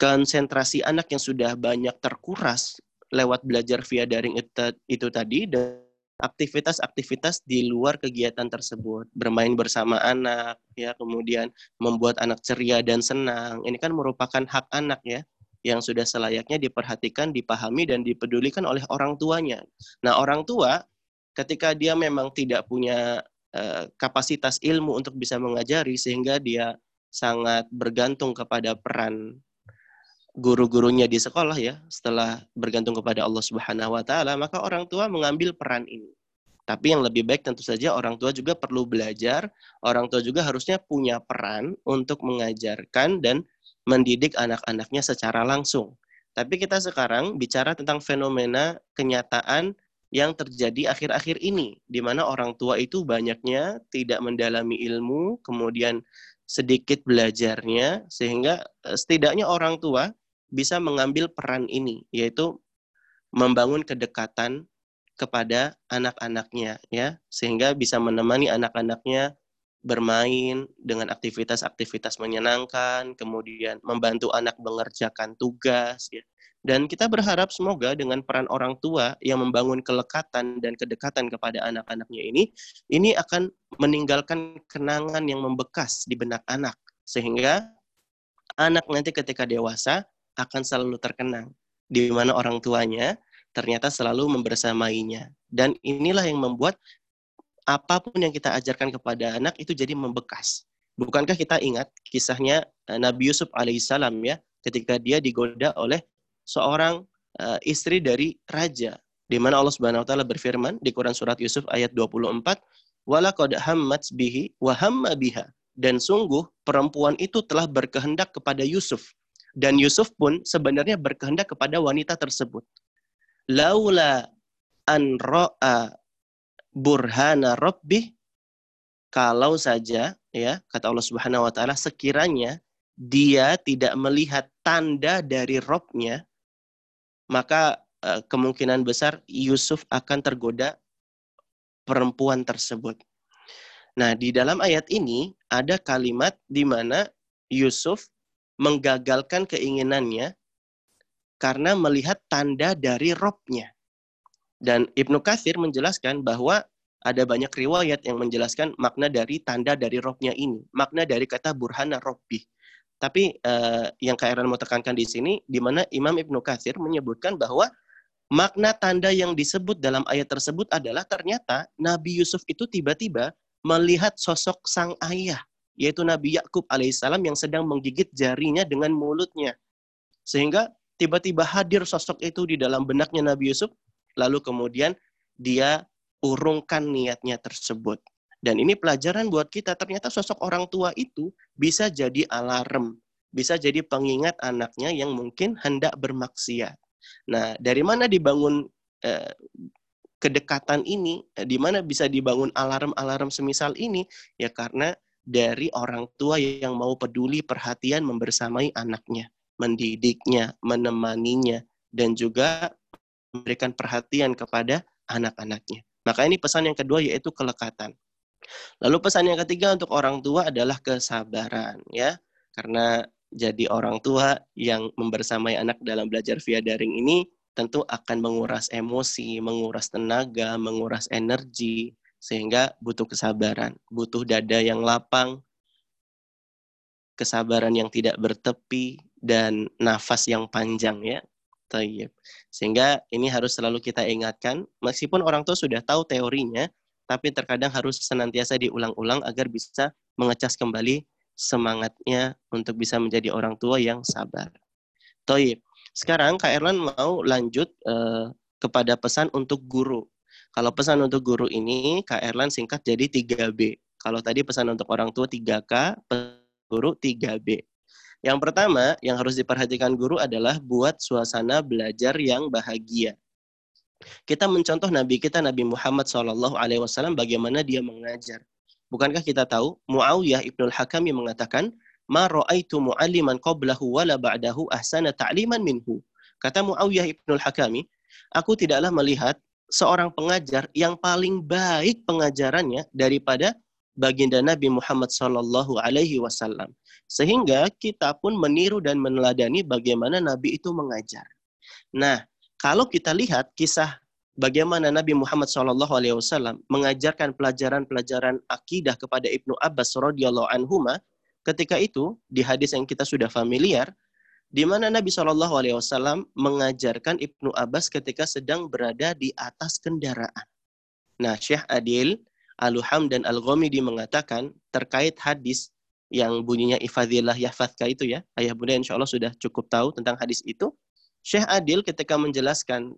konsentrasi anak yang sudah banyak terkuras lewat belajar via daring itu, itu tadi dan aktivitas-aktivitas di luar kegiatan tersebut. Bermain bersama anak ya. Kemudian membuat anak ceria dan senang. Ini kan merupakan hak anak ya yang sudah selayaknya diperhatikan, dipahami, dan dipedulikan oleh orang tuanya. Nah, orang tua ketika dia memang tidak punya uh, kapasitas ilmu untuk bisa mengajari, sehingga dia sangat bergantung kepada peran guru-gurunya di sekolah ya, setelah bergantung kepada Allah Subhanahu wa taala, maka orang tua mengambil peran ini. Tapi yang lebih baik tentu saja orang tua juga perlu belajar, orang tua juga harusnya punya peran untuk mengajarkan dan mendidik anak-anaknya secara langsung. Tapi kita sekarang bicara tentang fenomena kenyataan yang terjadi akhir-akhir ini, di mana orang tua itu banyaknya tidak mendalami ilmu, kemudian sedikit belajarnya, sehingga eh, setidaknya orang tua bisa mengambil peran ini, yaitu membangun kedekatan kepada anak-anaknya, ya, sehingga bisa menemani anak-anaknya bermain dengan aktivitas-aktivitas menyenangkan, kemudian membantu anak mengerjakan tugas ya. Dan kita berharap semoga dengan peran orang tua yang membangun kelekatan dan kedekatan kepada anak-anaknya ini, ini akan meninggalkan kenangan yang membekas di benak anak. Sehingga anak nanti ketika dewasa akan selalu terkenang. Di mana orang tuanya ternyata selalu membersamainya. Dan inilah yang membuat apa pun yang kita ajarkan kepada anak itu jadi membekas. Bukankah kita ingat kisahnya uh, Nabi Yusuf alaihissalam ya, ketika dia digoda oleh seorang uh, istri dari raja, di mana Allah Subhanahu wa taala berfirman di Quran surat Yusuf ayat 24, "Walaqad hammat bihi wa hamma biha." Dan sungguh perempuan itu telah berkehendak kepada Yusuf dan Yusuf pun sebenarnya berkehendak kepada wanita tersebut. Laula an ra'a burhana rabbih kalau saja ya kata Allah Subhanahu wa taala sekiranya dia tidak melihat tanda dari robnya maka uh, kemungkinan besar Yusuf akan tergoda perempuan tersebut. Nah, di dalam ayat ini ada kalimat di mana Yusuf menggagalkan keinginannya karena melihat tanda dari robnya. Dan Ibnu Katsir menjelaskan bahwa ada banyak riwayat yang menjelaskan makna dari tanda dari robnya ini, makna dari kata burhana robbi. Tapi uh, yang Kairan mau tekankan di sini, di mana Imam Ibnu Katsir menyebutkan bahwa makna tanda yang disebut dalam ayat tersebut adalah ternyata Nabi Yusuf itu tiba-tiba melihat sosok sang ayah, yaitu Nabi Yakub alaihissalam yang sedang menggigit jarinya dengan mulutnya. Sehingga tiba-tiba hadir sosok itu di dalam benaknya Nabi Yusuf lalu kemudian dia urungkan niatnya tersebut. Dan ini pelajaran buat kita, ternyata sosok orang tua itu bisa jadi alarm, bisa jadi pengingat anaknya yang mungkin hendak bermaksiat. Nah, dari mana dibangun eh, kedekatan ini? Eh, di mana bisa dibangun alarm-alarm semisal ini? Ya karena dari orang tua yang mau peduli, perhatian, membersamai anaknya, mendidiknya, menemaninya, dan juga memberikan perhatian kepada anak-anaknya. Maka ini pesan yang kedua yaitu kelekatan. Lalu pesan yang ketiga untuk orang tua adalah kesabaran ya. Karena jadi orang tua yang membersamai anak dalam belajar via daring ini tentu akan menguras emosi, menguras tenaga, menguras energi sehingga butuh kesabaran, butuh dada yang lapang, kesabaran yang tidak bertepi dan nafas yang panjang ya. Tayyib. Sehingga ini harus selalu kita ingatkan, meskipun orang tua sudah tahu teorinya, tapi terkadang harus senantiasa diulang-ulang agar bisa mengecas kembali semangatnya untuk bisa menjadi orang tua yang sabar. Tayyib. Sekarang Kak Erlan mau lanjut uh, kepada pesan untuk guru. Kalau pesan untuk guru ini, Kak Erlan singkat jadi 3B. Kalau tadi pesan untuk orang tua 3K, guru 3B. Yang pertama yang harus diperhatikan guru adalah buat suasana belajar yang bahagia. Kita mencontoh Nabi kita Nabi Muhammad SAW bagaimana dia mengajar. Bukankah kita tahu Muawiyah ibnul Hakam yang mengatakan, "Ma ra'aitu mu'alliman qablahu wala ba'dahu ahsana ta'liman minhu." Kata Muawiyah ibnul Hakami, aku tidaklah melihat seorang pengajar yang paling baik pengajarannya daripada baginda Nabi Muhammad Sallallahu Alaihi Wasallam. Sehingga kita pun meniru dan meneladani bagaimana Nabi itu mengajar. Nah, kalau kita lihat kisah bagaimana Nabi Muhammad Sallallahu Alaihi Wasallam mengajarkan pelajaran-pelajaran akidah kepada Ibnu Abbas radhiyallahu anhu, ketika itu di hadis yang kita sudah familiar, di mana Nabi Shallallahu Alaihi Wasallam mengajarkan Ibnu Abbas ketika sedang berada di atas kendaraan. Nah, Syekh Adil Al-Luham dan Al-Ghamidi mengatakan terkait hadis yang bunyinya ifadillah yahfadka itu ya. Ayah bunda insya Allah sudah cukup tahu tentang hadis itu. Syekh Adil ketika menjelaskan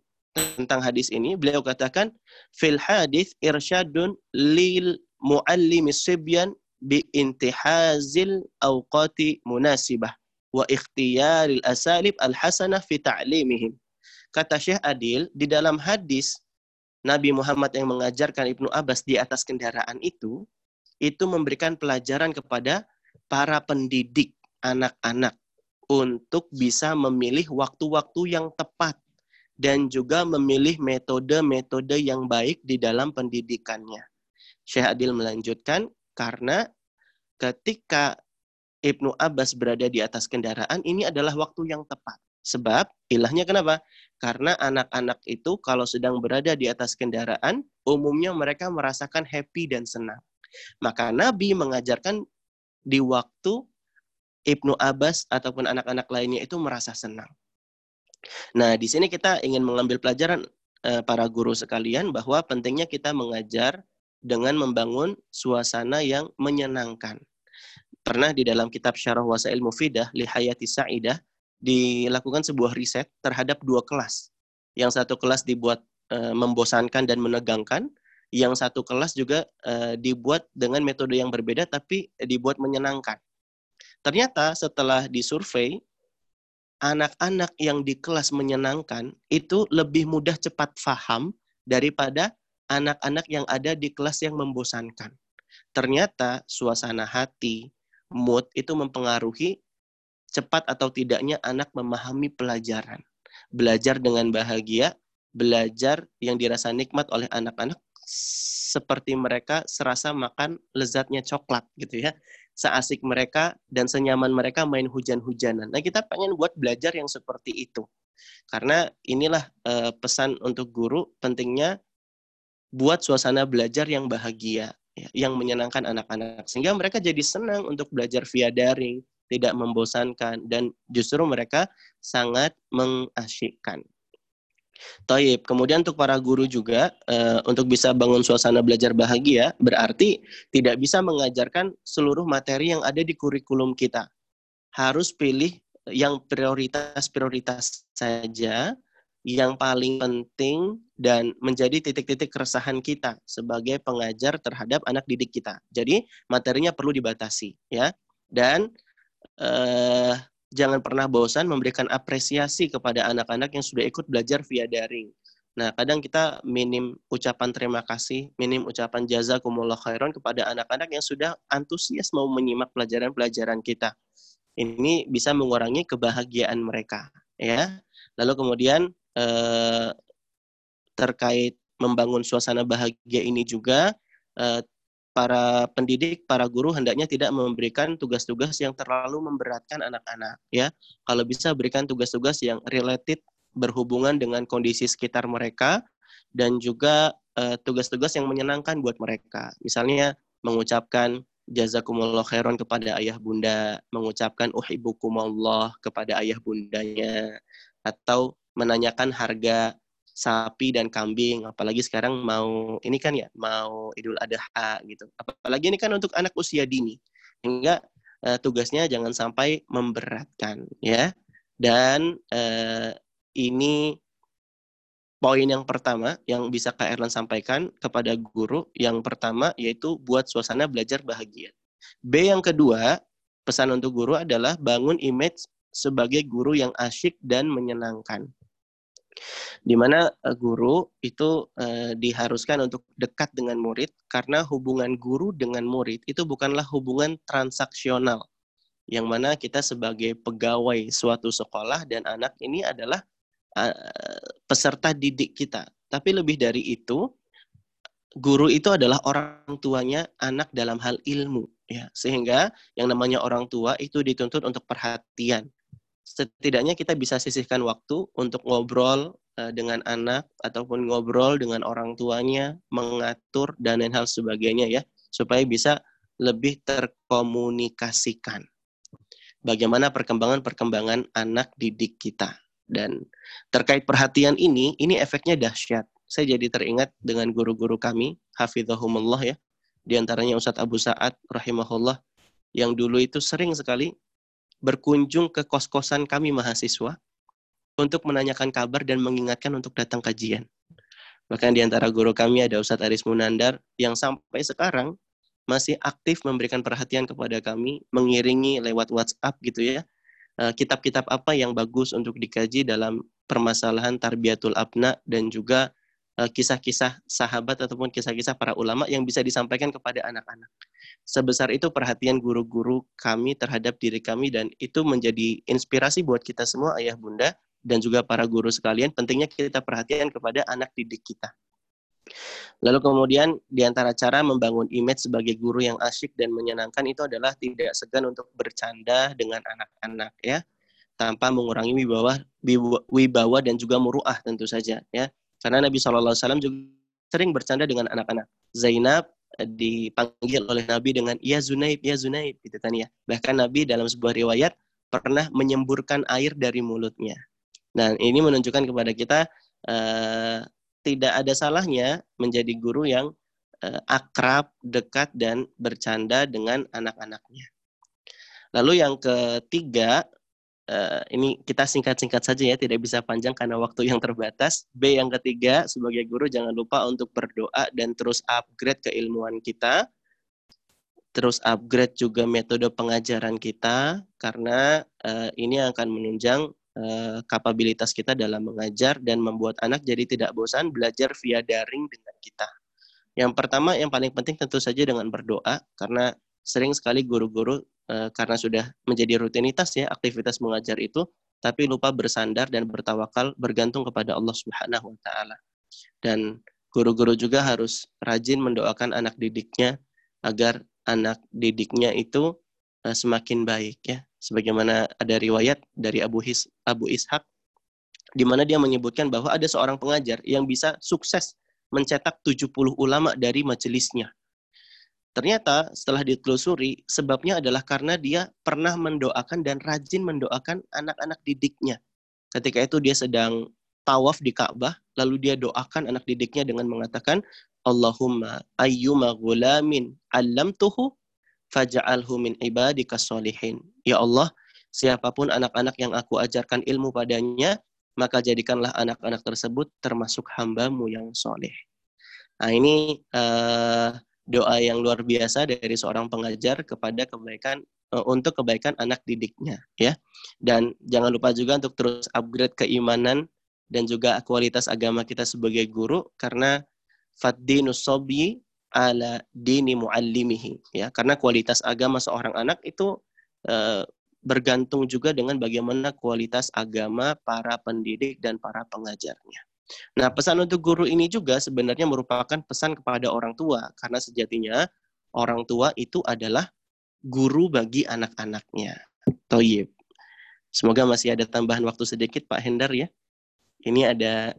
tentang hadis ini, beliau katakan, fil hadis irsyadun lil muallimi sibyan bi intihazil awqati munasibah wa ikhtiyaril asalib al-hasanah fi ta'limihim. Kata Syekh Adil, di dalam hadis Nabi Muhammad yang mengajarkan Ibnu Abbas di atas kendaraan itu, itu memberikan pelajaran kepada para pendidik anak-anak untuk bisa memilih waktu-waktu yang tepat dan juga memilih metode-metode yang baik di dalam pendidikannya. Syekh Adil melanjutkan, karena ketika Ibnu Abbas berada di atas kendaraan, ini adalah waktu yang tepat. Sebab ilahnya kenapa? Karena anak-anak itu kalau sedang berada di atas kendaraan, umumnya mereka merasakan happy dan senang. Maka Nabi mengajarkan di waktu Ibnu Abbas ataupun anak-anak lainnya itu merasa senang. Nah, di sini kita ingin mengambil pelajaran eh, para guru sekalian bahwa pentingnya kita mengajar dengan membangun suasana yang menyenangkan. Pernah di dalam kitab Syarah Wasail Mufidah, Lihayati Sa'idah, dilakukan sebuah riset terhadap dua kelas. Yang satu kelas dibuat e, membosankan dan menegangkan, yang satu kelas juga e, dibuat dengan metode yang berbeda tapi dibuat menyenangkan. Ternyata setelah disurvei, anak-anak yang di kelas menyenangkan itu lebih mudah cepat faham daripada anak-anak yang ada di kelas yang membosankan. Ternyata suasana hati, mood itu mempengaruhi cepat atau tidaknya anak memahami pelajaran. Belajar dengan bahagia, belajar yang dirasa nikmat oleh anak-anak seperti mereka serasa makan lezatnya coklat gitu ya. Seasik mereka dan senyaman mereka main hujan-hujanan. Nah, kita pengen buat belajar yang seperti itu. Karena inilah uh, pesan untuk guru pentingnya buat suasana belajar yang bahagia, ya, yang menyenangkan anak-anak sehingga mereka jadi senang untuk belajar via daring, tidak membosankan dan justru mereka sangat mengasyikkan. Taib. Kemudian untuk para guru juga uh, untuk bisa bangun suasana belajar bahagia berarti tidak bisa mengajarkan seluruh materi yang ada di kurikulum kita. Harus pilih yang prioritas-prioritas saja yang paling penting dan menjadi titik-titik keresahan kita sebagai pengajar terhadap anak didik kita. Jadi materinya perlu dibatasi ya. Dan uh, jangan pernah bosan memberikan apresiasi kepada anak-anak yang sudah ikut belajar via daring. Nah, kadang kita minim ucapan terima kasih, minim ucapan jazakumullah khairan kepada anak-anak yang sudah antusias mau menyimak pelajaran-pelajaran kita. Ini bisa mengurangi kebahagiaan mereka, ya. Lalu kemudian eh, terkait membangun suasana bahagia ini juga eh, para pendidik, para guru hendaknya tidak memberikan tugas-tugas yang terlalu memberatkan anak-anak ya. Kalau bisa berikan tugas-tugas yang related berhubungan dengan kondisi sekitar mereka dan juga eh, tugas-tugas yang menyenangkan buat mereka. Misalnya mengucapkan jazakumullah khairan kepada ayah bunda, mengucapkan uhibbukumullah kepada ayah bundanya atau menanyakan harga sapi dan kambing apalagi sekarang mau ini kan ya mau Idul Adha gitu. Apalagi ini kan untuk anak usia dini hingga uh, tugasnya jangan sampai memberatkan ya. Dan uh, ini poin yang pertama yang bisa Kak Erlan sampaikan kepada guru yang pertama yaitu buat suasana belajar bahagia. B yang kedua pesan untuk guru adalah bangun image sebagai guru yang asyik dan menyenangkan di mana uh, guru itu uh, diharuskan untuk dekat dengan murid karena hubungan guru dengan murid itu bukanlah hubungan transaksional. Yang mana kita sebagai pegawai suatu sekolah dan anak ini adalah uh, peserta didik kita. Tapi lebih dari itu guru itu adalah orang tuanya anak dalam hal ilmu ya. Sehingga yang namanya orang tua itu dituntut untuk perhatian setidaknya kita bisa sisihkan waktu untuk ngobrol uh, dengan anak ataupun ngobrol dengan orang tuanya, mengatur dan lain hal sebagainya ya, supaya bisa lebih terkomunikasikan. Bagaimana perkembangan-perkembangan anak didik kita. Dan terkait perhatian ini, ini efeknya dahsyat. Saya jadi teringat dengan guru-guru kami, hafizahumullah ya, di antaranya Ustadz Abu Sa'ad rahimahullah, yang dulu itu sering sekali berkunjung ke kos-kosan kami mahasiswa untuk menanyakan kabar dan mengingatkan untuk datang kajian. Bahkan di antara guru kami ada Ustadz Aris Munandar yang sampai sekarang masih aktif memberikan perhatian kepada kami, mengiringi lewat WhatsApp gitu ya, eh, kitab-kitab apa yang bagus untuk dikaji dalam permasalahan tarbiyatul abna dan juga kisah-kisah sahabat ataupun kisah-kisah para ulama yang bisa disampaikan kepada anak-anak sebesar itu perhatian guru-guru kami terhadap diri kami dan itu menjadi inspirasi buat kita semua ayah bunda dan juga para guru sekalian pentingnya kita perhatian kepada anak didik kita. Lalu kemudian di antara cara membangun image sebagai guru yang asyik dan menyenangkan itu adalah tidak segan untuk bercanda dengan anak-anak ya tanpa mengurangi wibawa wibawa dan juga muruah tentu saja ya. Karena Nabi SAW juga sering bercanda dengan anak-anak. Zainab dipanggil oleh Nabi dengan ya Zunaib, ya Zunaib gitu kan ya. Bahkan Nabi dalam sebuah riwayat pernah menyemburkan air dari mulutnya. Dan ini menunjukkan kepada kita uh, tidak ada salahnya menjadi guru yang uh, akrab, dekat dan bercanda dengan anak-anaknya. Lalu yang ketiga uh, ini kita singkat-singkat saja ya, tidak bisa panjang karena waktu yang terbatas. B yang ketiga, sebagai guru jangan lupa untuk berdoa dan terus upgrade keilmuan kita. Terus upgrade juga metode pengajaran kita karena uh, ini akan menunjang uh, kapabilitas kita dalam mengajar dan membuat anak jadi tidak bosan belajar via daring dengan kita. Yang pertama, yang paling penting tentu saja dengan berdoa karena sering sekali guru-guru Eh, karena sudah menjadi rutinitas ya aktivitas mengajar itu, tapi lupa bersandar dan bertawakal bergantung kepada Allah Subhanahu wa taala. Dan guru-guru juga harus rajin mendoakan anak didiknya agar anak didiknya itu uh, semakin baik ya. Sebagaimana ada riwayat dari Abu His Abu Ishaq di mana dia menyebutkan bahwa ada seorang pengajar yang bisa sukses mencetak 70 ulama dari majelisnya. Ternyata setelah ditelusuri, sebabnya adalah karena dia pernah mendoakan dan rajin mendoakan anak-anak didiknya. Ketika itu dia sedang tawaf di Ka'bah, lalu dia doakan anak didiknya dengan mengatakan, Allahumma ayyuma gulamin allamtuhu faja'alhu min ibadika solihin. Ya Allah, siapa pun anak-anak yang aku ajarkan ilmu padanya, maka jadikanlah anak-anak tersebut termasuk hambamu yang soleh. Nah ini uh, doa yang luar biasa dari seorang pengajar kepada kebaikan uh, untuk kebaikan anak didiknya ya. Dan jangan lupa juga untuk terus upgrade keimanan dan juga kualitas agama kita sebagai guru karena faddinu sobi ala dini muallimihi ya karena kualitas agama seorang anak itu uh, bergantung juga dengan bagaimana kualitas agama para pendidik dan para pengajarnya. Nah, pesan untuk guru ini juga sebenarnya merupakan pesan kepada orang tua karena sejatinya orang tua itu adalah guru bagi anak-anaknya. Toyib. Semoga masih ada tambahan waktu sedikit Pak Hendar ya. Ini ada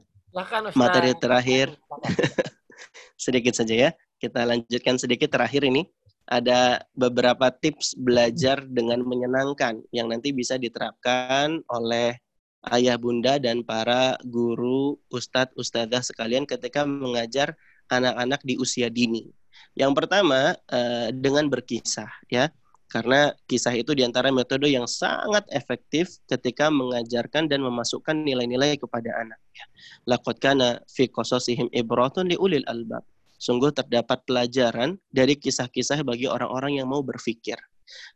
materi terakhir. sedikit saja ya. Kita lanjutkan sedikit terakhir ini ada beberapa tips belajar dengan menyenangkan yang nanti bisa diterapkan oleh ayah bunda dan para guru, ustadz, ustadzah sekalian ketika mengajar anak-anak di usia dini. Yang pertama uh, dengan berkisah ya. Karena kisah itu di antara metode yang sangat efektif ketika mengajarkan dan memasukkan nilai-nilai kepada anak. Laqad kana fi qasasihim ibratun li ulil albab Sungguh terdapat pelajaran dari kisah-kisah bagi orang-orang yang mau berpikir.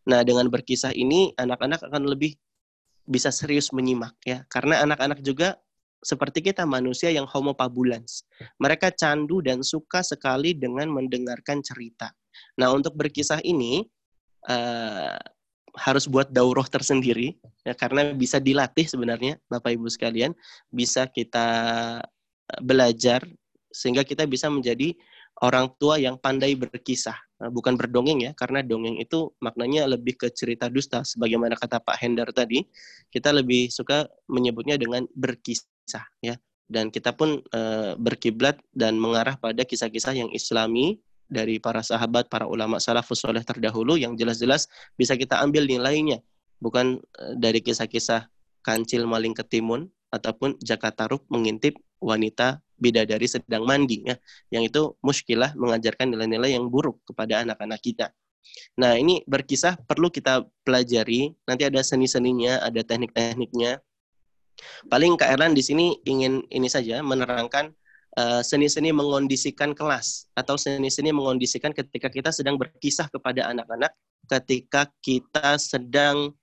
Nah, dengan berkisah ini anak-anak akan lebih bisa serius menyimak ya, karena anak-anak juga seperti kita manusia yang homo pabulans. Mereka candu dan suka sekali dengan mendengarkan cerita. Nah, untuk berkisah ini uh, harus buat daurah tersendiri ya karena bisa dilatih sebenarnya Bapak Ibu sekalian, bisa kita eh, belajar sehingga kita bisa menjadi orang tua yang pandai berkisah, nah, bukan berdongeng ya, karena dongeng itu maknanya lebih ke cerita dusta, sebagaimana kata Pak Hendar tadi, kita lebih suka menyebutnya dengan berkisah ya, dan kita pun e, berkiblat dan mengarah pada kisah-kisah yang Islami dari para sahabat, para ulama salafus soleh terdahulu yang jelas-jelas bisa kita ambil nilainya, bukan e, dari kisah-kisah kancil maling ketimun ataupun Jakataruk mengintip wanita bidadari sedang mandi ya yang itu muskilah mengajarkan nilai-nilai yang buruk kepada anak-anak kita nah ini berkisah perlu kita pelajari nanti ada seni-seninya ada teknik-tekniknya paling Kak Erlan di sini ingin ini saja menerangkan uh, seni-seni mengondisikan kelas atau seni-seni mengondisikan ketika kita sedang berkisah kepada anak-anak ketika kita sedang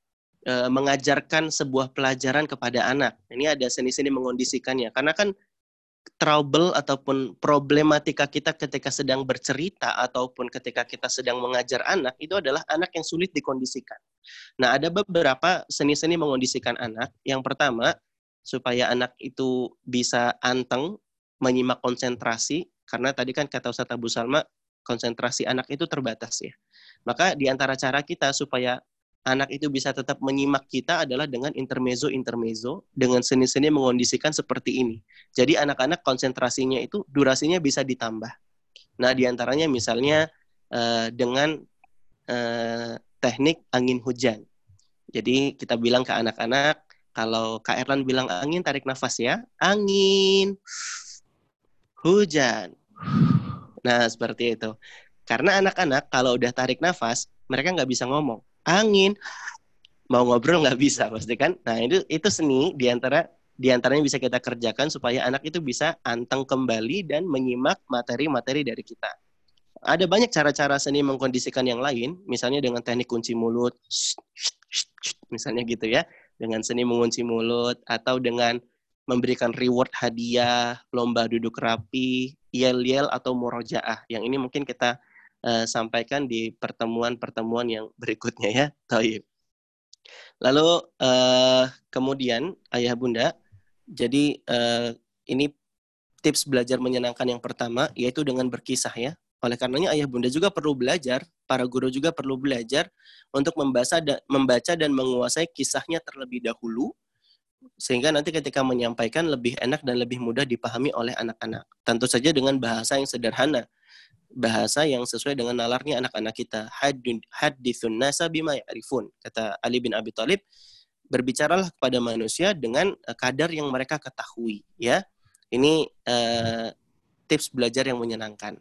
uh, mengajarkan sebuah pelajaran kepada anak. Ini ada seni-seni mengondisikannya. Karena kan trouble ataupun problematika kita ketika sedang bercerita ataupun ketika kita sedang mengajar anak itu adalah anak yang sulit dikondisikan. Nah, ada beberapa seni-seni mengondisikan anak. Yang pertama, supaya anak itu bisa anteng, menyimak konsentrasi, karena tadi kan kata Ustaz Abu Salma, konsentrasi anak itu terbatas ya. Maka di antara cara kita supaya anak itu bisa tetap menyimak kita adalah dengan intermezzo-intermezzo, dengan seni-seni mengondisikan seperti ini. Jadi anak-anak konsentrasinya itu durasinya bisa ditambah. Nah, di antaranya misalnya uh, dengan uh, teknik angin hujan. Jadi kita bilang ke anak-anak, kalau Kak Erlan bilang angin, tarik nafas ya. Angin, hujan. Nah, seperti itu. Karena anak-anak kalau udah tarik nafas, mereka nggak bisa ngomong angin. Mau ngobrol nggak bisa pasti kan? Nah itu itu seni di antara di antaranya bisa kita kerjakan supaya anak itu bisa anteng kembali dan menyimak materi-materi dari kita. Ada banyak cara-cara seni mengkondisikan yang lain misalnya dengan teknik kunci mulut misalnya gitu ya dengan seni mengunci mulut atau dengan memberikan reward hadiah lomba duduk rapi yel-yel atau murojaah yang ini mungkin kita uh, sampaikan di pertemuan-pertemuan yang berikutnya ya. Taib. Lalu uh, kemudian ayah bunda, jadi uh, ini tips belajar menyenangkan yang pertama yaitu dengan berkisah ya. Oleh karenanya ayah bunda juga perlu belajar, para guru juga perlu belajar untuk membaca dan, membaca dan menguasai kisahnya terlebih dahulu sehingga nanti ketika menyampaikan lebih enak dan lebih mudah dipahami oleh anak-anak. Tentu saja dengan bahasa yang sederhana bahasa yang sesuai dengan nalarnya anak-anak kita. Hadithun nasa bima ya'rifun. Kata Ali bin Abi Thalib, berbicaralah kepada manusia dengan eh, kadar yang mereka ketahui. Ya, Ini uh, tips belajar yang menyenangkan.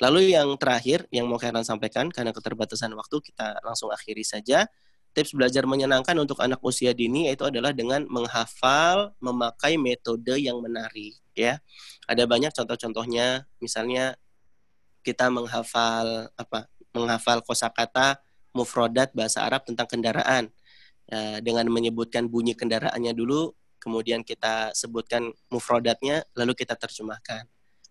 Lalu yang terakhir yang mau kalian sampaikan karena keterbatasan waktu kita langsung akhiri saja. Tips belajar menyenangkan untuk anak usia dini yaitu adalah dengan menghafal, memakai metode yang menarik ya. Ada banyak contoh-contohnya, misalnya kita menghafal apa menghafal kosakata mufrodat bahasa Arab tentang kendaraan uh, dengan menyebutkan bunyi kendaraannya dulu, kemudian kita sebutkan mufrodatnya, lalu kita terjemahkan.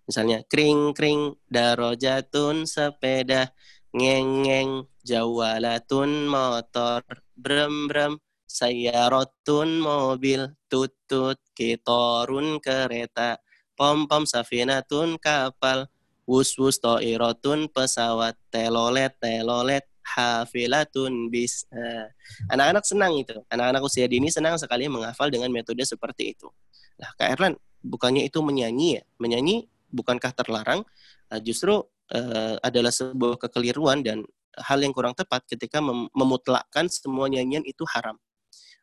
Misalnya kring kring darojatun sepeda ngeng ngeng jawalatun motor brem brem sayarotun mobil tutut kitorun kereta pom pom safinatun kapal wus wus toirotun pesawat telolet telolet hafilatun bis. Nah, anak-anak senang itu. Anak-anak usia dini senang sekali menghafal dengan metode seperti itu. Nah, Kak Erlan, bukannya itu menyanyi ya? Menyanyi bukankah terlarang? Uh, justru uh, adalah sebuah kekeliruan dan hal yang kurang tepat ketika mem memutlakkan semua nyanyian itu haram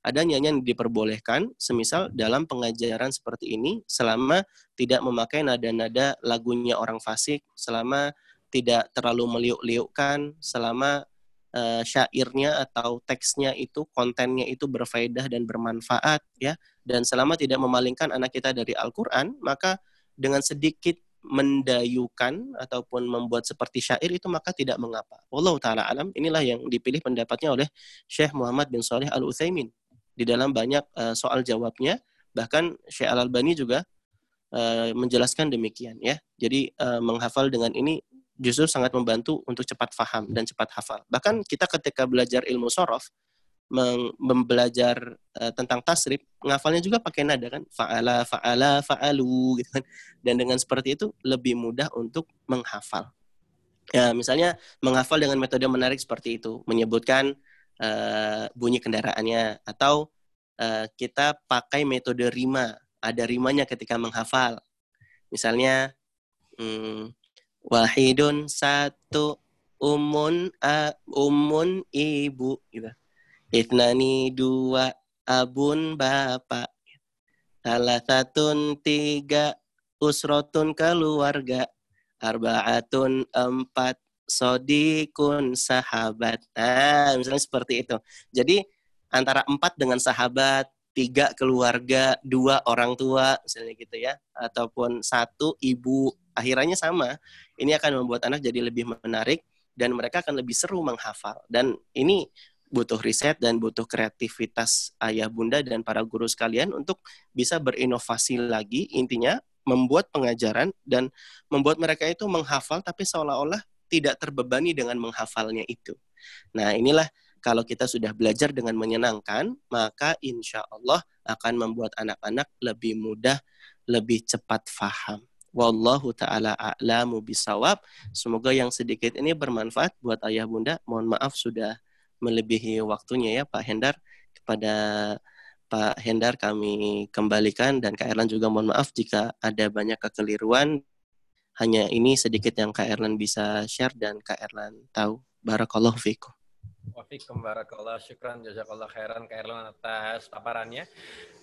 ada nyanyian diperbolehkan, semisal dalam pengajaran seperti ini, selama tidak memakai nada-nada lagunya orang fasik, selama tidak terlalu meliuk-liukkan, selama uh, syairnya atau teksnya itu, kontennya itu berfaedah dan bermanfaat, ya, dan selama tidak memalingkan anak kita dari Al-Quran, maka dengan sedikit mendayukan ataupun membuat seperti syair itu maka tidak mengapa. Allah taala alam inilah yang dipilih pendapatnya oleh Syekh Muhammad bin Saleh Al Utsaimin di dalam banyak uh, soal jawabnya. Bahkan Syekh Al Albani juga uh, menjelaskan demikian ya. Jadi uh, menghafal dengan ini justru sangat membantu untuk cepat faham dan cepat hafal. Bahkan kita ketika belajar ilmu sorof membelajar uh, tentang tasrif ngafalnya juga pakai nada kan? Faala faala faalu gitu kan? Dan dengan seperti itu lebih mudah untuk menghafal. Ya misalnya menghafal dengan metode menarik seperti itu menyebutkan uh, bunyi kendaraannya. Atau uh, kita pakai metode rima. Ada rimanya ketika menghafal. Misalnya hmm, wahidun satu umun a, umun ibu gitu. Itnani dua abun bapak salah satu tiga usrotun keluarga. Arbaatun empat sodikun sahabat. Misalnya seperti itu. Jadi antara empat dengan sahabat, tiga keluarga, dua orang tua, misalnya gitu ya, ataupun satu ibu, akhirnya sama. Ini akan membuat anak jadi lebih menarik dan mereka akan lebih seru menghafal. Dan ini butuh riset dan butuh kreativitas ayah bunda dan para guru sekalian untuk bisa berinovasi lagi. Intinya membuat pengajaran dan membuat mereka itu menghafal tapi seolah-olah tidak terbebani dengan menghafalnya itu. Nah, inilah kalau kita sudah belajar dengan menyenangkan, maka insya Allah akan membuat anak-anak lebih mudah, lebih cepat faham. Wallahu ta'ala a'lamu bisawab. Semoga yang sedikit ini bermanfaat buat ayah bunda. Mohon maaf sudah melebihi waktunya ya Pak Hendar. Kepada Pak Hendar kami kembalikan dan Kak Erlan juga mohon maaf jika ada banyak kekeliruan hanya ini sedikit yang Kak Erlan bisa share dan Kak Erlan tahu. Barakallahu fikum. Wafikum barakallah. Syukran jazakallah khairan Kak Erlan atas paparannya.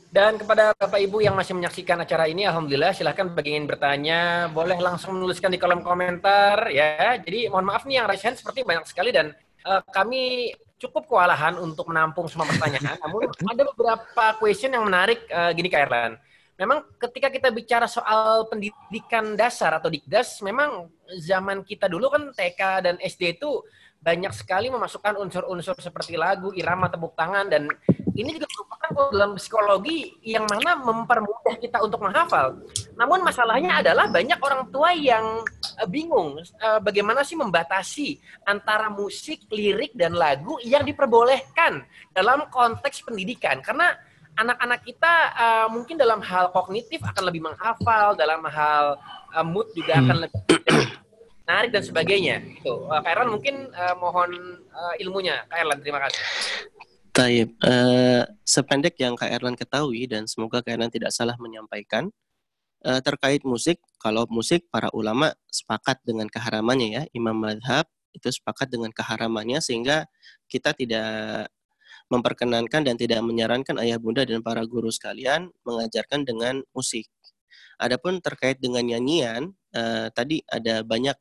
Dan kepada Bapak Ibu yang masih menyaksikan acara ini, Alhamdulillah silahkan bagi ingin bertanya, boleh langsung menuliskan di kolom komentar ya. Jadi mohon maaf nih yang raise seperti banyak sekali dan uh, kami cukup kewalahan untuk menampung semua pertanyaan. Namun ada beberapa question yang menarik uh, gini Kak Erlan memang ketika kita bicara soal pendidikan dasar atau dikdas, memang zaman kita dulu kan TK dan SD itu banyak sekali memasukkan unsur-unsur seperti lagu, irama, tepuk tangan, dan ini juga merupakan dalam psikologi yang mana mempermudah kita untuk menghafal. Namun masalahnya adalah banyak orang tua yang eh, bingung eh, bagaimana sih membatasi antara musik, lirik, dan lagu yang diperbolehkan dalam konteks pendidikan. Karena anak-anak kita uh, mungkin dalam hal kognitif akan lebih menghafal, dalam hal uh, mood juga hmm. akan lebih menarik dan sebagainya. Itu. Uh, Kak Erlan mungkin uh, mohon uh, ilmunya. Kak Erlan, terima kasih. Taib, uh, sependek yang Kak Erlan ketahui dan semoga Kak Erlan tidak salah menyampaikan uh, terkait musik, kalau musik para ulama sepakat dengan keharamannya ya, Imam Madhab itu sepakat dengan keharamannya sehingga kita tidak memperkenankan dan tidak menyarankan ayah bunda dan para guru sekalian mengajarkan dengan musik. Adapun terkait dengan nyanyian, uh, tadi ada banyak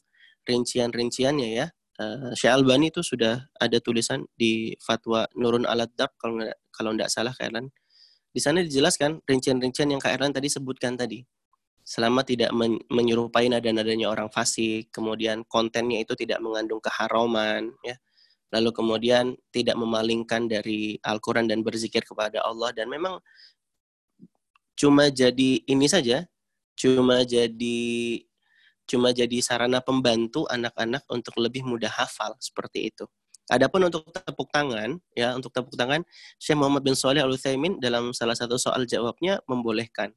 rincian-rinciannya ya. Uh, Syekh Albani itu sudah ada tulisan di fatwa Nurun Alat Dark kalau kalau nggak salah Kak Erlan. Di sana dijelaskan rincian-rincian yang Kak Erlan tadi sebutkan tadi. Selama tidak men menyerupai nada-nadanya orang fasik, kemudian kontennya itu tidak mengandung keharaman, ya lalu kemudian tidak memalingkan dari Al-Quran dan berzikir kepada Allah dan memang cuma jadi ini saja cuma jadi cuma jadi sarana pembantu anak-anak untuk lebih mudah hafal seperti itu. Adapun untuk tepuk tangan, ya untuk tepuk tangan, Syekh Muhammad bin Shalih Al Utsaimin dalam salah satu soal jawabnya membolehkan.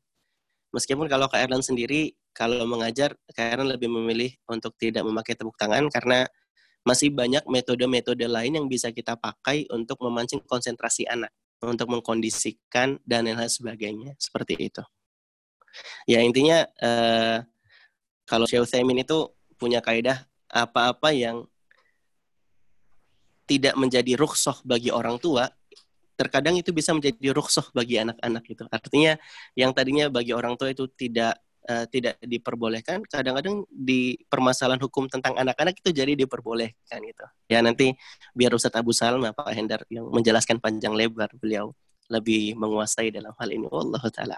Meskipun kalau Kak Erlan sendiri kalau mengajar, Kak Erlan lebih memilih untuk tidak memakai tepuk tangan karena masih banyak metode-metode lain yang bisa kita pakai untuk memancing konsentrasi anak, untuk mengkondisikan dan lain sebagainya seperti itu. Ya intinya eh, kalau Syekh Utsaimin itu punya kaidah apa-apa yang tidak menjadi rukhsah bagi orang tua, terkadang itu bisa menjadi rukhsah bagi anak-anak itu. Artinya yang tadinya bagi orang tua itu tidak uh, tidak diperbolehkan, kadang-kadang di permasalahan hukum tentang anak-anak itu jadi diperbolehkan gitu. Ya nanti biar Ustadz Abu Salma Pak Hendar yang menjelaskan panjang lebar beliau lebih menguasai dalam hal ini. Allah taala.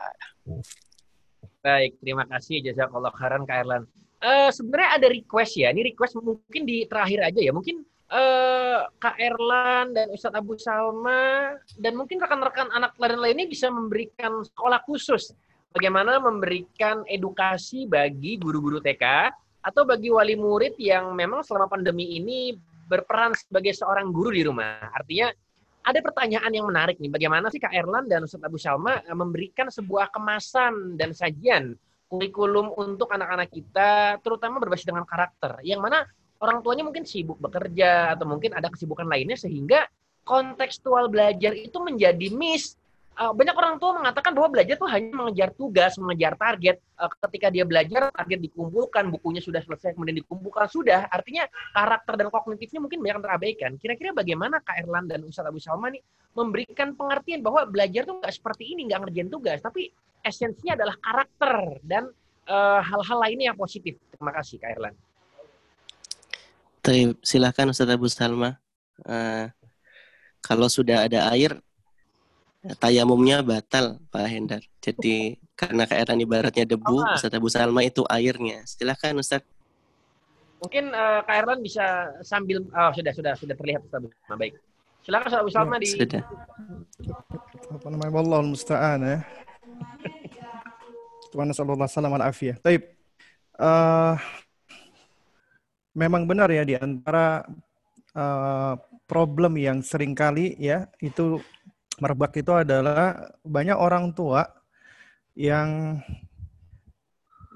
Baik, terima kasih jazakallah khairan Kak Erlan. Uh, sebenarnya ada request ya. Ini request mungkin di terakhir aja ya. Mungkin uh, Kak Erlan dan Ustadz Abu Salma dan mungkin rekan-rekan anak lain lainnya bisa memberikan sekolah khusus bagaimana memberikan edukasi bagi guru-guru TK atau bagi wali murid yang memang selama pandemi ini berperan sebagai seorang guru di rumah. Artinya ada pertanyaan yang menarik nih. Bagaimana sih Kak Erlan dan Ustadz Abu Salma eh, memberikan sebuah kemasan dan sajian kurikulum untuk anak-anak kita, terutama berbasis dengan karakter, yang mana orang tuanya mungkin sibuk bekerja atau mungkin ada kesibukan lainnya sehingga kontekstual belajar itu menjadi miss uh, banyak orang tua mengatakan bahwa belajar tuh hanya mengejar tugas, mengejar target. Uh, ketika dia belajar, target dikumpulkan, bukunya sudah selesai, kemudian dikumpulkan sudah. Artinya karakter dan kognitifnya mungkin banyak terabaikan. Kira-kira bagaimana Kak Erlan dan Ustadz Abu Salma nih memberikan pengertian bahwa belajar tuh nggak seperti ini, nggak ngerjain tugas, tapi esensinya adalah karakter dan uh, hal-hal lainnya yang positif. Terima kasih Kak Erlan. Silakan Ustadz Abu Salma. Uh, kalau sudah ada air, tayamumnya batal Pak Hendar. Jadi karena keairan ibaratnya debu, oh, Ustaz Abu Salma itu airnya. Silahkan Ustaz. Mungkin uh, Kak Erlan bisa sambil oh sudah sudah sudah terlihat Ustaz Nah, baik. Silakan Ustaz Abu Salma di Sudah. Apa namanya wallahu musta'an ya. Tuhan sallallahu salam al afiyah. Taib. Uh, memang benar ya di antara uh, problem yang sering kali ya itu merebak itu adalah banyak orang tua yang,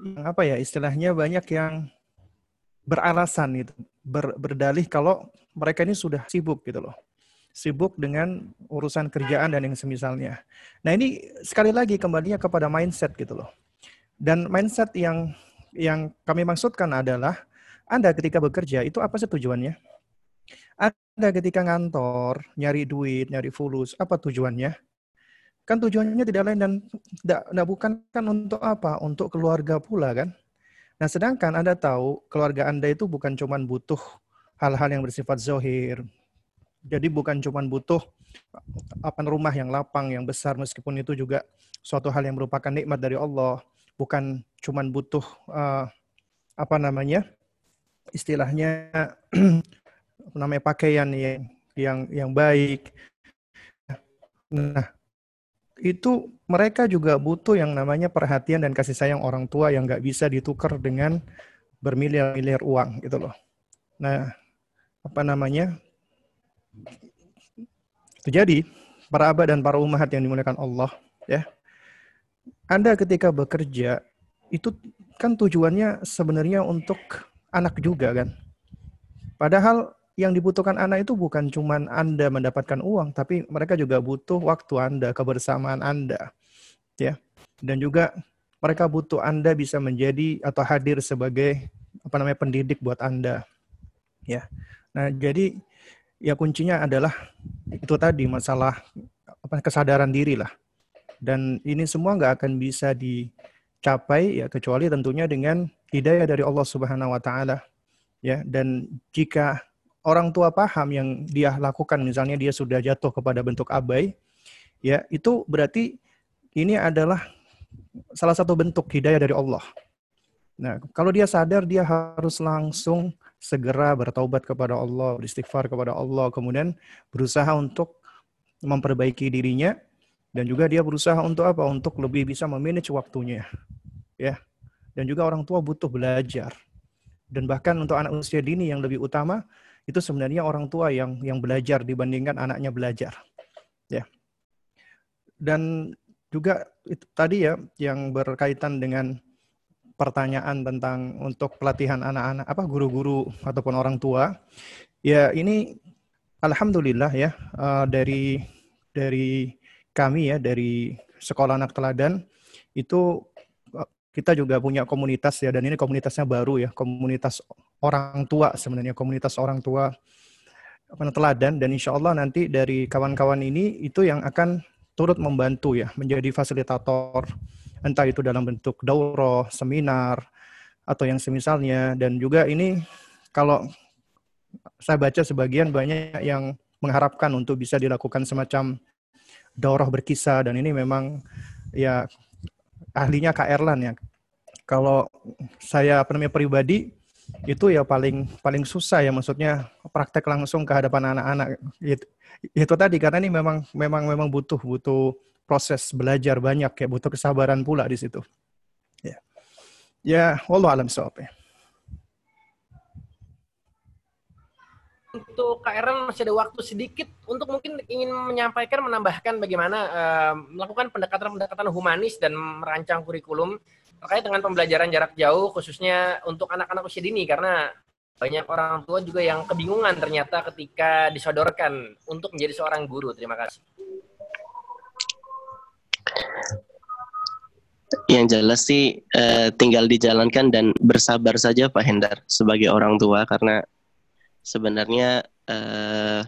yang apa ya istilahnya banyak yang beralasan itu ber, berdalih kalau mereka ini sudah sibuk gitu loh sibuk dengan urusan kerjaan dan yang semisalnya. Nah ini sekali lagi kembalinya kepada mindset gitu loh. Dan mindset yang yang kami maksudkan adalah Anda ketika bekerja itu apa sih tujuannya? Anda ketika ngantor, nyari duit, nyari fulus, apa tujuannya? Kan tujuannya tidak lain dan tidak, tidak bukan kan untuk apa? Untuk keluarga pula kan? Nah sedangkan Anda tahu keluarga Anda itu bukan cuma butuh hal-hal yang bersifat zohir. Jadi bukan cuma butuh apa rumah yang lapang, yang besar, meskipun itu juga suatu hal yang merupakan nikmat dari Allah. Bukan cuma butuh uh, apa namanya istilahnya namanya pakaian yang yang yang baik. Nah, itu mereka juga butuh yang namanya perhatian dan kasih sayang orang tua yang nggak bisa ditukar dengan bermiliar-miliar uang gitu loh. Nah, apa namanya? Jadi para abah dan para umahat yang dimuliakan Allah, ya. Anda ketika bekerja itu kan tujuannya sebenarnya untuk anak juga kan. Padahal yang dibutuhkan anak itu bukan cuma Anda mendapatkan uang, tapi mereka juga butuh waktu Anda, kebersamaan Anda. Ya. Dan juga mereka butuh Anda bisa menjadi atau hadir sebagai apa namanya pendidik buat Anda. Ya. Nah, jadi ya kuncinya adalah itu tadi masalah apa kesadaran diri lah. Dan ini semua nggak akan bisa dicapai ya kecuali tentunya dengan hidayah dari Allah Subhanahu wa taala. Ya, dan jika orang tua paham yang dia lakukan, misalnya dia sudah jatuh kepada bentuk abai, ya itu berarti ini adalah salah satu bentuk hidayah dari Allah. Nah, kalau dia sadar dia harus langsung segera bertaubat kepada Allah, beristighfar kepada Allah, kemudian berusaha untuk memperbaiki dirinya dan juga dia berusaha untuk apa? Untuk lebih bisa memanage waktunya. Ya. Dan juga orang tua butuh belajar. Dan bahkan untuk anak usia dini yang lebih utama itu sebenarnya orang tua yang yang belajar dibandingkan anaknya belajar. Ya. Dan juga itu tadi ya yang berkaitan dengan pertanyaan tentang untuk pelatihan anak-anak apa guru-guru ataupun orang tua ya ini alhamdulillah ya uh, dari dari kami ya dari sekolah anak teladan itu uh, kita juga punya komunitas ya dan ini komunitasnya baru ya komunitas orang tua sebenarnya komunitas orang tua apa teladan dan insya Allah nanti dari kawan-kawan ini itu yang akan turut membantu ya menjadi fasilitator entah itu dalam bentuk daurah, seminar, atau yang semisalnya. Dan juga ini kalau saya baca sebagian banyak yang mengharapkan untuk bisa dilakukan semacam daurah berkisah dan ini memang ya ahlinya Kak Erlan ya. Kalau saya apa namanya pribadi itu ya paling paling susah ya maksudnya praktek langsung ke hadapan anak-anak itu, itu tadi karena ini memang memang memang butuh butuh proses belajar banyak ya butuh kesabaran pula di situ. Ya. Ya, wallahu alam ya. Untuk KRN masih ada waktu sedikit untuk mungkin ingin menyampaikan menambahkan bagaimana uh, melakukan pendekatan-pendekatan humanis dan merancang kurikulum terkait dengan pembelajaran jarak jauh khususnya untuk anak-anak usia dini karena banyak orang tua juga yang kebingungan ternyata ketika disodorkan untuk menjadi seorang guru. Terima kasih. Yang jelas sih uh, tinggal dijalankan dan bersabar saja Pak Hendar sebagai orang tua karena sebenarnya uh,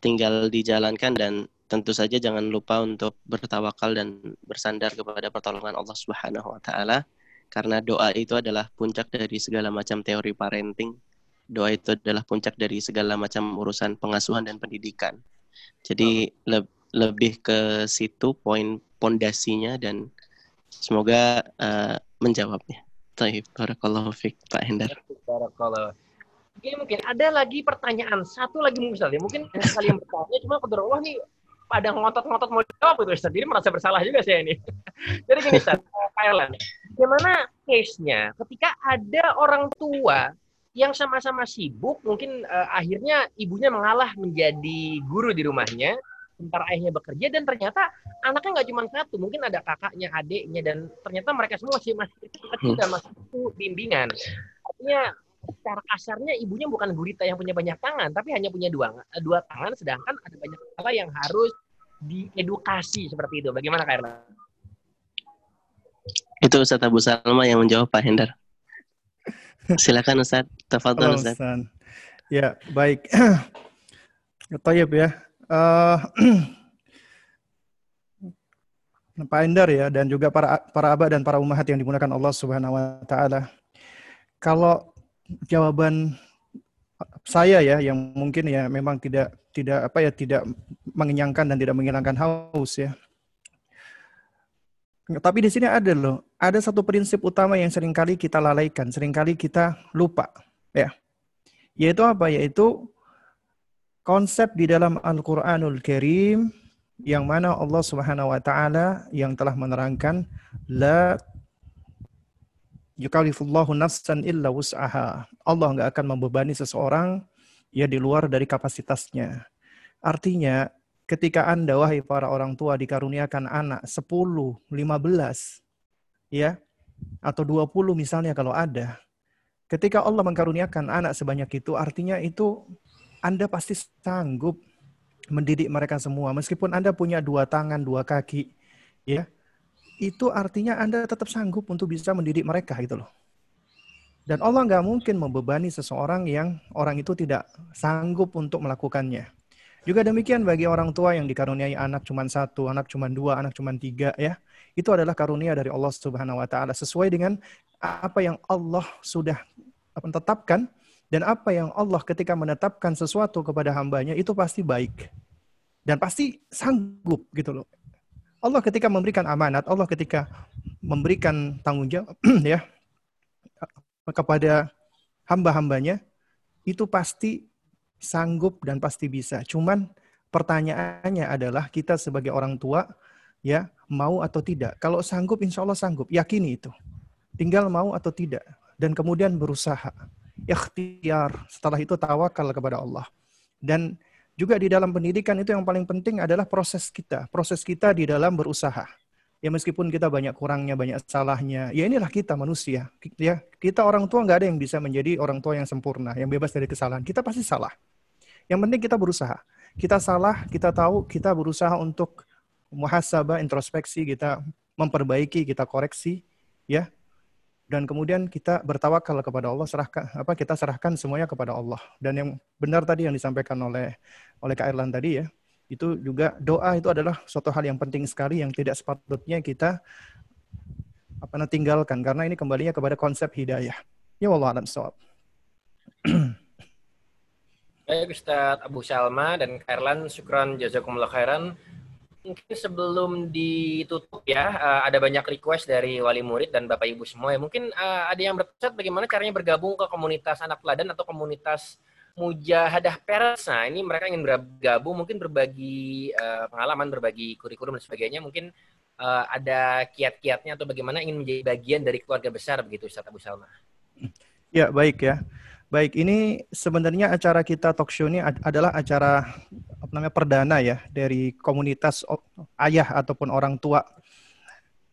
tinggal dijalankan dan tentu saja jangan lupa untuk bertawakal dan bersandar kepada pertolongan Allah Subhanahu wa taala karena doa itu adalah puncak dari segala macam teori parenting. Doa itu adalah puncak dari segala macam urusan pengasuhan dan pendidikan. Jadi oh. le lebih ke situ poin pondasinya dan semoga uh, menjawabnya. Taib, barakallahu fiqh, Pak Hendar. Barakallahu. Oke, mungkin ada lagi pertanyaan. Satu lagi misalnya, mungkin kalian bertanya, cuma kepada Allah nih pada ngotot-ngotot mau jawab itu Ustaz. Jadi merasa bersalah juga saya ini. Jadi gini Ustaz, Kailan. Gimana case-nya ketika ada orang tua yang sama-sama sibuk, mungkin uh, akhirnya ibunya mengalah menjadi guru di rumahnya, sementara ayahnya bekerja dan ternyata anaknya nggak cuma satu mungkin ada kakaknya adiknya dan ternyata mereka semua masih masih kecil dan masih bimbingan artinya secara kasarnya ibunya bukan gurita yang punya banyak tangan tapi hanya punya dua dua tangan sedangkan ada banyak hal yang harus diedukasi seperti itu. Bagaimana Kak itu Ustaz Abu Salma yang menjawab Pak Hendar silakan Ustaz tafadhol Ustaz ya baik. Tayyib ya. Uh, Pak Endar ya dan juga para para abah dan para umahat yang dimulakan Allah Subhanahu wa taala. Kalau jawaban saya ya yang mungkin ya memang tidak tidak apa ya tidak mengenyangkan dan tidak menghilangkan haus ya. Tapi di sini ada loh, ada satu prinsip utama yang sering kali kita lalaikan, sering kali kita lupa ya. Yaitu apa? Yaitu konsep di dalam Al-Qur'anul Karim yang mana Allah Subhanahu wa taala yang telah menerangkan la yukallifullahu nafsan illa wus'aha. Allah nggak akan membebani seseorang ya di luar dari kapasitasnya. Artinya, ketika Anda wahai para orang tua dikaruniakan anak 10, 15 ya atau 20 misalnya kalau ada. Ketika Allah mengkaruniakan anak sebanyak itu artinya itu anda pasti sanggup mendidik mereka semua. Meskipun Anda punya dua tangan, dua kaki, ya, itu artinya Anda tetap sanggup untuk bisa mendidik mereka gitu loh. Dan Allah nggak mungkin membebani seseorang yang orang itu tidak sanggup untuk melakukannya. Juga demikian bagi orang tua yang dikaruniai anak cuma satu, anak cuma dua, anak cuma tiga, ya. Itu adalah karunia dari Allah Subhanahu Wa Taala sesuai dengan apa yang Allah sudah tetapkan dan apa yang Allah ketika menetapkan sesuatu kepada hambanya itu pasti baik. Dan pasti sanggup gitu loh. Allah ketika memberikan amanat, Allah ketika memberikan tanggung jawab ya kepada hamba-hambanya, itu pasti sanggup dan pasti bisa. Cuman pertanyaannya adalah kita sebagai orang tua ya mau atau tidak. Kalau sanggup insya Allah sanggup, yakini itu. Tinggal mau atau tidak dan kemudian berusaha. Ikhtiar. Setelah itu tawakal kepada Allah. Dan juga di dalam pendidikan itu yang paling penting adalah proses kita. Proses kita di dalam berusaha. Ya meskipun kita banyak kurangnya, banyak salahnya, ya inilah kita manusia. Ya kita orang tua nggak ada yang bisa menjadi orang tua yang sempurna, yang bebas dari kesalahan. Kita pasti salah. Yang penting kita berusaha. Kita salah, kita tahu, kita berusaha untuk muhasabah, introspeksi, kita memperbaiki, kita koreksi, ya. Dan kemudian kita bertawakal kepada Allah, serahkan apa kita serahkan semuanya kepada Allah. Dan yang benar tadi yang disampaikan oleh oleh Kak Erlan tadi ya, itu juga doa itu adalah suatu hal yang penting sekali yang tidak sepatutnya kita apa tinggalkan karena ini kembalinya kepada konsep hidayah. Ya Allah alam sawab. Baik Ustaz Abu Salma dan Kairlan, syukran jazakumullah khairan. Mungkin sebelum ditutup ya, uh, ada banyak request dari wali murid dan Bapak Ibu semua ya. Mungkin uh, ada yang berpesan bagaimana caranya bergabung ke komunitas anak teladan atau komunitas Mujahadah Pers. Nah, ini mereka ingin bergabung, mungkin berbagi uh, pengalaman, berbagi kurikulum dan sebagainya. Mungkin ada kiat-kiatnya atau bagaimana ingin menjadi bagian dari keluarga besar begitu, Ustaz Abu Salma. Ya, baik ya. Baik, ini sebenarnya acara kita talk show ini adalah acara apa namanya perdana ya dari komunitas ayah ataupun orang tua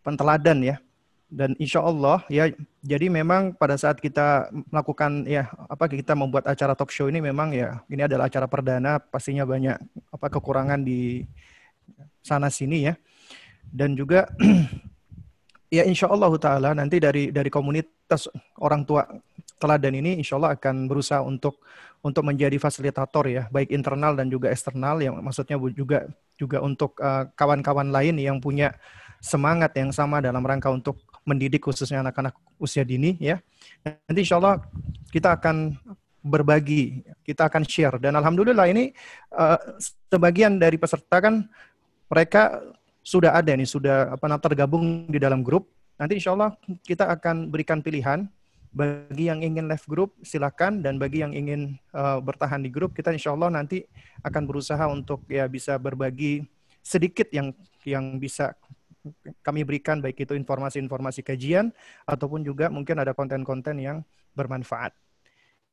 penteladan ya. Dan insya Allah ya jadi memang pada saat kita melakukan ya apa kita membuat acara talk show ini memang ya ini adalah acara perdana pastinya banyak apa kekurangan di sana sini ya. Dan juga ya insya Allah taala nanti dari dari komunitas orang tua teladan ini insya Allah akan berusaha untuk untuk menjadi fasilitator ya baik internal dan juga eksternal yang maksudnya juga juga untuk eh, kawan-kawan uh, lain yang punya semangat yang sama dalam rangka untuk mendidik khususnya anak-anak usia dini ya. Nanti insya Allah kita akan berbagi, kita akan share dan alhamdulillah ini uh, sebagian dari peserta kan mereka sudah ada nih, sudah apa namanya tergabung di dalam grup. Nanti insya Allah kita akan berikan pilihan bagi yang ingin live group silakan dan bagi yang ingin uh, bertahan di grup kita insya Allah nanti akan berusaha untuk ya bisa berbagi sedikit yang yang bisa kami berikan baik itu informasi-informasi kajian ataupun juga mungkin ada konten-konten yang bermanfaat.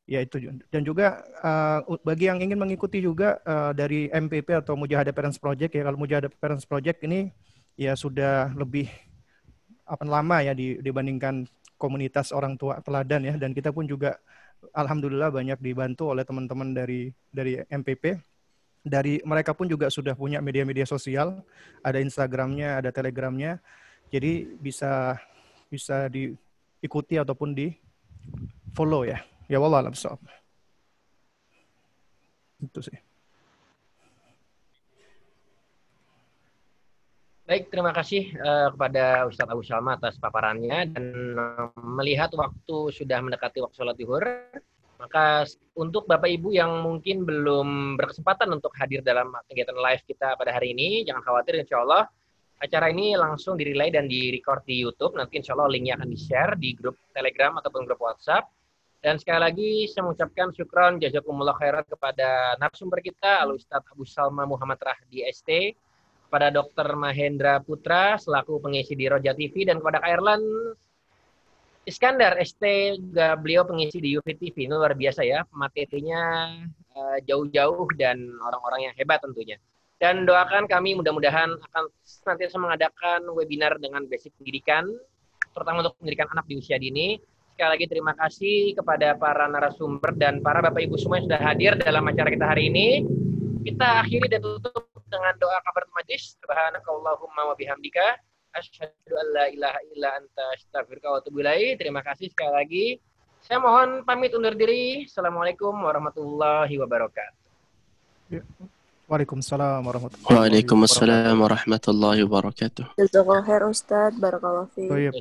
Ya itu dan juga uh, bagi yang ingin mengikuti juga uh, dari MPP atau Mujahadah Parents Project ya kalau Mujahadah Parents Project ini ya sudah lebih apa lama ya dibandingkan komunitas orang tua teladan ya. Dan kita pun juga alhamdulillah banyak dibantu oleh teman-teman dari dari MPP dari mereka pun juga sudah punya media-media sosial, ada Instagramnya, ada Telegramnya, jadi bisa bisa diikuti ataupun di follow ya. Ya wallah alam Itu sih. Baik, terima kasih uh, kepada Ustadz Abu Salma atas paparannya dan uh, melihat waktu sudah mendekati waktu sholat zuhur, maka untuk Bapak Ibu yang mungkin belum berkesempatan untuk hadir dalam kegiatan live kita pada hari ini, jangan khawatir insya Allah acara ini langsung dirilai dan direcord di YouTube. Nanti insya Allah linknya akan di-share di grup Telegram ataupun grup WhatsApp. Dan sekali lagi saya mengucapkan syukron jazakumullah khairan kepada narasumber kita, Al Ustadz Abu Salma Muhammad Rahdi ST, kepada Dr. Mahendra Putra selaku pengisi di Roja TV dan kepada Erlan Iskandar ST juga beliau pengisi di UV TV ini luar biasa ya materinya uh, jauh-jauh dan orang-orang yang hebat tentunya. Dan doakan kami mudah-mudahan akan senantiasa mengadakan webinar dengan basic pendidikan terutama untuk pendidikan anak di usia dini. Sekali lagi terima kasih kepada para narasumber dan para bapak ibu semua yang sudah hadir dalam acara kita hari ini. Kita akhiri dan tutup dengan doa kabar majlis subhanakallahumma wa bihamdika asyhadu an la ilaha illa anta astaghfiruka wa atubu Terima kasih sekali lagi. Saya mohon pamit undur diri. Assalamualaikum warahmatullahi wabarakatuh. Ya. Waalaikumsalam warahmatullahi wabarakatuh. Waalaikumsalam warahmatullahi wabarakatuh. Jazakallah khair Ustaz. Barakallahu fiik.